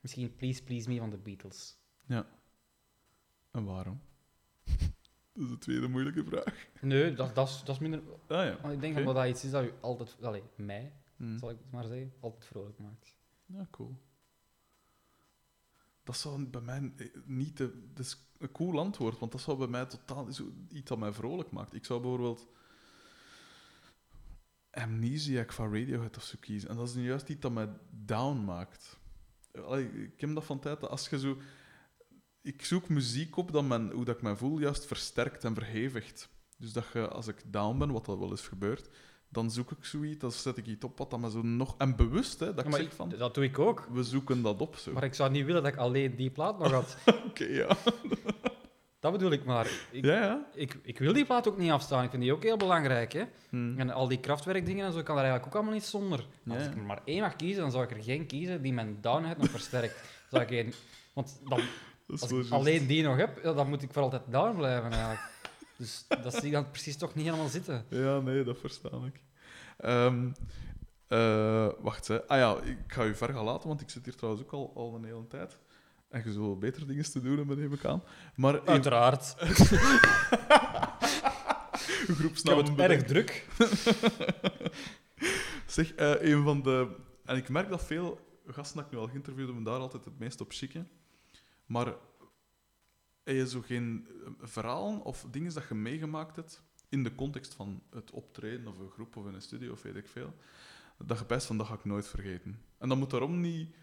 Misschien Please Please Me van de Beatles. En waarom? Dat is de tweede moeilijke vraag. Nee, dat, dat, is, dat is minder... Ah ja. want Ik denk Oké. omdat dat iets is dat u altijd... Allee, mij, Hm. zal ik het maar zeggen, altijd vrolijk maakt. Ja, cool. Dat zou bij mij eh, niet... De, dat is een cool antwoord, want dat zou bij mij totaal iets dat mij vrolijk maakt. Ik zou bijvoorbeeld Amnesiac van Radiohead of zo kiezen. En dat is nu juist iets dat mij down maakt. Allee, ik heb dat van tijd dat als je zo... Ik zoek muziek op dat men, hoe dat ik mij voel juist versterkt en verhevigt. Dus dat je, als ik down ben, wat dat wel eens gebeurt, dan zoek ik zoiets, dan zet ik iets op wat dat me zo nog... En bewust, hè, dat ik maar zeg van... dat doe ik ook. We zoeken dat op zo. Maar ik zou niet willen dat ik alleen die plaat nog had. Oké, ja. Dat bedoel ik maar. Ik, Ja, ja. ik, ik wil die plaat ook niet afstaan. Ik vind die ook heel belangrijk. Hè? Hm. En al die krachtwerkdingen en zo kan daar eigenlijk ook allemaal niet zonder. Als Ja. ik er maar één mag kiezen, dan zou ik er geen kiezen die mijn downheid nog versterkt. Zou ik geen, want dan, als ik alleen die nog heb, dan moet ik voor altijd down blijven eigenlijk. Dus dat zie ik dan precies toch niet helemaal zitten. Ja, nee, dat versta ik. Ehm, eh, wacht, hè. Ah ja, ik ga je ver gaan laten, want ik zit hier trouwens ook al, al een hele tijd. En je zult wel betere dingen te doen hebben, neem ik aan. Maar een Uiteraard. Ik heb groepsnaam het erg druk. Zeg, eh, een van de... En ik merk dat veel gasten dat ik nu al geïnterviewd heb, daar altijd het meest op schikken. Maar heb je zo geen eh, verhalen of dingen dat je meegemaakt hebt in de context van het optreden of een groep of in een studio of weet ik veel, dat je best van dat ga ik nooit vergeten. En dat moet daarom niet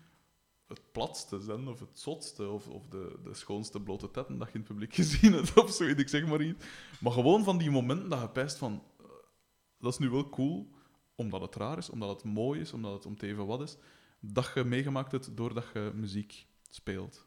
het platste zijn of het zotste of, of de, de schoonste blote tetten dat je in het publiek gezien hebt of zo, weet ik zeg maar iets. Maar gewoon van die momenten dat je pijst van eh, dat is nu wel cool, omdat het raar is, omdat het mooi is, omdat het om te even wat is, dat je meegemaakt hebt doordat je muziek speelt.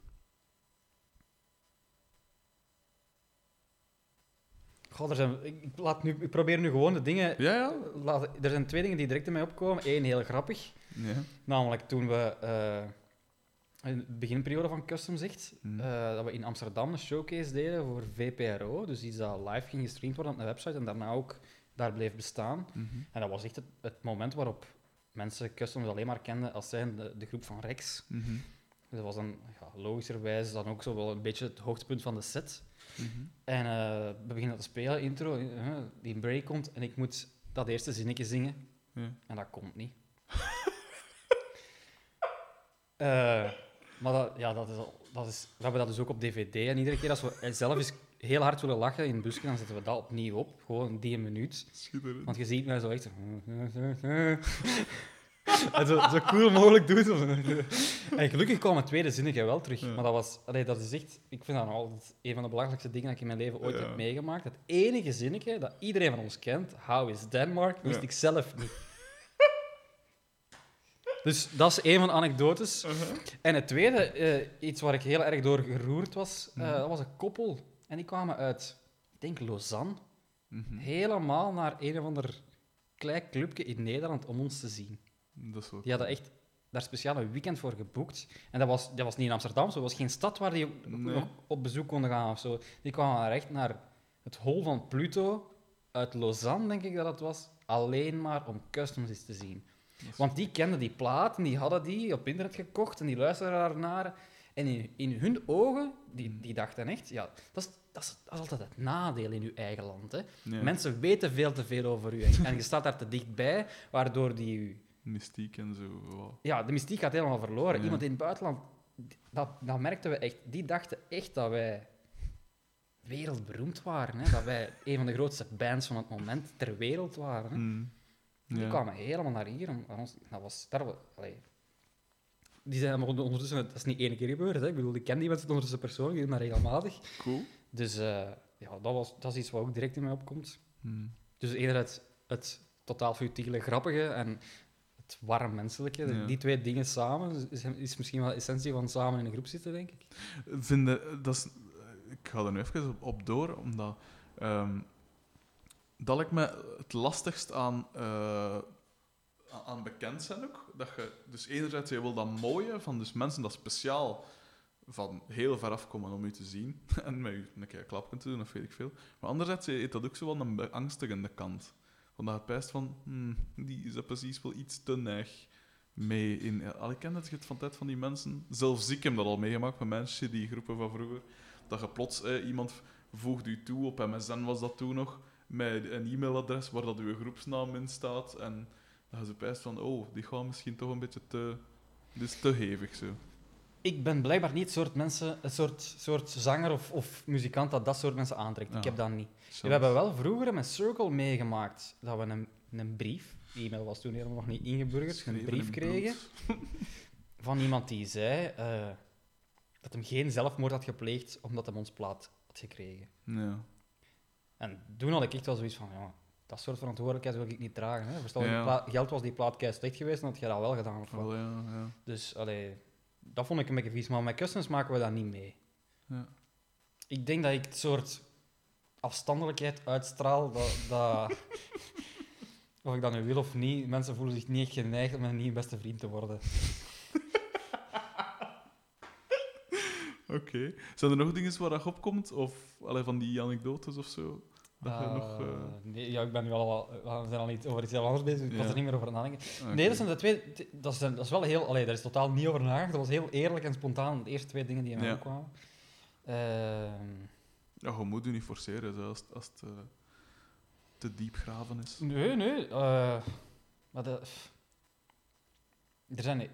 Goh, er zijn, ik, laat nu, ik probeer nu gewoon de dingen... Ja, ja. Laat, er zijn twee dingen die direct in mij opkomen. Eén, heel grappig. ja. Namelijk toen we... eh, in de beginperiode van Custom Zicht, Hmm. eh, dat we in Amsterdam een showcase deden voor VPRO. Dus iets dat live ging gestreamd worden op een website en daarna ook daar bleef bestaan. Mhm. En dat was echt het, het moment waarop mensen Customs alleen maar kenden als zijn de, de groep van Rex. Mhm. Dat was dan ja, logischerwijs dan ook zo wel een beetje het hoogtepunt van de set. Mhm. En eh, we beginnen te spelen, intro, eh, die break komt en ik moet dat eerste zinnetje zingen. En dat komt niet. Eh, maar dat, ja, dat is, al- dat is, we hebben dat dus ook op dvd. En iedere keer als we zelf eens heel hard willen lachen in het busje, dan zetten we dat opnieuw op. Gewoon die minuut. Schitterend. Want je ziet mij zo echt... zo- en zo, zo cool mogelijk doet. En gelukkig kwam het tweede zinnetje wel terug. Ja. Maar dat was, allee, dat is echt, ik vind dat nog altijd een van de belangrijkste dingen dat ik in mijn leven ooit Ja. heb meegemaakt. Het enige zinnetje dat iedereen van ons kent, How is Denmark, wist Ja. ik zelf niet. Dus dat is een van de anekdotes. En het tweede, eh, iets waar ik heel erg door geroerd was, eh, Mhm. dat was een koppel. En die kwamen uit, ik denk Lausanne, Mhm. helemaal naar een of ander klein clubje in Nederland om ons te zien. Dat is wel Die hadden echt daar speciaal een weekend voor geboekt. En dat was, dat was niet in Amsterdam, zo. dat was geen stad waar die Nee. nog op bezoek konden gaan of zo. Die kwamen daar echt naar het hol van Pluto uit Lausanne, denk ik dat het was, alleen maar om customs te zien. Want die kenden die plaat en die hadden die op internet gekocht en die luisterden daarnaar. En in, in hun ogen, die, die dachten echt, ja, dat is, dat, is, dat is altijd het nadeel in uw eigen land. Hè. Ja. Mensen weten veel te veel over u en, en je staat daar te dichtbij, waardoor die u Mystiek en zo. wow. ja, de mystiek gaat helemaal verloren. Ja. Iemand in het buitenland, dat, dat merkten we echt. Die dachten echt dat wij wereldberoemd waren. Hè? Dat wij een van de grootste bands van het moment ter wereld waren. Hè? Mm. Die Ja. kwamen helemaal naar hier. Ons, dat was, daar, allee. die zijn ondertussen, dat is niet één keer gebeurd. Hè? Ik bedoel, ik ken die mensen ondertussen persoonlijk, die doen dat regelmatig. Cool. Dus eh, ja, dat, was, dat is iets wat ook direct in mij opkomt. Mm. Dus enerzijds het totaal futiele grappige en het warm menselijke. Ja. Die twee dingen samen is, is misschien wel de essentie van samen in een groep zitten, denk ik. Vinden, dat is, ik ga er nu even op, op door, omdat ehm, dat lijkt me het lastigst aan, eh, aan- bekend zijn ook. Dat je, dus enerzijds, je wil dat mooie van dus mensen dat speciaal van heel ver af komen om u te zien en met u een keer een klap kunt doen of weet ik veel. Maar anderzijds heeft dat ook zo wel een beangstigende kant. Je pijst van, hmm, die is dat precies wel iets te neig mee in. Al ik ken het van tijd van die mensen. Zelfs ik heb dat al meegemaakt met mensen, die groepen van vroeger. Dat je plots eh, iemand voegt u toe, op MSN was dat toen nog, met een e-mailadres waar dat uw groepsnaam in staat. En dat je zo pijst van, oh, die gaan misschien toch een beetje te... Dit is te hevig zo. Ik ben blijkbaar niet het soort, mensen, het soort, soort zanger of, of muzikant dat dat soort mensen aantrekt. Ja. Ik heb dat niet. We hebben wel vroeger met Circle meegemaakt dat we een, een brief, e-mail was toen helemaal nog niet ingeburgerd, een brief kregen van iemand die zei eh, dat hem geen zelfmoord had gepleegd omdat hij ons plaat had gekregen. Ja. En toen had ik echt wel zoiets van, ja, dat soort verantwoordelijkheid wil ik niet dragen. Hè. Ja. pla- geld was die plaat kei slecht geweest, dan had je dat wel gedaan. Of wat. Ja, ja. Dus, allee, dat vond ik een beetje vies. Maar met customs maken we dat niet mee. Ja. Ik denk dat ik het soort afstandelijkheid uitstraal, dat... dat of ik dat nu wil of niet, mensen voelen zich niet echt geneigd om mijn nieuwe beste vriend te worden. Oké. Zijn er nog dingen waar dat opkomt? Of allee, van die anekdotes of zo? Dat je Eh, nog... eh, nee, ja, ik ben nu al, we zijn al niet over iets heel anders bezig, dus ik was er niet meer over nadenken. oké. Nee, dat zijn de twee. Dat is, dat is wel heel. Allee, daar is totaal niet over nagedacht. Dat was heel eerlijk en spontaan. De eerste twee dingen die in mij Ja. opkwamen. Ehm, Ja, je moet je niet forceren zo, als, het- als het eh, te diep graven is. nee, nee. eh, maar de, er zijn.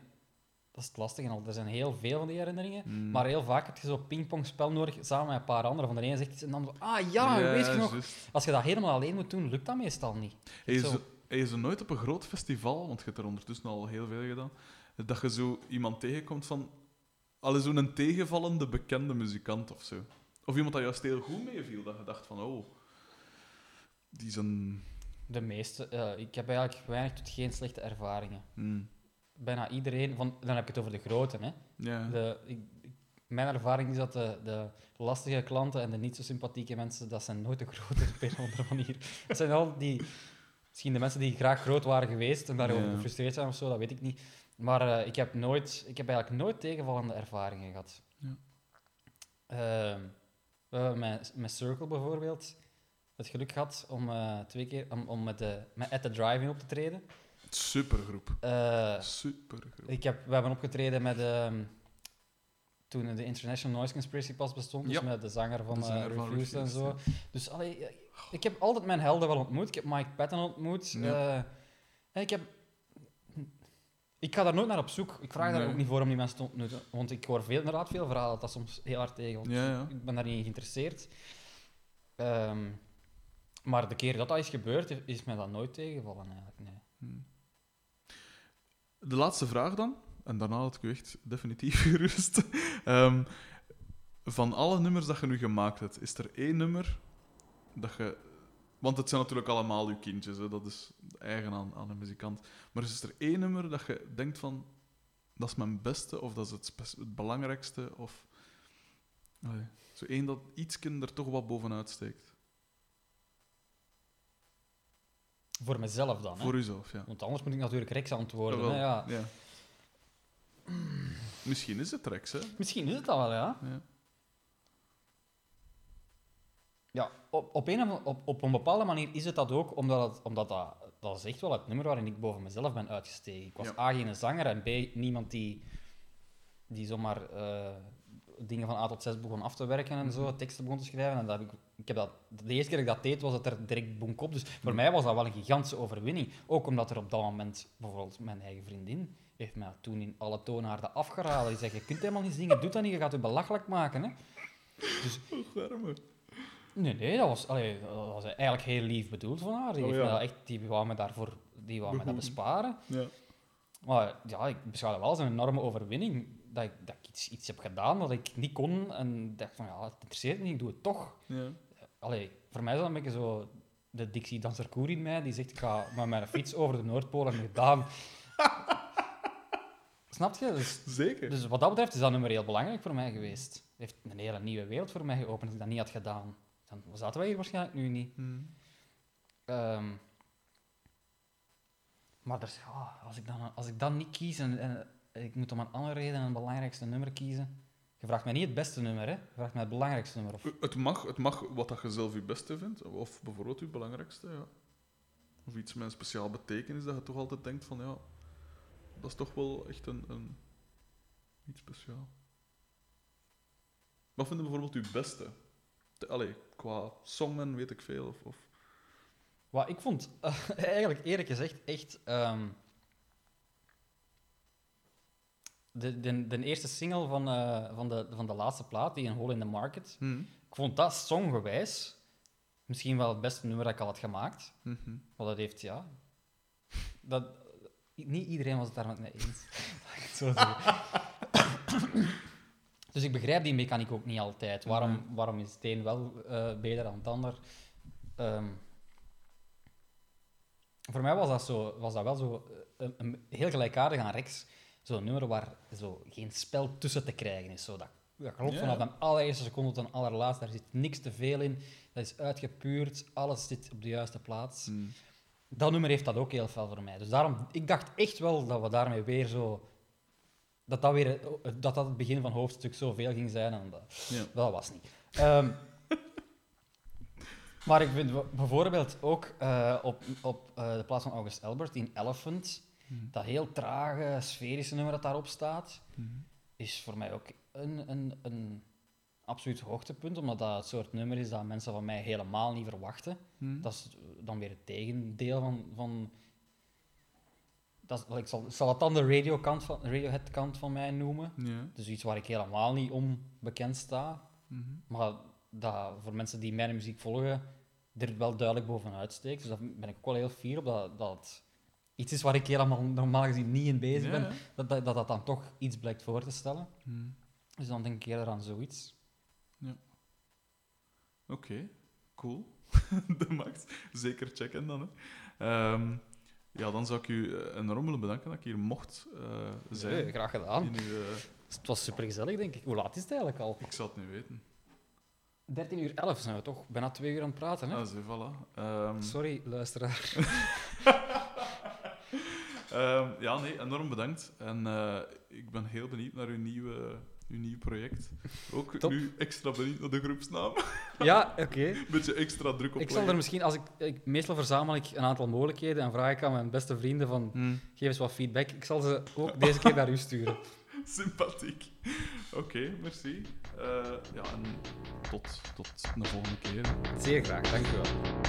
Dat is het lastige al. Er zijn heel veel van die herinneringen. Mm. Maar heel vaak heb je zo'n pingpongspel nodig samen met een paar anderen. Van de ene zegt iets en dan zo. Ah ja, weet je nog? Als je dat helemaal alleen moet doen, lukt dat meestal niet. Hij is, Zo. er nooit op een groot festival, want je hebt er ondertussen al heel veel gedaan, dat je zo iemand tegenkomt van... Al zo'n tegenvallende bekende muzikant of zo. Of iemand dat juist heel goed meeviel, dat je dacht van, oh... Die is een... De meeste. eh, ik heb eigenlijk weinig tot geen slechte ervaringen. hmm, Bijna iedereen. Van, dan heb ik het over de grote, hè. Ja. De, ik, mijn ervaring is dat de, de lastige klanten en de niet zo sympathieke mensen, dat zijn nooit de grote op een of andere manier. Het zijn al die, misschien de mensen die graag groot waren geweest en daarover Ja. gefrustreerd zijn of zo, dat weet ik niet. Maar eh, ik, heb nooit, ik heb eigenlijk nooit tegenvallende ervaringen gehad. Ja. Ehm, we hebben met, met Circle bijvoorbeeld het geluk gehad om eh, twee keer om, om met, de, met At The Drive-In op te treden. Supergroep. Eh, Supergroep. ik heb, we hebben opgetreden met ehm, toen de International Noise Conspiracy pas bestond, dus Ja. met de zanger van, De zanger eh, van Refused en zo. Dus allee, eh, ik heb altijd mijn helden wel ontmoet. Ik heb Mike Patton ontmoet. Ja. en ik heb... Ik ga daar nooit naar op zoek. Ik vraag daar ook niet voor om die mensen te ontmoeten. Want ik hoor veel, inderdaad veel verhalen dat dat soms heel hard tegen. Ik ben daar niet in geïnteresseerd. Ehm, maar de keer dat dat is gebeurd, is mij dat nooit tegengevallen eigenlijk. Nee. Hmm. De laatste vraag dan, en daarna had ik u echt definitief gerust. Ehm, van alle nummers dat je nu gemaakt hebt, is er één nummer dat je... Want het zijn natuurlijk allemaal uw kindjes, hè? dat is eigen aan, aan een muzikant. Maar is er één nummer dat je denkt van... Dat is mijn beste, of dat is het, het belangrijkste, of... Zo één dat ietsken er toch wat bovenuit steekt. Voor mezelf dan. Hè? Voor uzelf, ja. Want anders moet ik natuurlijk rechts antwoorden. Jawel, Hè? Ja. ja. Misschien is het Rex, hè? Misschien is het dat wel, ja. Ja. Ja, op, op, een, op, op een bepaalde manier is het dat ook, omdat, het, omdat dat, dat is echt wel het nummer waarin ik boven mezelf ben uitgestegen. Ik was Ja. A, geen zanger, en B, niemand die, die zomaar eh, dingen van A tot Z begon af te werken en zo, teksten begon te schrijven. En dat heb ik, ik heb dat, de eerste keer dat ik dat deed, was het er direct bonk op. Dus voor mij was dat wel een gigantische overwinning. Ook omdat er op dat moment, bijvoorbeeld mijn eigen vriendin, heeft mij toen in alle toonaarden afgeraden. Die zegt, je kunt helemaal niet zingen, doe dat niet, je gaat je belachelijk maken. Hè? Arme. Nee, nee, dat was, allee, dat was eigenlijk heel lief bedoeld van haar. Die, Oh, heeft ja. me dat echt, die wou me daarvoor die wou me dat besparen. Ja. Maar ja, ik beschouw dat wel als een enorme overwinning. Dat ik, dat ik iets, iets heb gedaan dat ik niet kon. En dacht van, ja, het interesseert me niet, ik doe het toch. Ja. Allee, voor mij is dat een beetje zo de Dixie Danser Koer in mij. Die zegt, ik ga met mijn fiets over de Noordpool en gedaan. Snap je? Dus, Zeker. dus wat dat betreft is dat nummer heel belangrijk voor mij geweest. Het heeft een hele nieuwe wereld voor mij geopend. Als ik dat niet had gedaan, dan zaten wij hier waarschijnlijk nu niet. Hmm. Ehm, maar ja, als, ik dan, als ik dan niet kies en, en ik moet om een andere reden een belangrijkste nummer kiezen. Je vraagt mij niet het beste nummer, hè? Je vraagt mij het belangrijkste nummer. Of, Het mag, het mag wat dat je zelf je beste vindt, of bijvoorbeeld je belangrijkste, ja. Of iets met een speciaal betekenis dat je toch altijd denkt van, ja, dat is toch wel echt een, een iets speciaal. Wat vind je bijvoorbeeld je beste? De- Allee, qua song en weet ik veel, of... of wat ik vond, eigenlijk eerlijk gezegd, echt. ehm, de, de, de eerste single van, eh, van, de, van de laatste plaat, die een Hole in the Market. Mhm. Ik vond dat songgewijs misschien wel het beste nummer dat ik al had gemaakt. Mhm. Maar dat heeft, ja... Dat, niet iedereen was het daar met mij eens. Zo dus ik begrijp die mechaniek ook niet altijd. Waarom, waarom is het een wel eh, beter dan het ander? Ehm, voor mij was dat, zo, was dat wel zo eh, een, een heel gelijkaardig aan Rex. Zo'n nummer waar zo geen spel tussen te krijgen is. Zo dat, dat klopt vanaf de allereerste seconde tot de allerlaatste. Daar zit niks te veel in. Dat is uitgepuurd. Alles zit op de juiste plaats. Mhm. Dat nummer heeft dat ook heel veel voor mij. Dus daarom, ik dacht echt wel dat we daarmee weer zo... Dat dat, weer, dat, dat het begin van hoofdstuk zoveel ging zijn. En dat, dat was niet. Ehm, maar ik vind bijvoorbeeld ook eh, op, op eh, de plaats van August Albert in Elephant, Mhm. dat heel trage, sferische nummer dat daarop staat, Mhm. is voor mij ook een, een, een absoluut hoogtepunt, omdat dat het soort nummer is dat mensen van mij helemaal niet verwachten. Mhm. Dat is dan weer het tegendeel van. van dat is, ik, zal, ik zal het dan de radio-kant van, Radiohead-kant van mij noemen. Dus iets waar ik helemaal niet om bekend sta. Maar dat voor mensen die mijn muziek volgen, er wel duidelijk bovenuit steekt. Dus daar ben ik ook wel heel fier op dat, dat iets is waar ik helemaal normaal gezien niet in bezig Ja, ben. ja. Dat, dat, dat dat dan toch iets blijkt voor te stellen. Mhm. Dus dan denk ik eerder aan zoiets. Oké, cool. de max. Zeker checken dan. Hè. Ehm, ja, dan zou ik u eh, enorm willen bedanken dat ik hier mocht eh, zijn. Nee, graag gedaan. Uw, eh, Het was super gezellig, denk ik. Hoe laat is het eigenlijk al? ik zal het niet weten. 13 uur 11 zijn we toch bijna twee uur aan het praten. Hè? Ah, zie, voilà. Ehm, Sorry, luisteraar. ehm, ja, nee, enorm bedankt. En eh, ik ben heel benieuwd naar uw nieuwe, uw nieuw project. Ook Top. nu extra benieuwd naar de groepsnaam. ja, oké. Een beetje extra druk op Ik zal er misschien, als ik, ik, meestal verzamel ik een aantal mogelijkheden en vraag ik aan mijn beste vrienden van, Hmm, geef eens wat feedback. Ik zal ze ook deze keer naar u sturen. sympathiek. Oké, merci. Eh, ja, en tot, tot de volgende keer. Zeer graag, dank u wel.